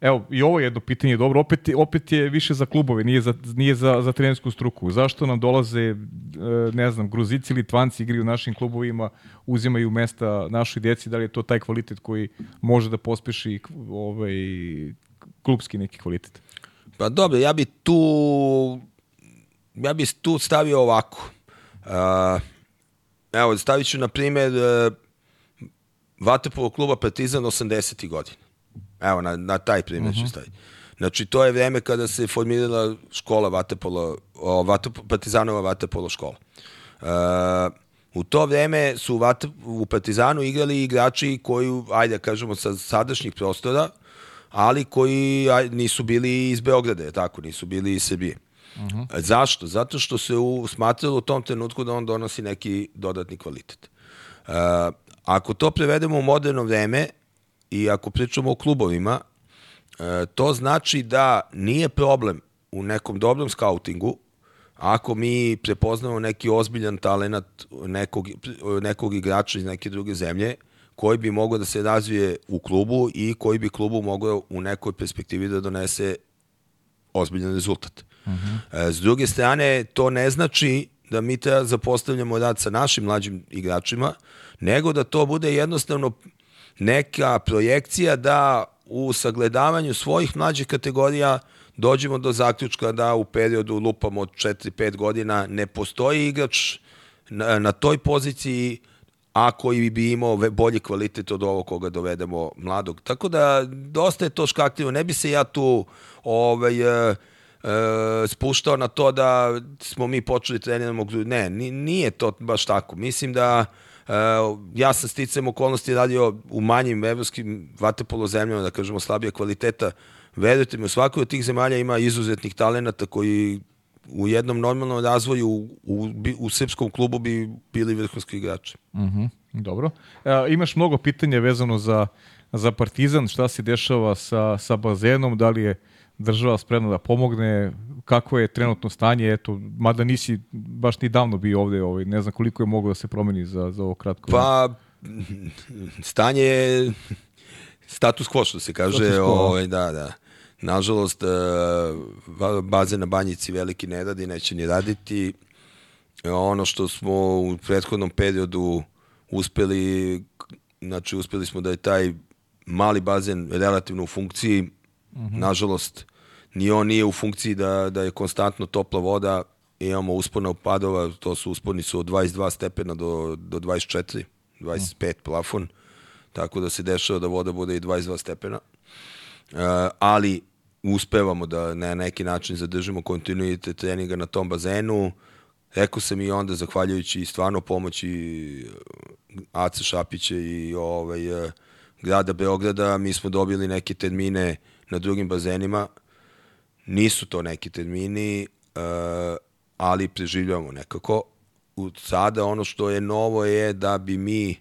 evo, i ovo je jedno pitanje dobro, opet, opet je više za klubove, nije za, nije za, za trenersku struku. Zašto nam dolaze, uh, ne znam, Gruzici, Litvanci igraju u našim klubovima, uzimaju mesta našoj djeci, da li je to taj kvalitet koji može da pospeši ovaj, klubski neki kvalitet? Pa dobro, ja bi tu ja bi tu stavio ovako. Uh, evo, stavit ću na primjer uh, Vatepolo kluba Partizan 80. godina. Evo, na, na taj primjer uh -huh. ću mhm. staviti. Znači, to je vreme kada se formirala škola Vatepolo, o, Vatepolo, Partizanova Vatepolo škola. Uh, u to vreme su vate, u Partizanu igrali igrači koji, ajde kažemo, sa sadašnjih prostora, ali koji nisu bili iz Beograda, tako, nisu bili iz Srbije. Uh -huh. Zašto? Zato što se u, smatralo u tom trenutku da on donosi neki dodatni kvalitet. Uh, ako to prevedemo u moderno vreme i ako pričamo o klubovima, uh, to znači da nije problem u nekom dobrom skautingu ako mi prepoznamo neki ozbiljan talent nekog, nekog igrača iz neke druge zemlje, koji bi mogao da se razvije u klubu i koji bi klubu mogao u nekoj perspektivi da donese ozbiljan rezultat. Uh -huh. S druge strane, to ne znači da mi treba zapostavljamo rad sa našim mlađim igračima, nego da to bude jednostavno neka projekcija da u sagledavanju svojih mlađih kategorija dođemo do zaključka da u periodu lupamo od 4-5 godina ne postoji igrač na, na toj poziciji a koji bi imao bolji kvalitet od ovog koga dovedemo mladog. Tako da dosta je to škakljivo. Ne bi se ja tu ovaj, uh, e, spuštao na to da smo mi počeli treniramo. Ne, nije to baš tako. Mislim da e, ja sam sticam okolnosti radio u manjim evropskim vatepolo zemljama, da kažemo slabija kvaliteta. Verujte mi, u svakoj od tih zemalja ima izuzetnih talenata koji u jednom normalnom razvoju u, u, u srpskom klubu bi bili vrhunski igrači. Mm -hmm, dobro. E, imaš mnogo pitanja vezano za, za Partizan, šta se dešava sa, sa bazenom, da li je država spremna da pomogne, kako je trenutno stanje, eto, mada nisi baš ni davno bio ovde, ovaj, ne znam koliko je moglo da se promeni za, za ovo kratko. Pa, stanje je status quo, što se kaže, ovaj, da, da. Nažalost, e, baze na banjici veliki ne radi, neće ni raditi. ono što smo u prethodnom periodu uspeli, znači uspeli smo da je taj mali bazen relativno u funkciji, mm -hmm. nažalost, ni on nije u funkciji da, da je konstantno topla voda, imamo uspona upadova, to su usponi su od 22 stepena do, do 24, 25 mm. plafon, tako da se dešava da voda bude i 22 stepena. Uh, ali uspevamo da na neki način zadržimo kontinuitet treninga na tom bazenu. Rekao sam i onda, zahvaljujući stvarno pomoći Ace Šapića i ovaj, grada Beograda, mi smo dobili neke termine na drugim bazenima. Nisu to neki termini, ali preživljavamo nekako. Sada ono što je novo je da bi mi,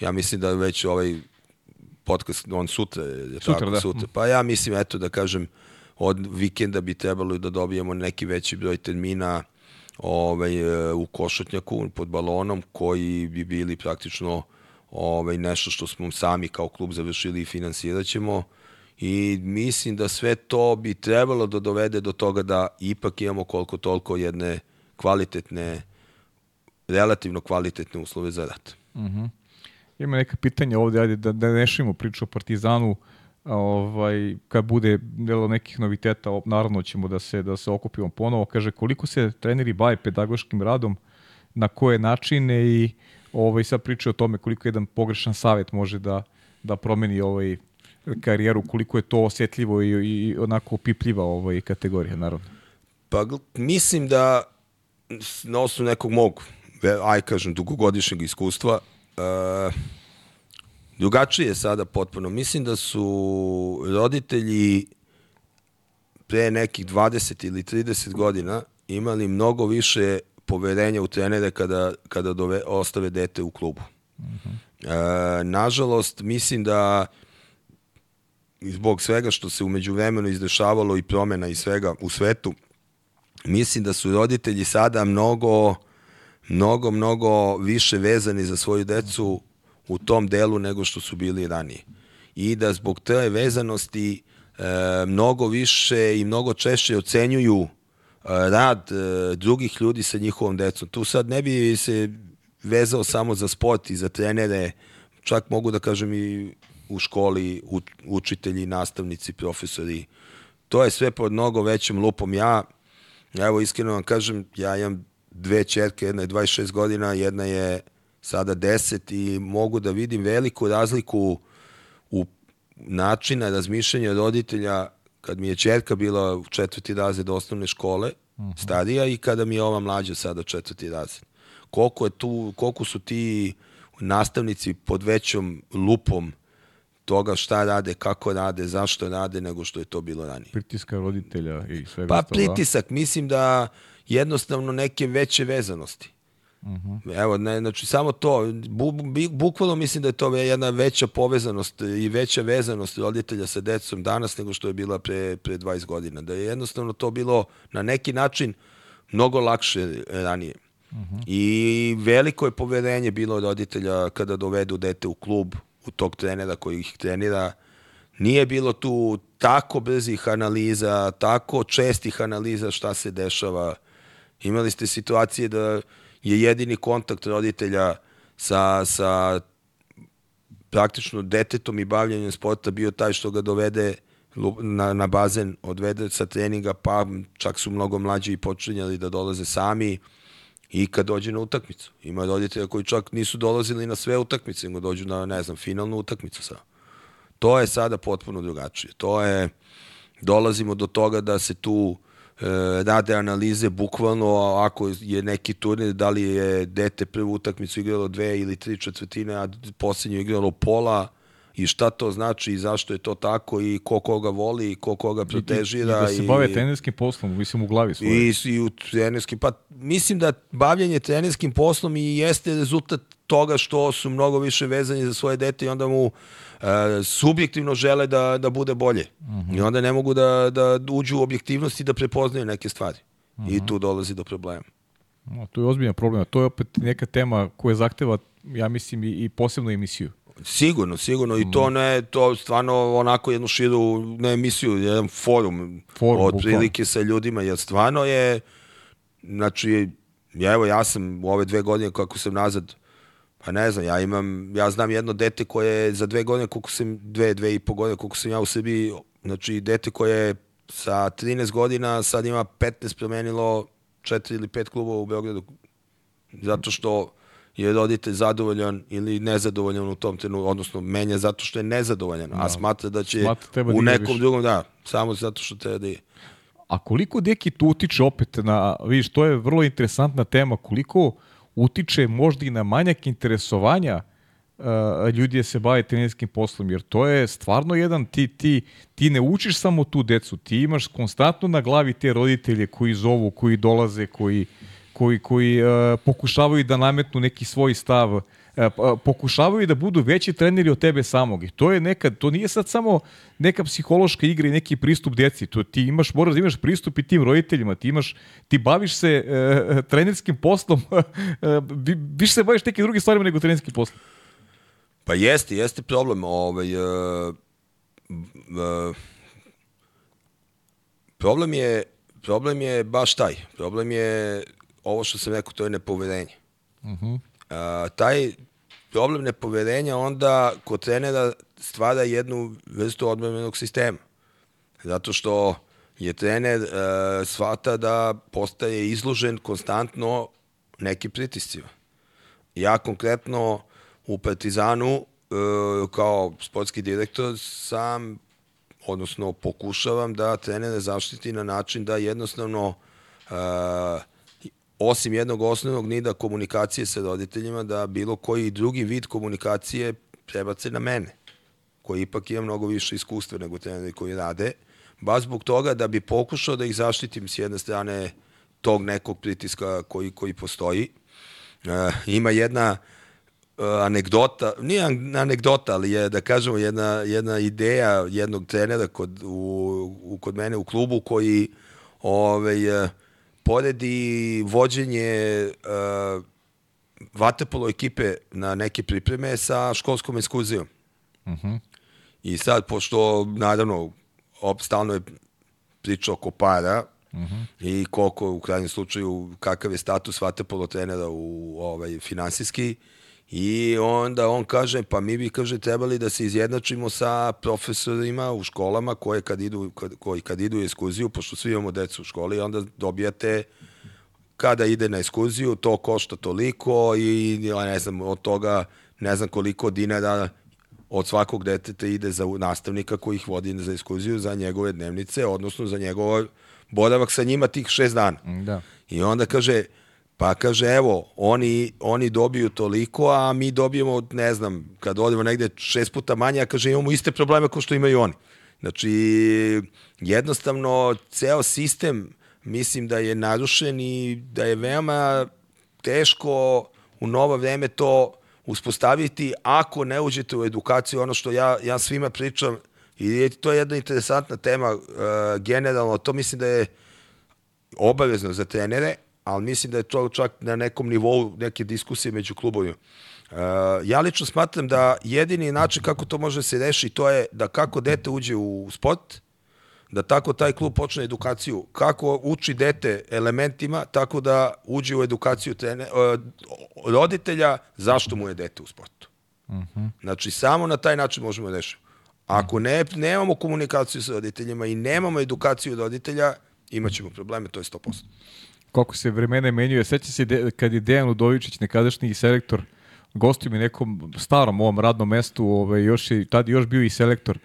ja mislim da već ovaj podcast, on sutra je sutra, tako, da. sutra. Pa ja mislim, eto da kažem, od vikenda bi trebalo da dobijemo neki veći broj termina ovaj, u Košutnjaku pod balonom koji bi bili praktično ovaj, nešto što smo sami kao klub završili i finansirat ćemo i mislim da sve to bi trebalo da dovede do toga da ipak imamo koliko toliko jedne kvalitetne, relativno kvalitetne uslove za rad. Mhm. -huh. Ima neka pitanja ovde, ajde da, da ne šimo priču o Partizanu, ovaj, kad bude delo nekih noviteta, naravno ćemo da se, da se okupimo ponovo. Kaže, koliko se treneri baje pedagoškim radom, na koje načine i ovaj, sad priča o tome koliko jedan pogrešan savet može da, da promeni ovaj, karijeru, koliko je to osjetljivo i, i onako pipljiva ovaj kategorija, naravno. Pa mislim da na osnovu nekog mog, aj kažem, dugogodišnjeg iskustva, uh, drugačije je sada potpuno. Mislim da su roditelji pre nekih 20 ili 30 godina imali mnogo više poverenja u trenere kada, kada dove, ostave dete u klubu. Uh -huh. e, nažalost, mislim da zbog svega što se umeđu vremenu izdešavalo i promena i svega u svetu, mislim da su roditelji sada mnogo, mnogo, mnogo više vezani za svoju decu u tom delu nego što su bili ranije. I da zbog te vezanosti e, mnogo više i mnogo češće ocenjuju e, rad e, drugih ljudi sa njihovom decom. Tu sad ne bi se vezao samo za sport i za trenere, čak mogu da kažem i u školi, učitelji, nastavnici, profesori. To je sve pod mnogo većom lupom. Ja, evo iskreno vam kažem, ja imam dve čerke, jedna je 26 godina, jedna je sada 10 i mogu da vidim veliku razliku u načina razmišljanja roditelja kad mi je čerka bila u četvrti razred osnovne škole, uh mhm. -huh. starija, i kada mi je ova mlađa sada četvrti razred. Koliko, je tu, koliko su ti nastavnici pod većom lupom toga šta rade, kako rade, zašto rade, nego što je to bilo ranije. Pritiska roditelja i svega Pa pritisak, mislim da jednostavno neke veće vezanosti. Uh. -huh. Evo, ne, znači samo to, bu, bu, bukvalno mislim da je to jedna veća povezanost i veća vezanost roditelja sa decom danas nego što je bila pre, pre 20 godina. Da je jednostavno to bilo na neki način mnogo lakše ranije. Uh. -huh. I veliko je poverenje bilo roditelja kada dovedu dete u klub, u tog trenera koji ih trenira, nije bilo tu tako brzih analiza, tako čestih analiza šta se dešava. Imali ste situacije da je jedini kontakt roditelja sa, sa praktično detetom i bavljanjem sporta bio taj što ga dovede na, na bazen, odvede sa treninga, pa čak su mnogo mlađi i počinjali da dolaze sami i kad dođe na utakmicu. Ima roditelja koji čak nisu dolazili na sve utakmice, nego dođu na, ne znam, finalnu utakmicu sa. To je sada potpuno drugačije. To je, dolazimo do toga da se tu rade analize bukvalno ako je neki turnir, da li je dete prvu utakmicu igralo dve ili tri četvrtine, a poslednju igralo pola, i šta to znači i zašto je to tako i ko koga voli i ko koga protežira. I, i da se bave trenerskim poslom, mislim u glavi svoje. I, i u trenerskim, pa mislim da bavljanje trenerskim poslom i jeste rezultat toga što su mnogo više vezani za svoje dete i onda mu e, subjektivno žele da, da bude bolje. Uh mhm. -huh. I onda ne mogu da, da uđu u objektivnost i da prepoznaju neke stvari. Uh -huh. I mhm. tu dolazi do problema. No, to je ozbiljan problem. To je opet neka tema koja zahteva, ja mislim, i, i posebnu emisiju. Sigurno, sigurno. I to mm. ne, to stvarno onako jednu širu, ne emisiju, jedan forum, forum od prilike sa ljudima, jer stvarno je, znači, ja, evo, ja sam u ove dve godine kako sam nazad, pa ne znam, ja imam, ja znam jedno dete koje je za dve godine, koliko sam, dve, dve i po godine, koliko sam ja u Srbiji, znači dete koje je sa 13 godina sad ima 15 promenilo četiri ili pet klubova u Beogradu zato što je roditelj zadovoljan ili nezadovoljan u tom trenutku, odnosno menja zato što je nezadovoljan, a smatra da će Smatra treba da u nekom više. drugom, da, samo zato što treba da je. A koliko deki tu utiče opet na, vidiš, to je vrlo interesantna tema, koliko utiče možda i na manjak interesovanja uh, ljudi da se bave trenerskim poslom, jer to je stvarno jedan, ti, ti, ti ne učiš samo tu decu, ti imaš konstantno na glavi te roditelje koji zovu, koji dolaze, koji, koji, koji uh, pokušavaju da nametnu neki svoj stav, pokušavaju da budu veći treneri od tebe samog. I to je nekad, to nije sad samo neka psihološka igra i neki pristup djeci. To ti imaš, moraš da imaš pristup i tim roditeljima. Ti imaš, ti baviš se uh, trenerskim poslom, uh, više se baviš nekim drugim stvarima nego trenerskim poslom. Pa jeste, jeste problem. Ovaj, uh, uh, problem, je, problem je baš taj. Problem je ovo što sam rekao, to je nepoverenje. Uh -huh. uh, taj problem nepoverenja onda kod trenera stvara jednu vrstu odmrvenog sistema. Zato što je trener uh, shvata da postaje izložen konstantno nekim pritiscima. Ja konkretno u Partizanu e, kao sportski direktor sam odnosno pokušavam da trenere zaštiti na način da jednostavno e, osim jednog osnovnog nida komunikacije sa roditeljima da bilo koji drugi vid komunikacije prebace na mene koji ipak ima mnogo više iskustva nego treneri koji rade baš zbog toga da bi pokušao da ih zaštitim s jedne strane tog nekog pritiska koji, koji postoji. E, ima jedna uh, anegdota, nije anegdota, ali je, da kažemo, jedna, jedna ideja jednog trenera kod, u, u, kod mene u klubu koji ovaj, uh, poredi vođenje uh, vatepolo ekipe na neke pripreme sa školskom ekskurzijom. Uh -huh. I sad, pošto, naravno, op, stalno je priča oko para, Uh -huh. i koliko u krajnjem slučaju kakav je status vatepolo trenera u ovaj finansijski i onda on kaže pa mi bi kaže trebali da se izjednačimo sa profesorima u školama koje kad idu koji kad idu u ekskurziju pošto svi imamo decu u školi onda dobijate kada ide na ekskurziju to košta toliko i ne znam od toga ne znam koliko dinara od svakog deteta ide za nastavnika koji ih vodi za ekskurziju za njegove dnevnice odnosno za njegov boravak sa njima tih šest dana. Da. I onda kaže, pa kaže, evo, oni, oni dobiju toliko, a mi dobijemo, ne znam, kad odemo negde šest puta manje, a kaže, imamo iste probleme kao što imaju oni. Znači, jednostavno, ceo sistem, mislim da je narušen i da je veoma teško u novo vreme to uspostaviti ako ne uđete u edukaciju, ono što ja, ja svima pričam, I to je jedna interesantna tema uh, generalno, to mislim da je obavezno za trenere, ali mislim da je to čak na nekom nivou neke diskusije među klubovima. Uh, ja lično smatram da jedini način kako to može se reši to je da kako dete uđe u sport, da tako taj klub počne edukaciju, kako uči dete elementima, tako da uđe u edukaciju trener, uh, roditelja zašto mu je dete u sportu. Uh -huh. Znači, samo na taj način možemo rešiti. Ako ne, nemamo komunikaciju sa roditeljima i nemamo edukaciju roditelja, imaćemo probleme, to je 100%. Koliko se vremena menjuje, seća se de, kad je Dejan Udovičić, nekadašnji selektor, gostio mi nekom starom ovom radnom mestu, ovaj, još je, tad još bio i selektor,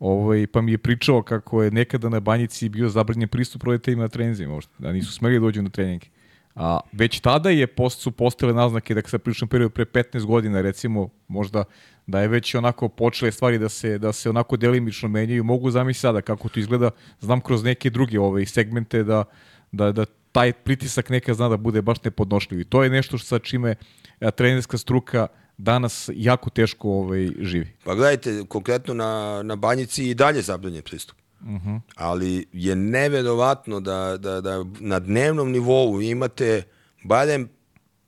ovaj, pa mi je pričao kako je nekada na banjici bio zabranjen pristup roditeljima na trenizima, da nisu smeli da dođu na treninge. A već tada je post, su postale naznake, da se pričam period pre 15 godina, recimo, možda da je već onako počele stvari da se da se onako delimično menjaju. Mogu zamisliti sada kako to izgleda. Znam kroz neke druge ove segmente da da da taj pritisak neka zna da bude baš nepodnošljiv. I to je nešto što sa čime a, trenerska struka danas jako teško ovaj živi. Pa gledajte, konkretno na, na banjici i dalje zabranjen pristup. Uh -huh. Ali je neverovatno da, da, da na dnevnom nivou imate barem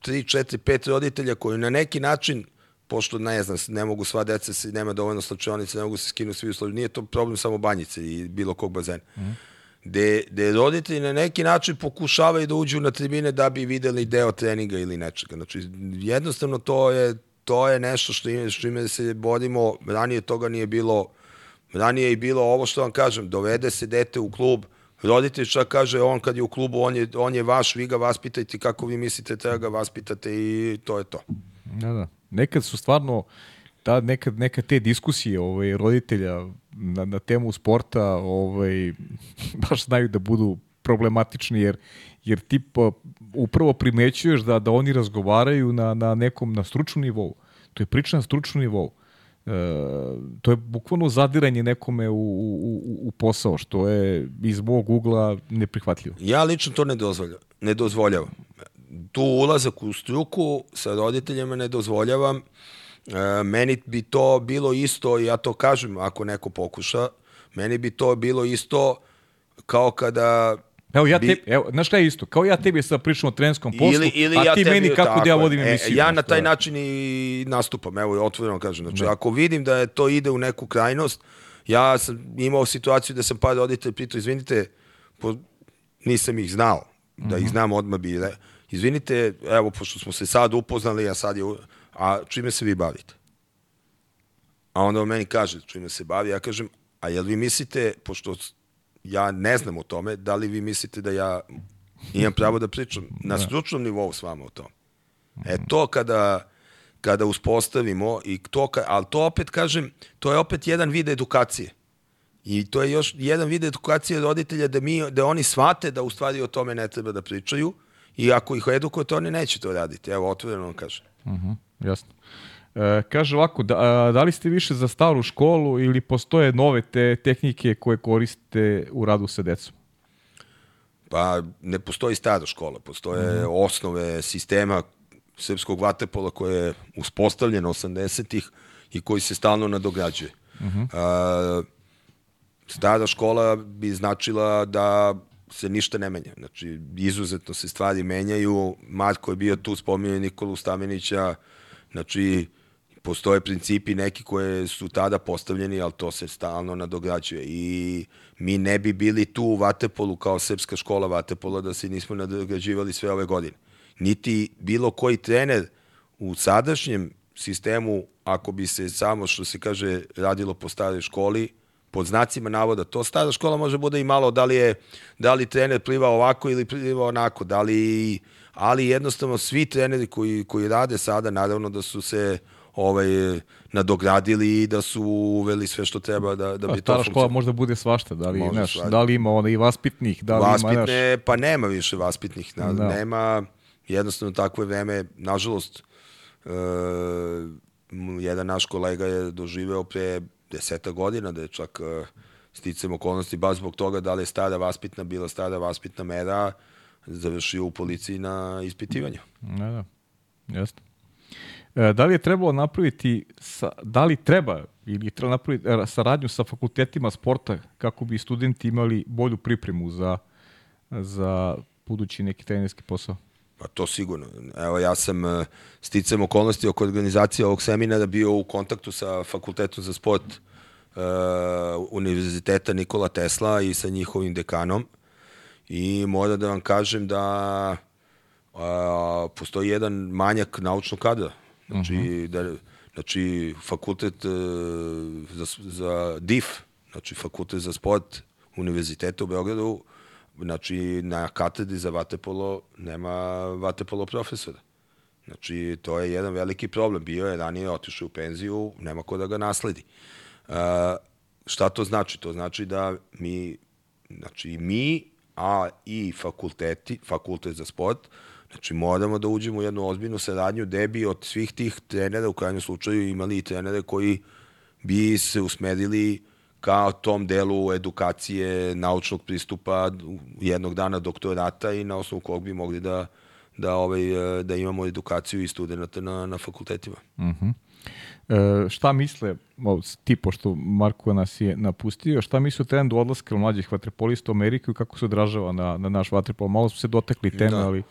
3, 4, 5 roditelja koji na neki način pošto ne znam, ne mogu sva deca, nema dovoljno slačionice, ne mogu se skinu svi uslovi, nije to problem samo banjice i bilo kog bazena. Mm. Gde, gde roditelji na neki način pokušavaju da uđu na tribine da bi videli deo treninga ili nečega. Znači, jednostavno to je, to je nešto što, ime, što ime se borimo, ranije toga nije bilo, ranije je bilo ovo što vam kažem, dovede se dete u klub, roditelj čak kaže, on kad je u klubu, on je, on je vaš, vi ga vaspitajte kako vi mislite, treba ga vaspitate i to je to. Da, da. Nekad su stvarno ta nekad neka te diskusije ovaj roditelja na, na temu sporta ovaj baš znaju da budu problematični jer jer ti pa, upravo primećuješ da da oni razgovaraju na na nekom na stručnom nivou. To je priča na stručnom nivou. E, to je bukvalno zadiranje nekome u, u, u posao, što je iz mog ugla neprihvatljivo. Ja lično to ne dozvoljavam. Ne dozvoljavam. Tu ulazak u struku sa roditeljima ne dozvoljavam. E, meni bi to bilo isto, ja to kažem ako neko pokuša, meni bi to bilo isto kao kada Evo ja tebi, evo, znaš šta je isto? Kao ja tebi sad pričam o trenerskom poslu, ili, ili a ja ti meni kako tako, da ja vodim emisiju. E, ja na taj način i nastupam, evo otvoreno kažem. Znači, da. ako vidim da je to ide u neku krajnost, ja sam imao situaciju da sam par roditelj pitao, izvinite, po, nisam ih znao, da ih mhm. znam odmah bi, izvinite, evo, pošto smo se sad upoznali, a sad je, a čime se vi bavite? A onda on meni kaže, čime se bavi, ja kažem, a jel vi mislite, pošto ja ne znam o tome, da li vi mislite da ja imam pravo da pričam na da. stručnom nivou s vama o tom? E to kada, kada uspostavimo, i to, ali to opet kažem, to je opet jedan vid edukacije. I to je još jedan vid edukacije roditelja da, mi, da oni shvate da u stvari o tome ne treba da pričaju i ako ih edukujete, oni neće to raditi. Evo, otvoreno vam kažem. Uh mhm, -huh, jasno. E, kaže ovako, da, da li ste više za staru školu ili postoje nove te tehnike koje koriste u radu sa decom? Pa ne postoji stara škola, postoje mm. osnove sistema srpskog vaterpola koje je uspostavljeno 80-ih i koji se stalno nadograđuje. Mm -hmm. A, stara škola bi značila da se ništa ne menja. Znači, izuzetno se stvari menjaju. Marko je bio tu, spominio Nikolu Stamenića, znači, postoje principi neki koje su tada postavljeni, ali to se stalno nadograđuje. I mi ne bi bili tu u Vatepolu kao srpska škola Vatepola da se nismo nadograđivali sve ove godine. Niti bilo koji trener u sadašnjem sistemu, ako bi se samo, što se kaže, radilo po staroj školi, pod znacima navoda, to stara škola može bude i malo da li je da li trener pliva ovako ili pliva onako, da li ali jednostavno svi treneri koji koji rade sada naravno da su se ovaj, nadogradili i da su uveli sve što treba da, da pa, bi to funkcionalno. škola možda bude svašta, da li, znaš, da li ima ona i vaspitnih, da li Vaspitne, ima, naš... pa nema više vaspitnih, da. nema, jednostavno takvo je vreme, nažalost, uh, jedan naš kolega je doživeo pre deseta godina da je čak uh, sticam okolnosti baš zbog toga da li je stara vaspitna bila stara vaspitna mera završio u policiji na ispitivanju. Da, da, jasno. E, da li je trebalo napraviti, sa, da li treba ili je trebalo napraviti e, saradnju sa fakultetima sporta kako bi studenti imali bolju pripremu za, za budući neki trenerski posao? Pa to sigurno. Evo ja sam e, sticam okolnosti oko organizacije ovog seminara bio u kontaktu sa fakultetom za sport uh, Univerziteta Nikola Tesla i sa njihovim dekanom i moram da vam kažem da uh, postoji jedan manjak naučnog kadra Znači, uh mhm. -huh. da, znači fakultet uh, za, za DIF, znači fakultet za sport Univerziteta u Beogradu, znači na katedri za vatepolo nema vatepolo profesora. Znači, to je jedan veliki problem. Bio je ranije otišao u penziju, nema ko da ga nasledi. Uh, šta to znači? To znači da mi, znači mi, a i fakulteti, fakultet za sport, Znači, moramo da uđemo u jednu ozbiljnu saradnju gde bi od svih tih trenera u krajnjem slučaju imali i trenere koji bi se usmerili ka tom delu edukacije, naučnog pristupa, jednog dana doktorata i na osnovu kog bi mogli da, da, ovaj, da imamo edukaciju i studenta na, na fakultetima. Uh mhm. E, šta misle, ti pošto Marko nas je napustio, šta misle o trendu odlaska mlađih vaterpolista u Ameriku i kako se odražava na, na naš vaterpol? Malo smo se dotekli teme, da. ali...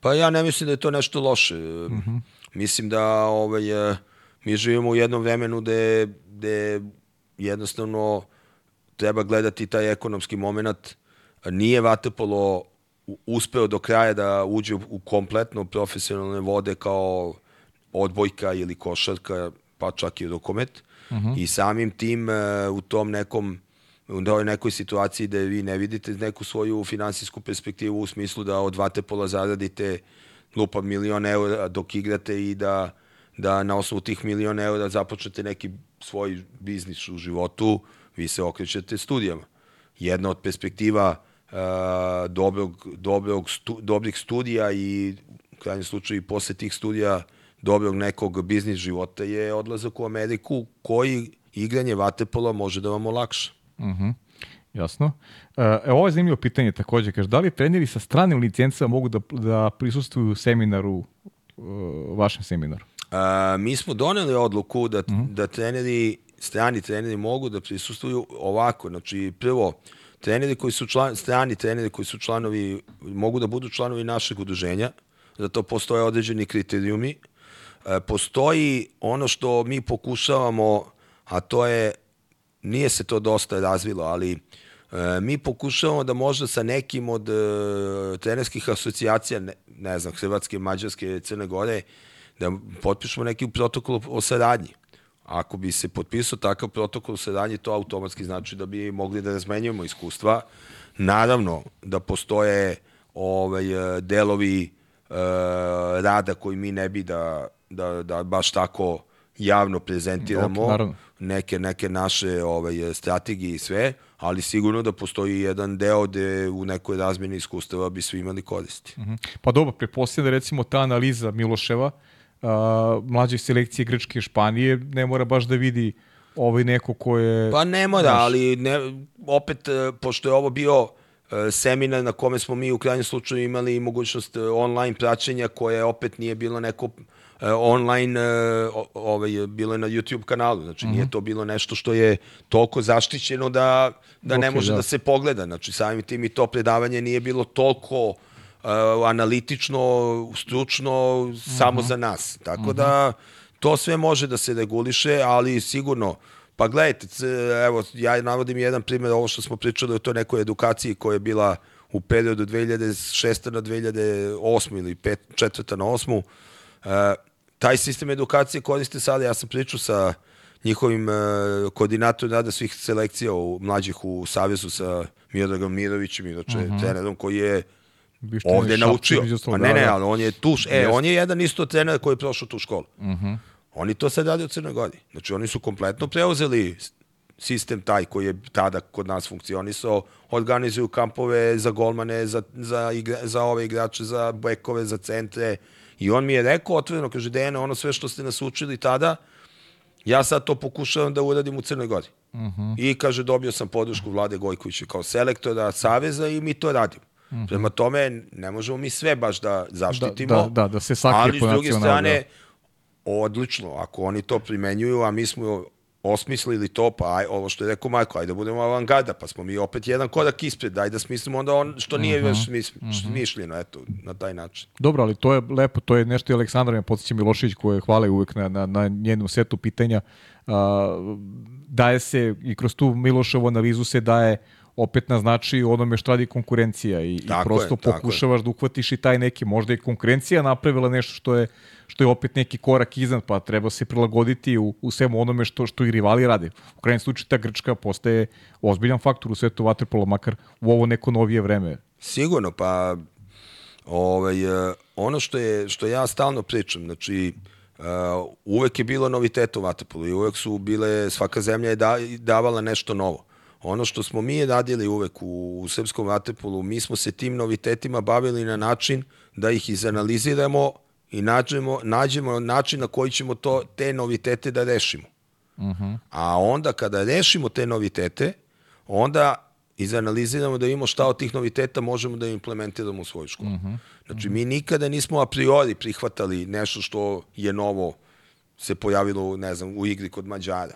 Pa ja ne mislim da je to nešto loše. Uh mhm. -huh. Mislim da ovaj, e, mi živimo u jednom vremenu gde, gde jednostavno treba gledati taj ekonomski moment nije Vatepolo uspeo do kraja da uđe u kompletno profesionalne vode kao odbojka ili košarka, pa čak i rukomet. Uh -huh. I samim tim u tom nekom u nekoj situaciji da vi ne vidite neku svoju finansijsku perspektivu u smislu da od Vatepola zaradite lupa milion eura dok igrate i da, da na osnovu tih milion eura započnete neki svoj biznis u životu, vi se okrećete studijama. Jedna od perspektiva uh, dobrog, dobrog stu, dobrih studija i u krajnjem slučaju i posle tih studija dobrog nekog biznis života je odlazak u Ameriku koji igranje vaterpola može da vam olakša. Mhm. Uh -huh. Jasno. E, ovo je zanimljivo pitanje takođe. Kaže, da li treneri sa stranim licencama mogu da, da prisustuju seminaru, uh, vašem seminaru? A, mi smo doneli odluku da, uh -huh. da treneri, strani treneri mogu da prisustuju ovako. Znači, prvo, treneri koji su član, strani treneri koji su članovi, mogu da budu članovi našeg udruženja, za to postoje određeni kriterijumi. E, postoji ono što mi pokušavamo, a to je nije se to dosta razvilo, ali e, mi pokušavamo da možda sa nekim od e, trenerskih asocijacija, ne, ne znam, Hrvatske, Mađarske, Crne Gore, da potpišemo neki protokol o saradnji. Ako bi se potpisao takav protokol o saradnji, to automatski znači da bi mogli da razmenjujemo iskustva. Naravno da postoje ovaj, delovi e, rada koji mi ne bi da, da, da baš tako javno prezentiramo. Okay, neke, neke naše ovaj, strategije i sve, ali sigurno da postoji jedan deo gde u nekoj razmjeni iskustava bi svi imali koristi. Uh mhm. -huh. Pa dobro, prepostavljam da recimo ta analiza Miloševa, uh, mlađe selekcije Grčke i Španije, ne mora baš da vidi ovaj neko ko je... Pa ne mora, naš... ali ne, opet, e, pošto je ovo bio e, seminar na kome smo mi u krajnjem slučaju imali mogućnost e, online praćenja koje opet nije bilo neko E, online e, ovaj, bilo je na YouTube kanalu. Znači, mm -hmm. nije mhm. to bilo nešto što je toliko zaštićeno da, da okay, ne može da. da se pogleda. Znači, samim tim i to predavanje nije bilo toliko uh, analitično, stručno, mm -hmm. samo za nas. Tako mm -hmm. da, to sve može da se reguliše, ali sigurno, pa gledajte, evo, ja navodim jedan primjer, ovo što smo pričali o toj nekoj edukaciji koja je bila u periodu 2006. na 2008. ili 5, 4. na 8. Uh, taj sistem edukacije koriste sada, ja sam pričao sa njihovim uh, koordinatorom rada svih selekcija u, mlađih u Savezu sa Miodragom Mirovićem, inače uh mhm. -huh. trenerom koji je Bište ovde naučio. Pa ne, ne, ali on je tu, e, on je jedan isto trener koji je prošao tu školu. Uh mhm. -huh. Oni to sad radi u Crnoj Gori. Znači, oni su kompletno preuzeli sistem taj koji je tada kod nas funkcionisao, organizuju kampove za golmane, za, za, igra, za ove igrače, za bekove, za centre, I on mi je rekao otvoreno, kaže, Dejana, ono sve što ste nas učili tada, ja sad to pokušavam da uradim u Crnoj Gori. Uh mhm. -huh. I kaže, dobio sam podršku Vlade Gojkovića kao selektora Saveza i mi to radimo. Uh mhm. -huh. Prema tome, ne možemo mi sve baš da zaštitimo, da, da, da, da se sakrije ali s druge strane, odlično, ako oni to primenjuju, a mi smo osmislili to, pa aj, ovo što je rekao Marko, ajde da budemo avangarda, pa smo mi opet jedan korak ispred, daj da smislimo onda on što nije uh -huh. već smis, uh -huh. smišljeno, eto, na taj način. Dobro, ali to je lepo, to je nešto i Aleksandar me podsjeća Milošević koje hvale uvek na, na, na njenom setu pitanja. Uh, daje se i kroz tu Miloševu analizu se daje opet naznači onome što radi konkurencija i, tako i prosto je, pokušavaš da uhvatiš i taj neki, možda i konkurencija napravila nešto što je što je opet neki korak iznad, pa treba se prilagoditi u, u svemu onome što, što i rivali rade. U krajnjem slučaju ta Grčka postaje ozbiljan faktor u svetu vaterpola, makar u ovo neko novije vreme. Sigurno, pa ovaj, e, ono što, je, što ja stalno pričam, znači, Uh, uvek je bilo novitet u vaterpolu i uvek su bile, svaka zemlja je da, davala nešto novo. Ono što smo mi radili uvek u, u srpskom vaterpolu, mi smo se tim novitetima bavili na način da ih izanaliziramo i nađemo, nađemo način na koji ćemo to, te novitete da rešimo. Uh mhm. -huh. A onda kada rešimo te novitete, onda izanaliziramo da imamo šta od tih noviteta možemo da implementiramo u svoju školu. Uh mhm. -huh. Znači, mi nikada nismo a priori prihvatali nešto što je novo se pojavilo, ne znam, u igri kod Mađara.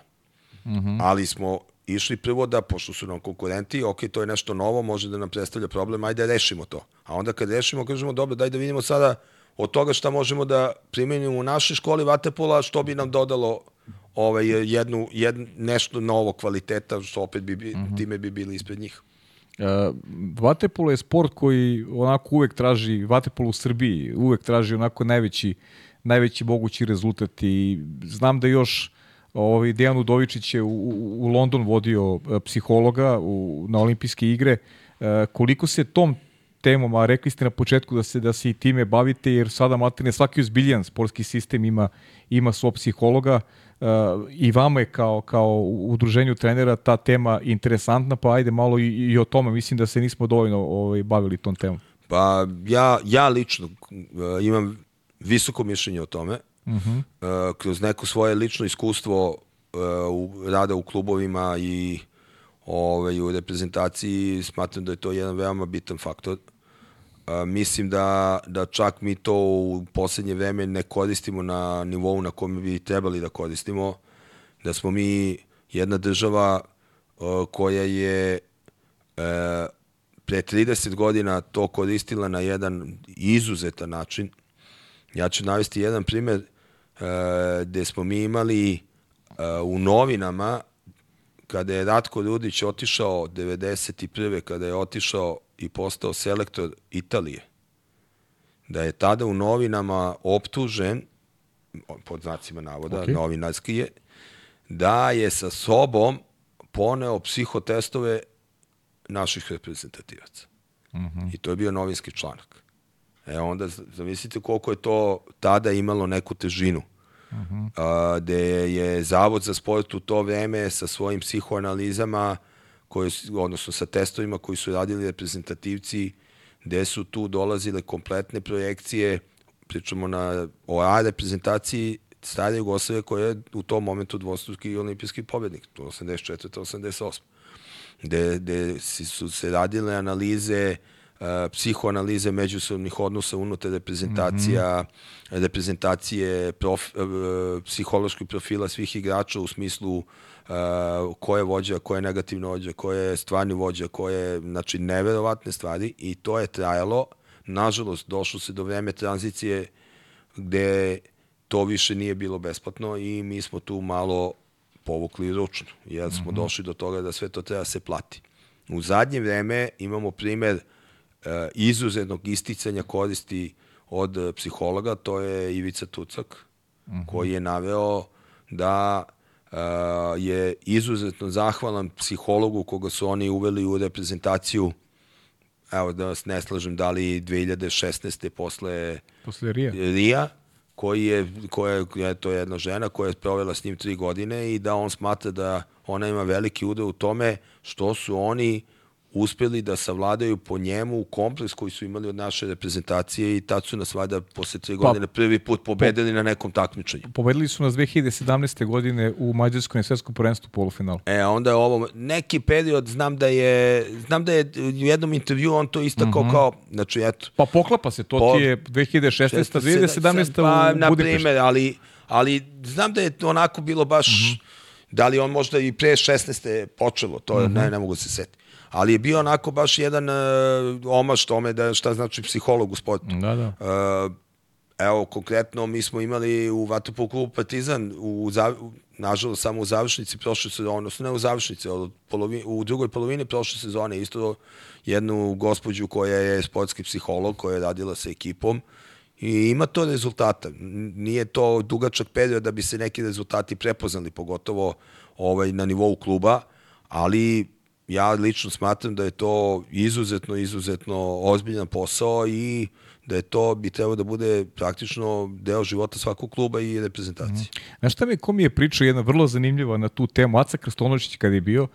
Uh mhm. -huh. Ali smo išli prvo da, pošto su nam konkurenti, ok, to je nešto novo, može da nam predstavlja problem, ajde rešimo to. A onda kad rešimo, kažemo, dobro, daj da vidimo sada od toga šta možemo da primenimo u našoj školi vaterpola, što bi nam dodalo ovaj, jednu, jed, nešto novo kvaliteta, što opet bi, uh mhm. -huh. time bi bili ispred njih. Uh, vaterpolo je sport koji onako uvek traži, vaterpolo u Srbiji uvek traži onako najveći, najveći mogući rezultat i znam da još ovaj, Dejan Udovičić je u, u, u London vodio psihologa u, na olimpijske igre. Uh, koliko se tom temom, a rekli ste na početku da se da se i time bavite, jer sada materne svaki uzbiljan sportski sistem ima, ima svog psihologa uh, i vama je kao, kao udruženju trenera ta tema interesantna, pa ajde malo i, i o tome, mislim da se nismo dovoljno ovaj, bavili tom temom. Pa ja, ja lično uh, imam visoko mišljenje o tome, uh -huh. uh, kroz neko svoje lično iskustvo uh, u, rada u klubovima i ovaj, u reprezentaciji smatram da je to jedan veoma bitan faktor. A, mislim da, da čak mi to u poslednje vreme ne koristimo na nivou na kome bi trebali da koristimo, da smo mi jedna država a, koja je a, pre 30 godina to koristila na jedan izuzetan način. Ja ću navesti jedan primer a, gde smo mi imali a, u novinama kada je Ratko Rudić otišao 91. kada je otišao i postao selektor Italije, da je tada u novinama optužen, pod znacima navoda, okay. novinarski je, da je sa sobom poneo psihotestove naših reprezentativaca. Uh mhm. -huh. I to je bio novinski članak. E onda zamislite koliko je to tada imalo neku težinu. Uh -huh. a, gde je Zavod za sport u to vreme sa svojim psihoanalizama uh, koje, odnosno sa testovima koji su radili reprezentativci, gde su tu dolazile kompletne projekcije, pričamo na o A reprezentaciji stare Jugoslavije koja je u tom momentu dvostruki olimpijski pobednik, 84. 88. Gde, gde su se radile analize, uh, psihoanalize međusobnih odnosa unutar reprezentacija, mm -hmm. reprezentacije prof, uh, psihološkog profila svih igrača u smislu uh, uh, ko je vođa, ko je negativno vođa, ko je stvarni vođa, ko je, znači, neverovatne stvari i to je trajalo. Nažalost, došlo se do vreme tranzicije gde to više nije bilo besplatno i mi smo tu malo povukli ručno, jer smo mm -hmm. došli do toga da sve to treba se plati. U zadnje vreme imamo primer uh, izuzetnog isticanja koristi od psihologa, to je Ivica Tucak, mm -hmm. koji je naveo da je izuzetno zahvalan psihologu koga su oni uveli u reprezentaciju evo da vas ne slažem da li 2016. posle, posle Rija. Rija koji je, koja je, to je jedna žena koja je provela s njim tri godine i da on smatra da ona ima veliki udeo u tome što su oni uspeli da savladaju po njemu kompleks koji su imali od naše reprezentacije i tad su nas vada posle tri pa, godine prvi put pobedili po, na nekom takmičenju. Pobedili su nas 2017. godine u Mađarskom i svetskom prvenstvu polufinalu. E, onda je ovo, neki period, znam da je, znam da je u jednom intervju on to istakao mm -hmm. kao, znači eto. Pa poklapa se, to po, ti je 2016. 2017. Pa, u na primer, ali, ali znam da je onako bilo baš, mm -hmm. da li on možda i pre 16. počelo, to mm -hmm. ne, ne mogu se setiti ali je bio onako baš jedan uh, omaš tome da šta znači psiholog u sportu. Da, da. Uh, evo, konkretno, mi smo imali u Vatopol klubu Partizan, u, u, nažalost, samo u završnici prošle sezone, odnosno ne u završnici, ali polovi, u drugoj polovini prošle sezone isto jednu gospođu koja je sportski psiholog, koja je radila sa ekipom i ima to rezultata. Nije to dugačak period da bi se neki rezultati prepoznali, pogotovo ovaj, na nivou kluba, ali ja lično smatram da je to izuzetno, izuzetno ozbiljan posao i da je to bi trebalo da bude praktično deo života svakog kluba i reprezentacije. Mm. Znaš šta mi, ko mi je pričao jedna vrlo zanimljiva na tu temu, Aca Krstonović kad je bio,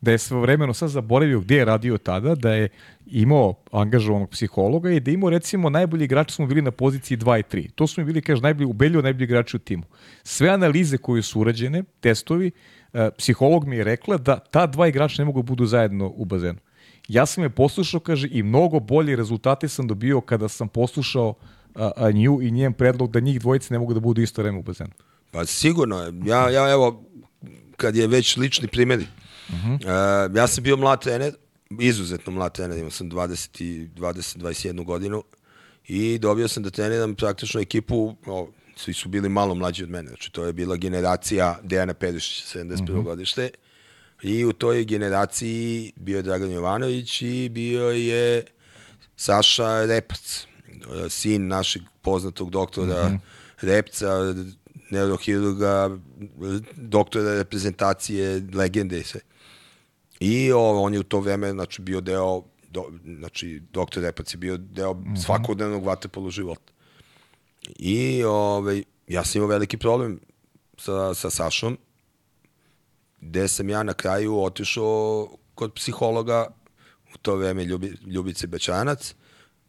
da je svojevremeno sad zaboravio gdje je radio tada, da je imao angažovanog psihologa i da imao recimo najbolji igrači smo bili na poziciji 2 i 3. To su mi bili, kaže, najbolji, ubeljivo najbolji igrači u timu. Sve analize koje su urađene, testovi, psiholog mi je rekla da ta dva igrača ne mogu da budu zajedno u bazenu. Ja sam je poslušao, kaže, i mnogo bolje rezultate sam dobio kada sam poslušao a, a nju i njen predlog da njih dvojice ne mogu da budu isto vreme u bazenu. Pa sigurno. Ja, ja evo, kad je već lični primjer, uh -huh. uh, ja sam bio mlad trener, izuzetno mlad trener, imao sam 20, 20 21 godinu i dobio sam da treniram praktično ekipu, o, svi su bili malo mlađi od mene, znači to je bila generacija Dejana Perišića, 71. Mm -hmm. godište, I u toj generaciji bio je Dragan Jovanović i bio je Saša Repac, sin našeg poznatog doktora mm -hmm. Repca, neurohirurga, doktora reprezentacije, legende i sve. I o, on je u to vreme znači, bio deo, do, znači doktor Repac je bio deo mm -hmm. svakodnevnog vatepolu života. I ovaj, ja sam imao veliki problem sa, sa Sašom, gde sam ja na kraju otišao kod psihologa, u to vreme Ljubi, Ljubice Bečanac,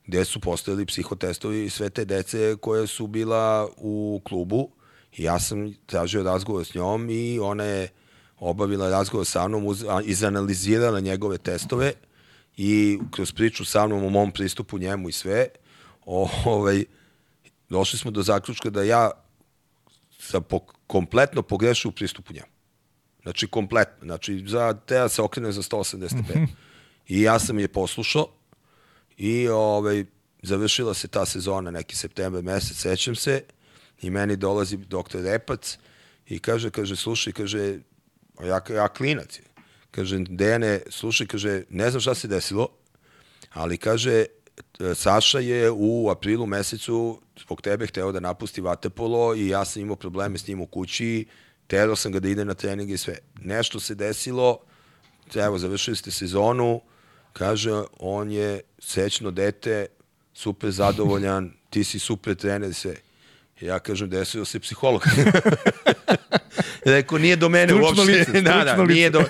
gde su postojali psihotestovi sve te dece koje su bila u klubu. Ja sam tražio razgovor s njom i ona je obavila razgovor sa mnom, uz, izanalizirala njegove testove i kroz priču sa mnom o mom pristupu njemu i sve, o, ovaj, došli smo do zaključka da ja sam po, kompletno pogrešio u pristupu njemu. Znači, kompletno. Znači, za, te se okrene za 185. Mm -hmm. I ja sam je poslušao i ovaj, završila se ta sezona, neki september mesec, sećam se, i meni dolazi doktor Repac i kaže, kaže, slušaj, kaže, ja, ja klinac je. Kaže, Dejane, slušaj, kaže, ne znam šta se desilo, ali kaže, Saša je u aprilu mesecu zbog tebe hteo da napusti Vatepolo i ja sam imao probleme s njim u kući, terao sam ga da ide na trening i sve. Nešto se desilo, evo, završili ste sezonu, kaže, on je sećno dete, super zadovoljan, ti si super trener, sve. Ja kažem, desio se psiholog. Rekao, nije do mene stručno uopšte. Lice, da, da, lice. nije do...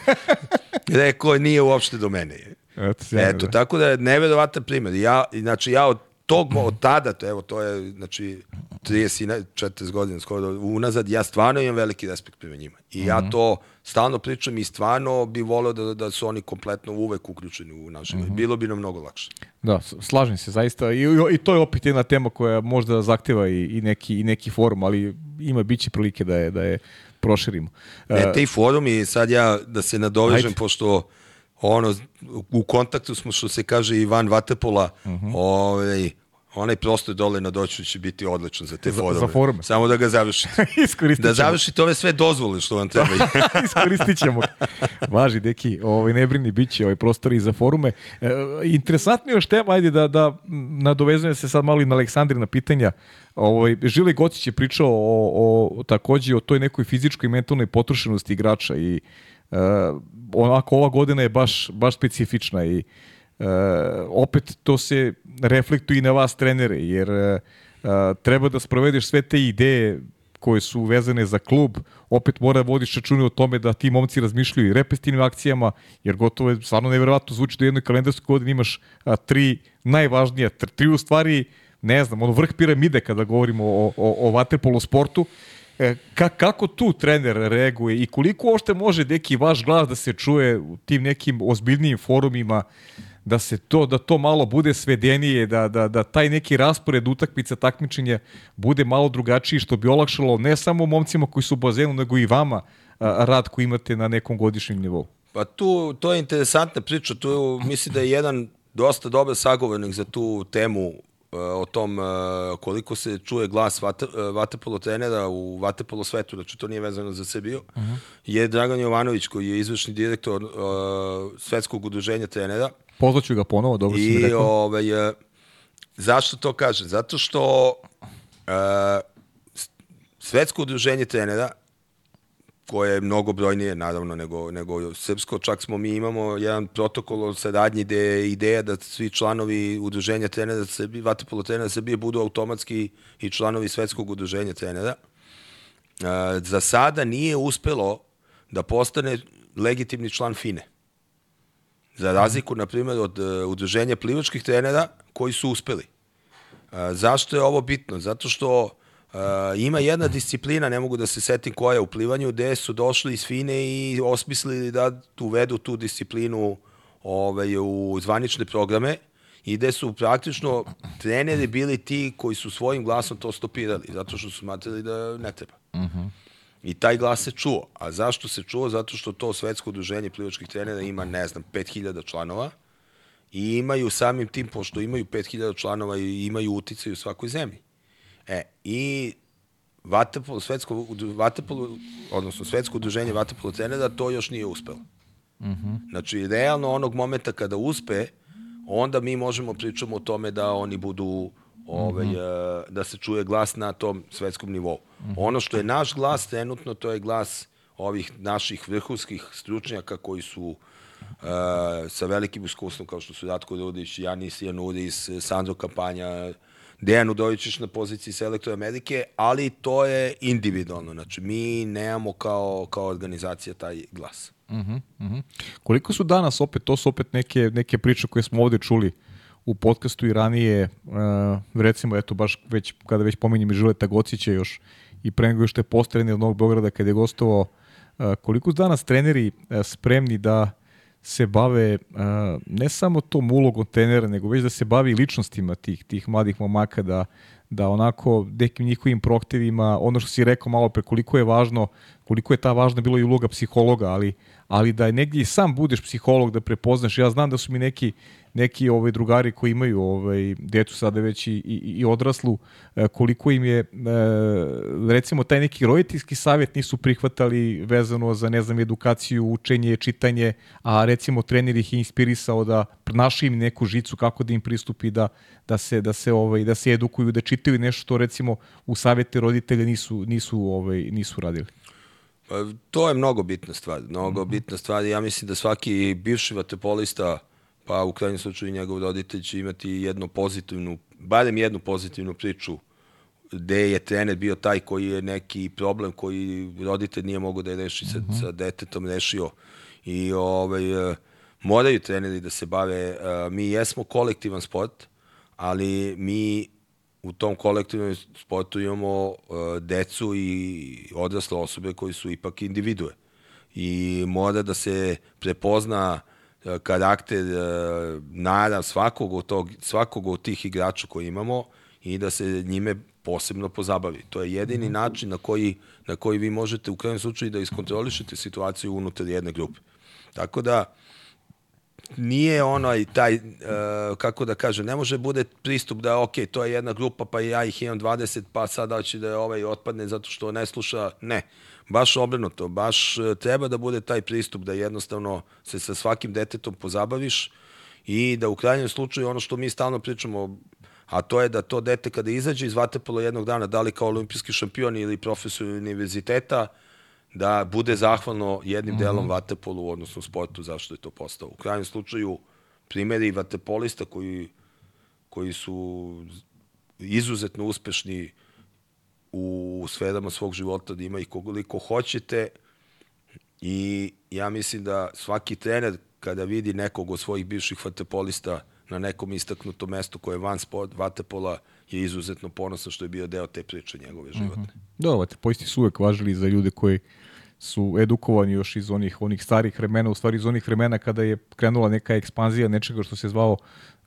Rekao, nije uopšte do mene. Eto, Eto, da. tako da je neverovatan primjer. Ja, znači, ja od tog, od tada, to, evo, to je, znači, 30, 40 godina skoro unazad, ja stvarno imam veliki respekt prema njima. I ja Mhm. to stalno pričam i stvarno bi voleo da, da su oni kompletno uvek uključeni u naš Mhm. život. Bilo bi nam mnogo lakše. Da, slažem se zaista I, i, i to je opet jedna tema koja možda zahteva i, i, neki, i neki forum, ali ima biće prilike da je, da je proširimo. Ne, E, te i forumi, sad ja da se nadovežem, Ajde. pošto ono, u kontaktu smo, što se kaže, i van Vatepola, uh Mhm. -huh. ovaj, onaj prostor dole na doću će biti odličan za te Za- forume. za forume. Samo da ga završite. iskoristit da završite ove sve dozvole što vam trebaju. Iskoristit ćemo. Važi, deki, ovaj, ne brini, bit će ovaj prostor i za forume. E, interesantno još tema, ajde da, da nadovezujem se sad malo i na Aleksandrina pitanja. Ovaj, Žile Gocić je pričao o, o, takođe o toj nekoj fizičkoj i mentalnoj potrošenosti igrača i onako ova godina je baš, baš specifična i e, opet to se reflektuje i na vas trenere, jer e, treba da sprovedeš sve te ideje koje su vezane za klub, opet mora da vodiš račune o tome da ti momci razmišljaju i repestivnim akcijama, jer gotovo je stvarno neverovatno zvuči da u jednoj kalendarskoj godini imaš a, tri najvažnija, tr- tri u stvari, ne znam, ono vrh piramide kada govorimo o, o, o vaterpolo sportu, ka, kako tu trener reaguje i koliko uopšte može neki vaš glas da se čuje u tim nekim ozbiljnijim forumima da se to da to malo bude svedenije, da, da, da taj neki raspored utakmica takmičenja bude malo drugačiji što bi olakšalo ne samo momcima koji su u bazenu nego i vama rad koji imate na nekom godišnjem nivou. Pa tu, to je interesantna priča, tu mislim da je jedan dosta dobar sagovornik za tu temu o tom uh, koliko se čuje glas vate, uh, vatepolo trenera u vatepolo svetu, znači to nije vezano za Srbiju, uh -huh. je Dragan Jovanović koji je izvršni direktor uh, svetskog udruženja trenera Pozvaću ga ponovo, dobro si mi i rekao. ovaj, zašto to kažem? Zato što uh, svetsko udruženje trenera koje je mnogo brojnije naravno nego, nego srpsko, čak smo mi imamo jedan protokol o saradnji gde je ideja da svi članovi udruženja trenera Srbije, Vatapolo trenera Srbije budu automatski i članovi svetskog udruženja trenera. E, za sada nije uspelo da postane legitimni član FINE. Za razliku, na primjer, od e, udruženja plivačkih trenera koji su uspeli. A, zašto je ovo bitno? Zato što a, ima jedna disciplina, ne mogu da se setim koja je u plivanju, gde su došli iz FINE i osmislili da uvedu tu disciplinu ovaj, u zvanične programe i gde su praktično treneri bili ti koji su svojim glasom to stopirali, zato što su smatrali da ne treba. I taj glas se čuo. A zašto se čuo? Zato što to svetsko udruženje plivačkih trenera ima, ne znam, 5000 članova i imaju samim tim, pošto imaju 5000 članova i imaju uticaj u svakoj zemlji. E, i Vatapolo, svetsko, Vatapolo, odnosno svetsko udruženje Vatapolo trenera, to još nije uspelo. Uh -huh. Znači, realno onog momenta kada uspe, onda mi možemo pričamo o tome da oni budu ovaj, uh -huh. da se čuje glas na tom svetskom nivou. Uh -huh. Ono što je naš glas trenutno, to je glas ovih naših vrhunskih stručnjaka koji su uh, sa velikim iskustvom kao što su Ratko Rudić, Janis Janudis, Sandro Kampanja, Dejan Udovićić na poziciji Selektora Amerike, ali to je individualno. Znači, mi nemamo kao, kao organizacija taj glas. Uh -huh, uh -huh. Koliko su danas opet, to su opet neke, neke priče koje smo ovde čuli u podcastu i ranije, uh, recimo, eto, baš već, kada već pominjem i Žileta Gocića još i pre nego što je postavljen od Novog Beograda kada je gostovao, uh, koliko su danas treneri uh, spremni da se bave uh, ne samo tom ulogom trenera, nego već da se bavi ličnostima tih, tih mladih momaka, da, da onako nekim njihovim prohtevima, ono što si rekao malo pre, koliko je važno, koliko je ta važna bilo i uloga psihologa, ali, ali da negdje i sam budeš psiholog, da prepoznaš. Ja znam da su mi neki neki ovaj drugari koji imaju ovaj decu sada već i, i, i odraslu e, koliko im je e, recimo taj neki roditeljski savjet nisu prihvatali vezano za ne znam edukaciju, učenje, čitanje, a recimo trener ih je inspirisao da pronaši im neku žicu kako da im pristupi da da se da se ovaj da se edukuju, da čitaju nešto što recimo u savete roditelja nisu nisu ovaj nisu radili. Pa, to je mnogo bitna stvar, mnogo mm -hmm. bitna stvar. Ja mislim da svaki bivši vaterpolista pa u krajnjem slučaju njegov roditelj će imati jednu pozitivnu, barem jednu pozitivnu priču gde je trener bio taj koji je neki problem koji roditelj nije mogao da je reši sa, mhm. -huh. sa detetom rešio i ovaj, e, moraju treneri da se bave, e, mi jesmo kolektivan sport, ali mi u tom kolektivnom sportu imamo e, decu i odrasle osobe koji su ipak individue i mora da se prepozna uh, karakter, e, narav svakog od, tog, svakog od tih igrača koji imamo i da se njime posebno pozabavi. To je jedini mhm. način na koji, na koji vi možete u krajnjem slučaju da iskontrolišete situaciju unutar jedne grupe. Tako da, nije onaj taj, uh, kako da kažem, ne može bude pristup da, ok, to je jedna grupa, pa ja ih imam 20, pa sada će da je ovaj otpadne zato što ne sluša. Ne, baš obrnuto, baš e, treba da bude taj pristup da jednostavno se sa svakim detetom pozabaviš i da u krajnjem slučaju ono što mi stalno pričamo, a to je da to dete kada izađe iz vaterpola jednog dana, da li kao olimpijski šampion ili profesor univerziteta, da bude zahvalno jednim mm -hmm. delom vaterpolu, odnosno sportu, zašto je to postao. U krajnjem slučaju, primjeri vaterpolista koji, koji su izuzetno uspešni u sferama svog života, da ima ih koliko hoćete i ja mislim da svaki trener kada vidi nekog od svojih bivših vaterpolista na nekom istaknutom mestu koje je van sport, vaterpola, je izuzetno ponosan što je bio deo te priče njegove životne. Mm -hmm. Da, vaterpolisti su uvek važili za ljude koji su edukovani još iz onih onih starih vremena, u stvari iz onih vremena kada je krenula neka ekspanzija nečega što se zvao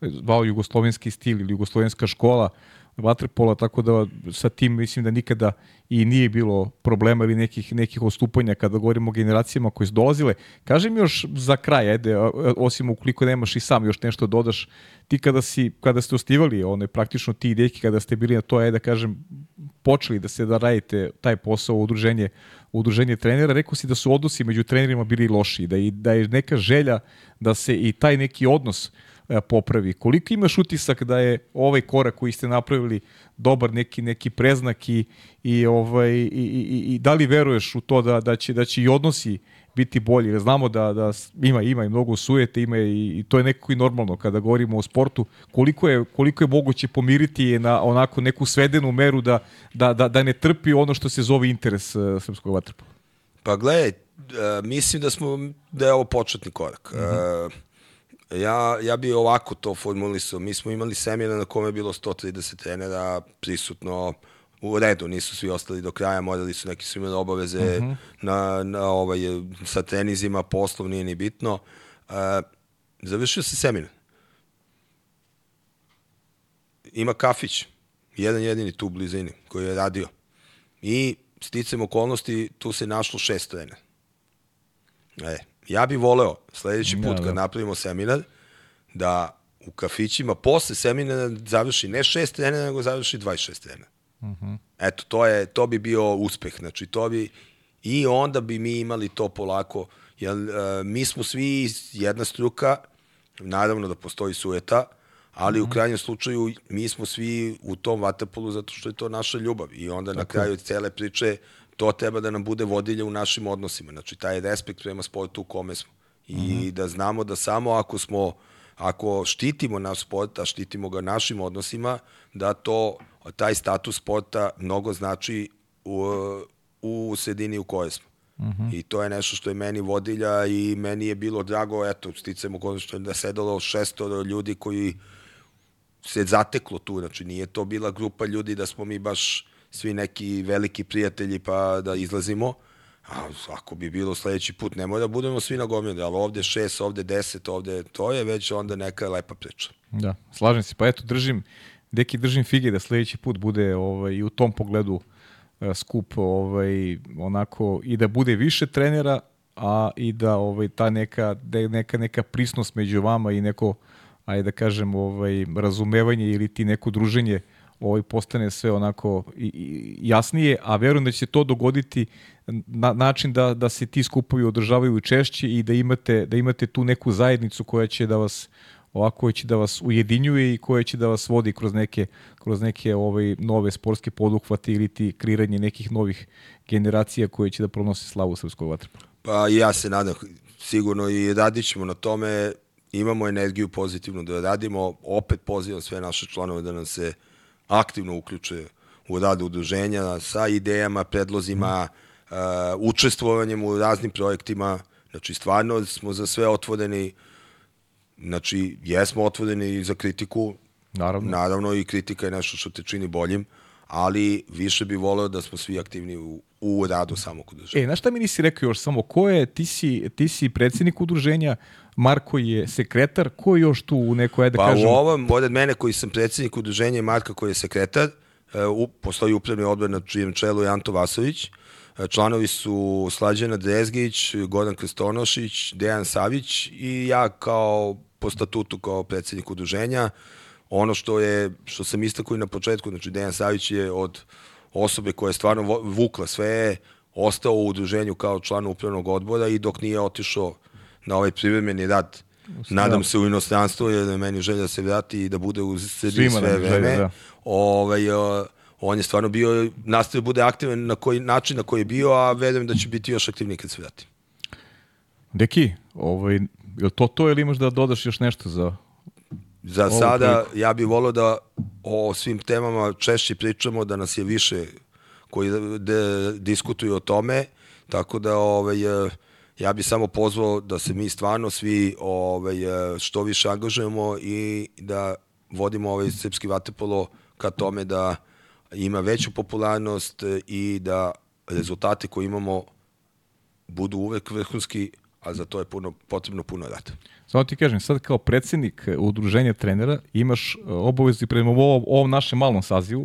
zvao jugoslovenski stil ili jugoslovenska škola, vaterpola, tako da sa tim mislim da nikada i nije bilo problema ili nekih, nekih ostupanja kada govorimo o generacijama koje su dolazile. Kažem još za kraj, ajde, osim ukoliko nemaš i sam još nešto dodaš, ti kada, si, kada ste ostivali, one, praktično ti deki kada ste bili na to, ajde da kažem, počeli da se da radite taj posao udruženje, udruženje trenera, rekao si da su odnosi među trenerima bili loši, da, i, da je neka želja da se i taj neki odnos E, popravi. Koliko imaš utisak da je ovaj korak koji ste napravili dobar neki neki preznak i i ovaj i, i, i da li veruješ u to da da će da će i odnosi biti bolji. Znamo da da ima ima i mnogo sujete, ima i, i to je nekako i normalno kada govorimo o sportu. Koliko je koliko je moguće pomiriti je na onako neku svedenu meru da da da, da ne trpi ono što se zove interes uh, srpskog vaterpola. Pa gledaj, uh, mislim da smo da je ovo početni korak. Mm -hmm. Ja, ja bi ovako to formulisao. Mi smo imali semina na kome je bilo 130 trenera prisutno u redu, nisu svi ostali do kraja, morali su neki su imali obaveze uh mhm. -huh. na, na ovaj, sa trenizima, poslov nije ni bitno. Uh, završio se seminar. Ima kafić, jedan jedini tu u blizini, koji je radio. I sticam okolnosti, tu se našlo šest trenera. E, Ja bih voleo sledeći put da, kad da. napravimo seminar da u kafićima posle seminara završi ne šest trenera, nego završi 26 trenera. -huh. Eto, to, je, to bi bio uspeh. Znači, to bi, I onda bi mi imali to polako, Jer uh, mi smo svi jedna struka, naravno da postoji sueta, ali mm -hmm. u mhm. krajnjem slučaju mi smo svi u tom vatapolu zato što je to naša ljubav i onda Tako. na kraju cele priče to treba da nam bude vodilje u našim odnosima. Znači, taj respekt prema sportu u kome smo. I mm -hmm. da znamo da samo ako smo ako štitimo naš sport, a štitimo ga našim odnosima, da to, taj status sporta mnogo znači u, u sredini u kojoj smo. Uh mhm. -huh. I to je nešto što je meni vodilja i meni je bilo drago, eto, sticamo kod što je da sedalo šestoro ljudi koji se zateklo tu, znači nije to bila grupa ljudi da smo mi baš svi neki veliki prijatelji pa da izlazimo, a ako bi bilo sledeći put, nemoj da budemo svi na gomili, ali ovde šest, ovde deset, ovde to je već onda neka lepa priča. Da, slažem se, pa eto držim, deki držim fige da sledeći put bude ovaj, i u tom pogledu uh, skup ovaj, onako i da bude više trenera, a i da ovaj ta neka da neka neka prisnost među vama i neko ajde da kažem ovaj razumevanje ili ti neko druženje ovaj postane sve onako i, i jasnije, a verujem da će se to dogoditi na način da da se ti skupovi održavaju češće i da imate da imate tu neku zajednicu koja će da vas ovako će da vas ujedinjuje i koja će da vas vodi kroz neke kroz neke ovaj nove sportske poduhvate ili ti kreiranje nekih novih generacija koje će da pronose slavu srpskog vaterpola. Pa ja se nadam sigurno i radit ćemo na tome imamo energiju pozitivno da radimo opet pozivam sve naše članove da nam se aktivno uključe u rad udruženja sa idejama, predlozima, uh, učestvovanjem u raznim projektima. Znači, stvarno smo za sve otvoreni. Znači, jesmo otvoreni za kritiku. Naravno. Naravno i kritika je nešto što te čini boljim, ali više bi voleo da smo svi aktivni u, u radu samog udruženja. E, znaš šta mi nisi rekao još samo, ko je, ti si, ti si predsednik udruženja, Marko je sekretar, ko je još tu u nekoj, da pa kažem... Pa u ovom, pored mene koji sam predsednik udruženja i Marka koji je sekretar, uh, postoji upravni odbor na čijem čelu je Anto Vasović, uh, članovi su Slađana Drezgić, Goran Krestonošić, Dejan Savić i ja kao po statutu kao predsednik udruženja. Ono što je što sam istakao i na početku, znači Dejan Savić je od osobe koja je stvarno vukla sve, ostao u udruženju kao član upravnog odbora i dok nije otišao na ovaj privremeni rad Nadam se u inostranstvo, jer je meni želja da se vrati i da bude u sredi sve vreme. Želja, da. ovaj, on je stvarno bio, nastavio da bude aktivan na koji način na koji je bio, a verujem da će biti još aktivniji kad se vrati. Deki, ovaj, je to to ili imaš da dodaš još nešto za Za sada priliku? ja bih volio da o svim temama češće pričamo, da nas je više koji da diskutuju o tome, tako da ovaj, ja bih samo pozvao da se mi stvarno svi ovaj, što više angažujemo i da vodimo ovaj srpski vatepolo ka tome da ima veću popularnost i da rezultate koje imamo budu uvek vrhunski, a za to je puno, potrebno puno rada. Samo ti kažem, sad kao predsednik udruženja trenera imaš e, obavezu prema ovom, ovom našem malom sazivu,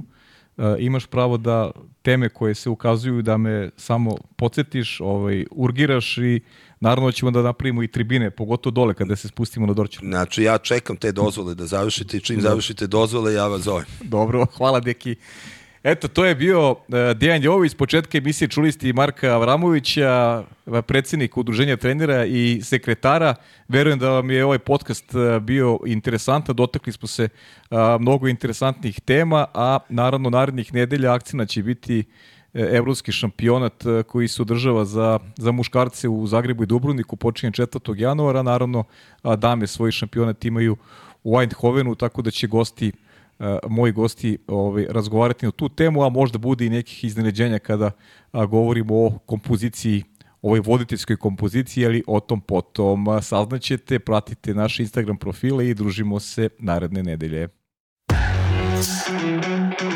uh, imaš pravo da teme koje se ukazuju da me samo podsjetiš, ovaj, urgiraš i naravno ćemo da napravimo i tribine, pogotovo dole kada se spustimo na Dorčar. Znači ja čekam te dozvole da završite i čim da. završite dozvole ja vas zovem. Dobro, hvala deki. Eto, to je bio uh, Dejan Jovović, s početka emisije čuli ste i Marka Avramovića, predsednik udruženja trenera i sekretara. Verujem da vam je ovaj podcast bio interesantan, dotakli smo se uh, mnogo interesantnih tema, a naravno narednih nedelja akcina će biti e, evropski šampionat koji se održava za, za muškarce u Zagrebu i Dubrovniku, počinje 4. januara, naravno dame svoj šampionat imaju u Eindhovenu, tako da će gosti moji gosti ovaj, razgovarati na tu temu, a možda bude i nekih iznenađenja kada a, govorimo o kompoziciji ovoj voditeljskoj kompoziciji, ali o tom potom saznaćete, pratite naše Instagram profile i družimo se naredne nedelje. Thank you.